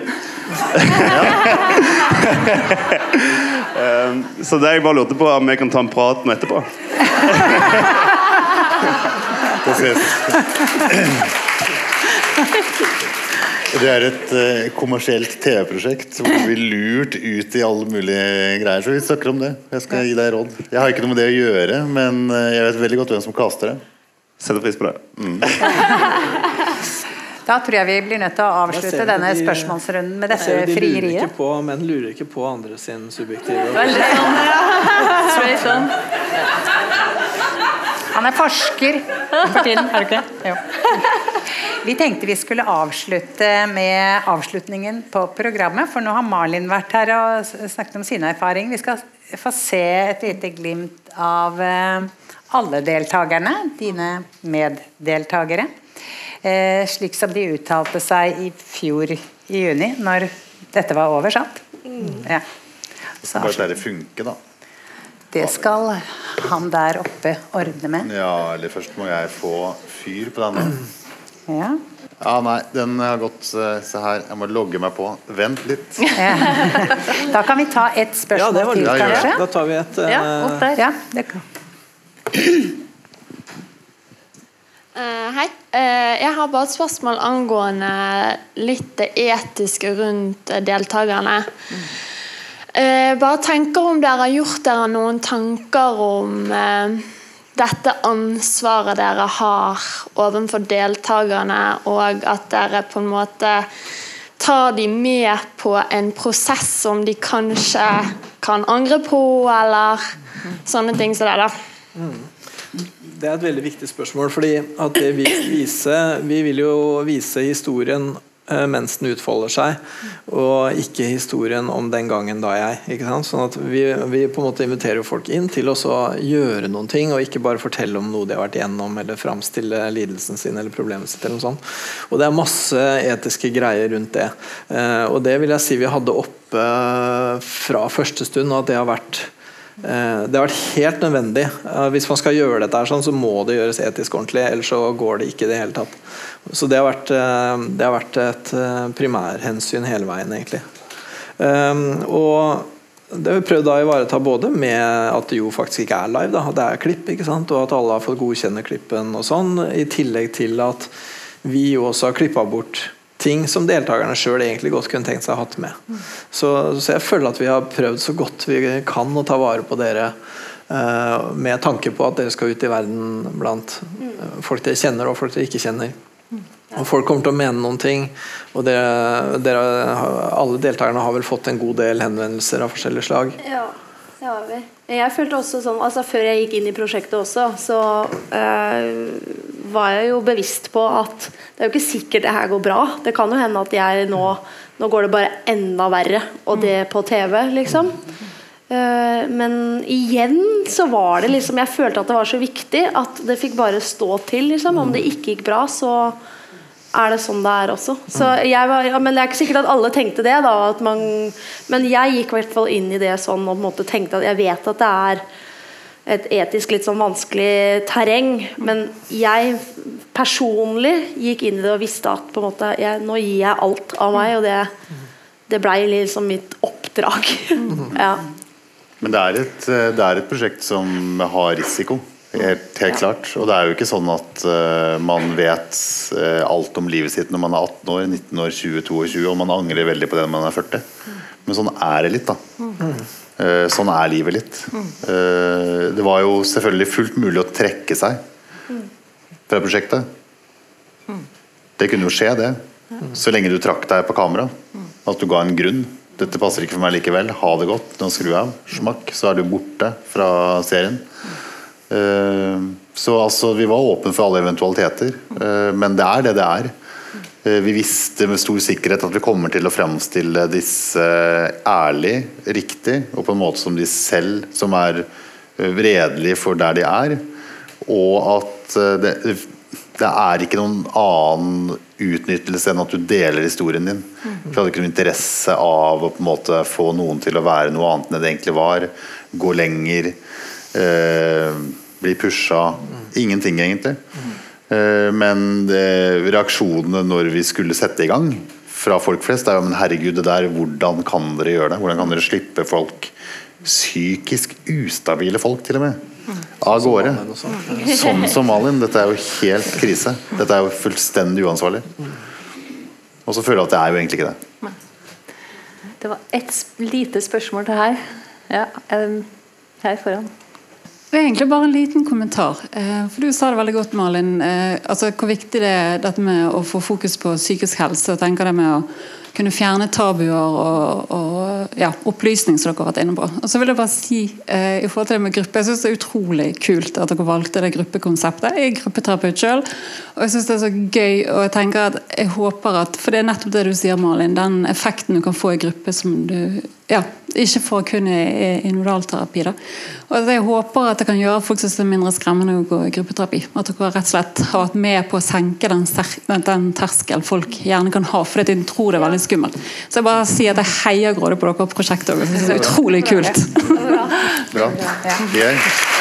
Speaker 8: Um, så det jeg bare lurte på om jeg kan ta en prat med etterpå.
Speaker 5: Det ses. Det er et uh, kommersielt TV-prosjekt hvor du blir lurt ut i alle mulige greier. Så vi snakker om det. Jeg skal gi deg råd. Jeg har ikke noe med det å gjøre, men eh, jeg vet veldig godt hvem som kaster det.
Speaker 8: Setter pris på det.
Speaker 1: Da tror jeg vi blir nødt til å avslutte denne
Speaker 2: de-
Speaker 1: spørsmålsrunden med dette
Speaker 2: de frieriet. de lurer ikke på, men lurer ikke på andre sin subjektive
Speaker 4: Veldig sånn straight on.
Speaker 1: Han er forsker for tiden, er du ikke? Jo. Vi tenkte vi skulle avslutte med avslutningen på programmet, for nå har Malin vært her og snakket om sine erfaringer. Vi skal få se et lite glimt av eh, alle deltakerne, dine meddeltakere. Eh, slik som de uttalte seg i fjor i juni, når dette var over, sant? Ja. Så
Speaker 5: Bare la det funke, da.
Speaker 1: det skal han der oppe ordne med.
Speaker 5: Ja, eller først må jeg få fyr på denne.
Speaker 1: Ja.
Speaker 5: Ja, nei, den har gått eh, Se her, jeg må logge meg på. Vent litt.
Speaker 1: Da kan vi ta et
Speaker 2: Ja,
Speaker 1: spørsmål
Speaker 2: det var
Speaker 1: til,
Speaker 2: kanskje?
Speaker 5: Ja.
Speaker 2: Da tar vi et uh...
Speaker 1: Ja, opp der. Ja, det kan.
Speaker 9: Eh, hei. Uh, jeg har bare et spørsmål angående litt det etiske rundt eh, deltakerne. Uh, bare tenker om dere har gjort dere noen tanker om dette ansvaret dere har overfor deltakerne, og at dere på en måte tar de med på en prosess som de kanskje kan angre på, eller sånne ting som det. da.
Speaker 2: Det er et veldig viktig spørsmål. fordi vi, vise, vi vil jo vise historien eh, mens den utfolder seg, og ikke historien om den gangen da jeg. ikke sant? Sånn at vi, vi på en måte inviterer folk inn til å gjøre noen ting, og ikke bare fortelle om noe de har vært igjennom, eller framstille lidelsen sin eller problemet sitt. eller noe sånt. Og det er masse etiske greier rundt det. Eh, og det vil jeg si vi hadde oppe fra første stund, og at det har vært Eh, Det har vært helt nødvendig. Eh, Hvis man skal gjøre dette, her sånn, så må det gjøres etisk ordentlig, ellers så går det ikke i det hele tatt. Så det har vært, eh, det har vært et eh, primærhensyn hele veien, egentlig. Og det har vi prøvd å ivareta både med at det jo faktisk ikke er live, da, det er klipp, ikke sant? og at alle har fått godkjenne klippen og sånn, i tillegg til at vi jo også har klippa bort ting som deltakerne sjøl egentlig godt kunne tenkt seg å ha hatt med. Så, så jeg føler at vi har prøvd så godt vi kan å ta vare på dere Uh, med tanke på at dere skal ut i verden blant mm. folk dere kjenner og folk dere ikke kjenner. Og Folk kommer til å mene noen ting. Og dere, dere, alle deltakerne har vel fått en god del henvendelser av forskjellig slag.
Speaker 3: Ja, det har vi. Jeg følte også sånn, altså Før jeg gikk inn i prosjektet også, så eh, var jeg jo bevisst på at det er jo ikke sikkert det her går bra. Det kan jo hende at jeg nå Nå går det bare enda verre, og det på TV, liksom. Eh, men igjen så var det liksom Jeg følte at det var så viktig at det fikk bare stå til, liksom. Om det ikke gikk bra, så er det sånn det er også. Så jeg var, ja, men det er ikke sikkert at alle tenkte det. Da, at man, men jeg gikk i hvert fall inn i det sånn og på en måte tenkte at jeg vet at det er et etisk litt sånn vanskelig terreng, men jeg personlig gikk inn i det og visste at på en måte jeg, nå gir jeg alt av meg, og det, det blei liksom mitt oppdrag. ja.
Speaker 5: Men det er, et, det er et prosjekt som har risiko. Helt, helt klart. Og det er jo ikke sånn at uh, man vet uh, alt om livet sitt når man er 18 år, 19 år, 20, 22 og man angrer veldig på det når man er 40. Men sånn er det litt, da. Eh, sånn er livet litt. Eh, det var jo selvfølgelig fullt mulig å trekke seg fra prosjektet. Det kunne jo skje, det. Så lenge du trakk deg på kamera. At du ga en grunn. 'Dette passer ikke for meg likevel. Ha det godt. Nå skrur jeg av.' Smakk. Så er du borte fra serien. Eh, Så altså, vi var åpne for alle eventualiteter. Eh, Men det er det det er. Eh, Vi visste med stor sikkerhet at vi kommer til å fremstille disse ærlig, riktig, og på en måte som de selv, som er vredelige for der de er. Og at eh, det, det er ikke noen annen utnyttelse enn at du deler historien din. For jeg hadde ikke noen interesse av å på en måte få noen til å være noe annet enn det egentlig var. Gå lenger. Eh, bli pusha. Ingenting, egentlig. Eh, men det, reaksjonene når vi skulle sette i gang fra folk flest, er jo men herregud, det der, hvordan kan dere gjøre det? Hvordan kan dere slippe folk, psykisk ustabile folk til og med, av gårde? Sånn som Malin. Dette er jo helt krise. Dette er jo fullstendig uansvarlig. Og så føler jeg at det er jo egentlig ikke det.
Speaker 4: Det var ett lite spørsmål til her. Ja, her foran.
Speaker 10: Det er egentlig bare en liten kommentar. Eh, For Du sa det veldig godt, Malin. eh, Altså Hvor viktig det er dette med å få fokus på psykisk helse. og tenker det med å kunne fjerne tabuer og, og ja, opplysning, som dere har vært inne på. Og så vil jeg bare si eh, i forhold til det med gruppe, Jeg syns det er utrolig kult at dere valgte det gruppekonseptet. Jeg er gruppeterapeut sjøl, og jeg syns det er så gøy. Og jeg tenker at jeg håper at For det er nettopp det du sier, Malin. Den effekten du kan få i gruppe som du ja, ikke for kun kunne i individualterapi. Da. Og Jeg håper at det kan gjøre folk synes det er mindre skremmende å gå i gruppeterapi. At dere rett og slett har vært med på å senke den, den, den terskel folk gjerne kan ha. Fordi de tror det er veldig skummelt. Så jeg bare sier at jeg heier grådig på dere og prosjektet. Det er utrolig kult.
Speaker 5: Bra. Geir?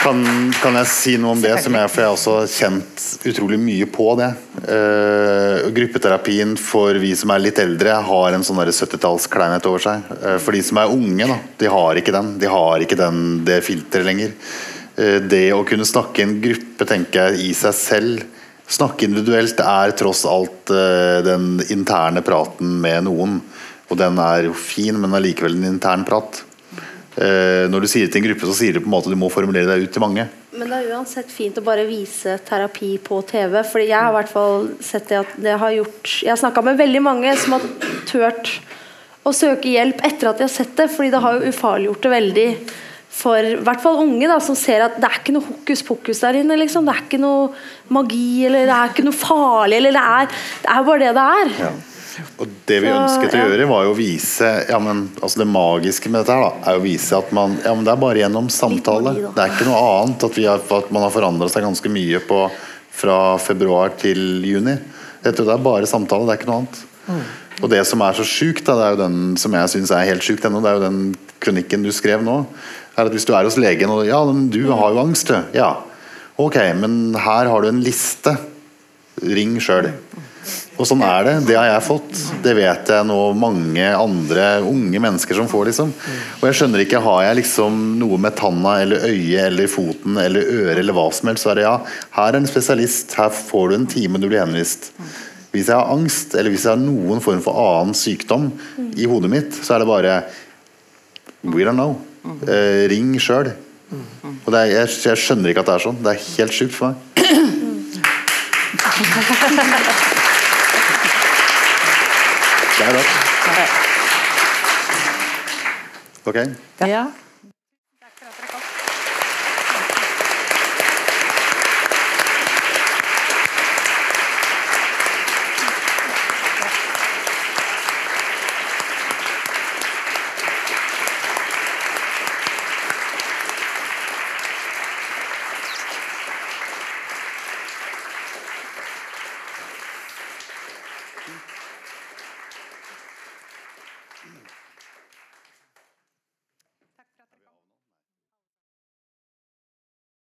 Speaker 5: Kan, kan jeg si noe om det, som jeg, for jeg har også kjent utrolig mye på det. Uh, gruppeterapien for vi som er litt eldre, har en sånn 70-tallskleinhet over seg. Uh, for de som er unge, da, de har ikke den. De har ikke den, det filteret lenger. Uh, det å kunne snakke i en gruppe, tenker jeg, i seg selv Snakke individuelt er tross alt den interne praten med noen. Og den er jo fin, men allikevel en intern prat. Eh, når du sier det til en gruppe, så sier du på en måte du må formulere deg ut til mange.
Speaker 3: Men det er uansett fint å bare vise terapi på TV. Fordi jeg har i hvert fall sett det at det har gjort Jeg har snakka med veldig mange som har turt å søke hjelp etter at de har sett det. Fordi det har jo ufarliggjort det veldig for i hvert fall unge, da, som ser at det er ikke noe hokus pokus der inne. Liksom. Det er ikke noe magi, eller det er ikke noe farlig. Eller det er, det er bare det det er.
Speaker 5: Ja. Og det vi
Speaker 3: Så,
Speaker 5: ønsket å
Speaker 3: ja.
Speaker 5: gjøre, var jo å vise ja, men, altså Det magiske med dette her da, er å vise at man, ja, men det er bare gjennom samtale.
Speaker 3: magi.
Speaker 5: Det er ikke noe annet at, vi har, at man har forandra seg ganske mye på, fra februar til juni. Dette, det er bare samtale, det er ikke noe annet. Og det som er så sjukt, det er jo den som jeg syns er helt sjukt ennå, det er jo den kronikken du skrev nå. er at Hvis du er hos legen og Ja, men du har jo angst, du. Ja. Ok, men her har du en liste. Ring sjøl. Og sånn er det. Det har jeg fått. Det vet jeg nå mange andre unge mennesker som får, liksom. Og jeg skjønner ikke, har jeg liksom noe med tanna eller øyet eller foten eller øret eller hva som helst, så er det ja, her er en spesialist, her får du en time du blir henvist. Hvis jeg har angst, eller hvis jeg har noen form for annen sykdom i hodet mitt, så er det bare We don't know. Eh, ring sjøl. Og er, jeg, jeg skjønner ikke at det er sånn. Det er helt sjukt for meg. Det er rart. Ok.
Speaker 4: Ja.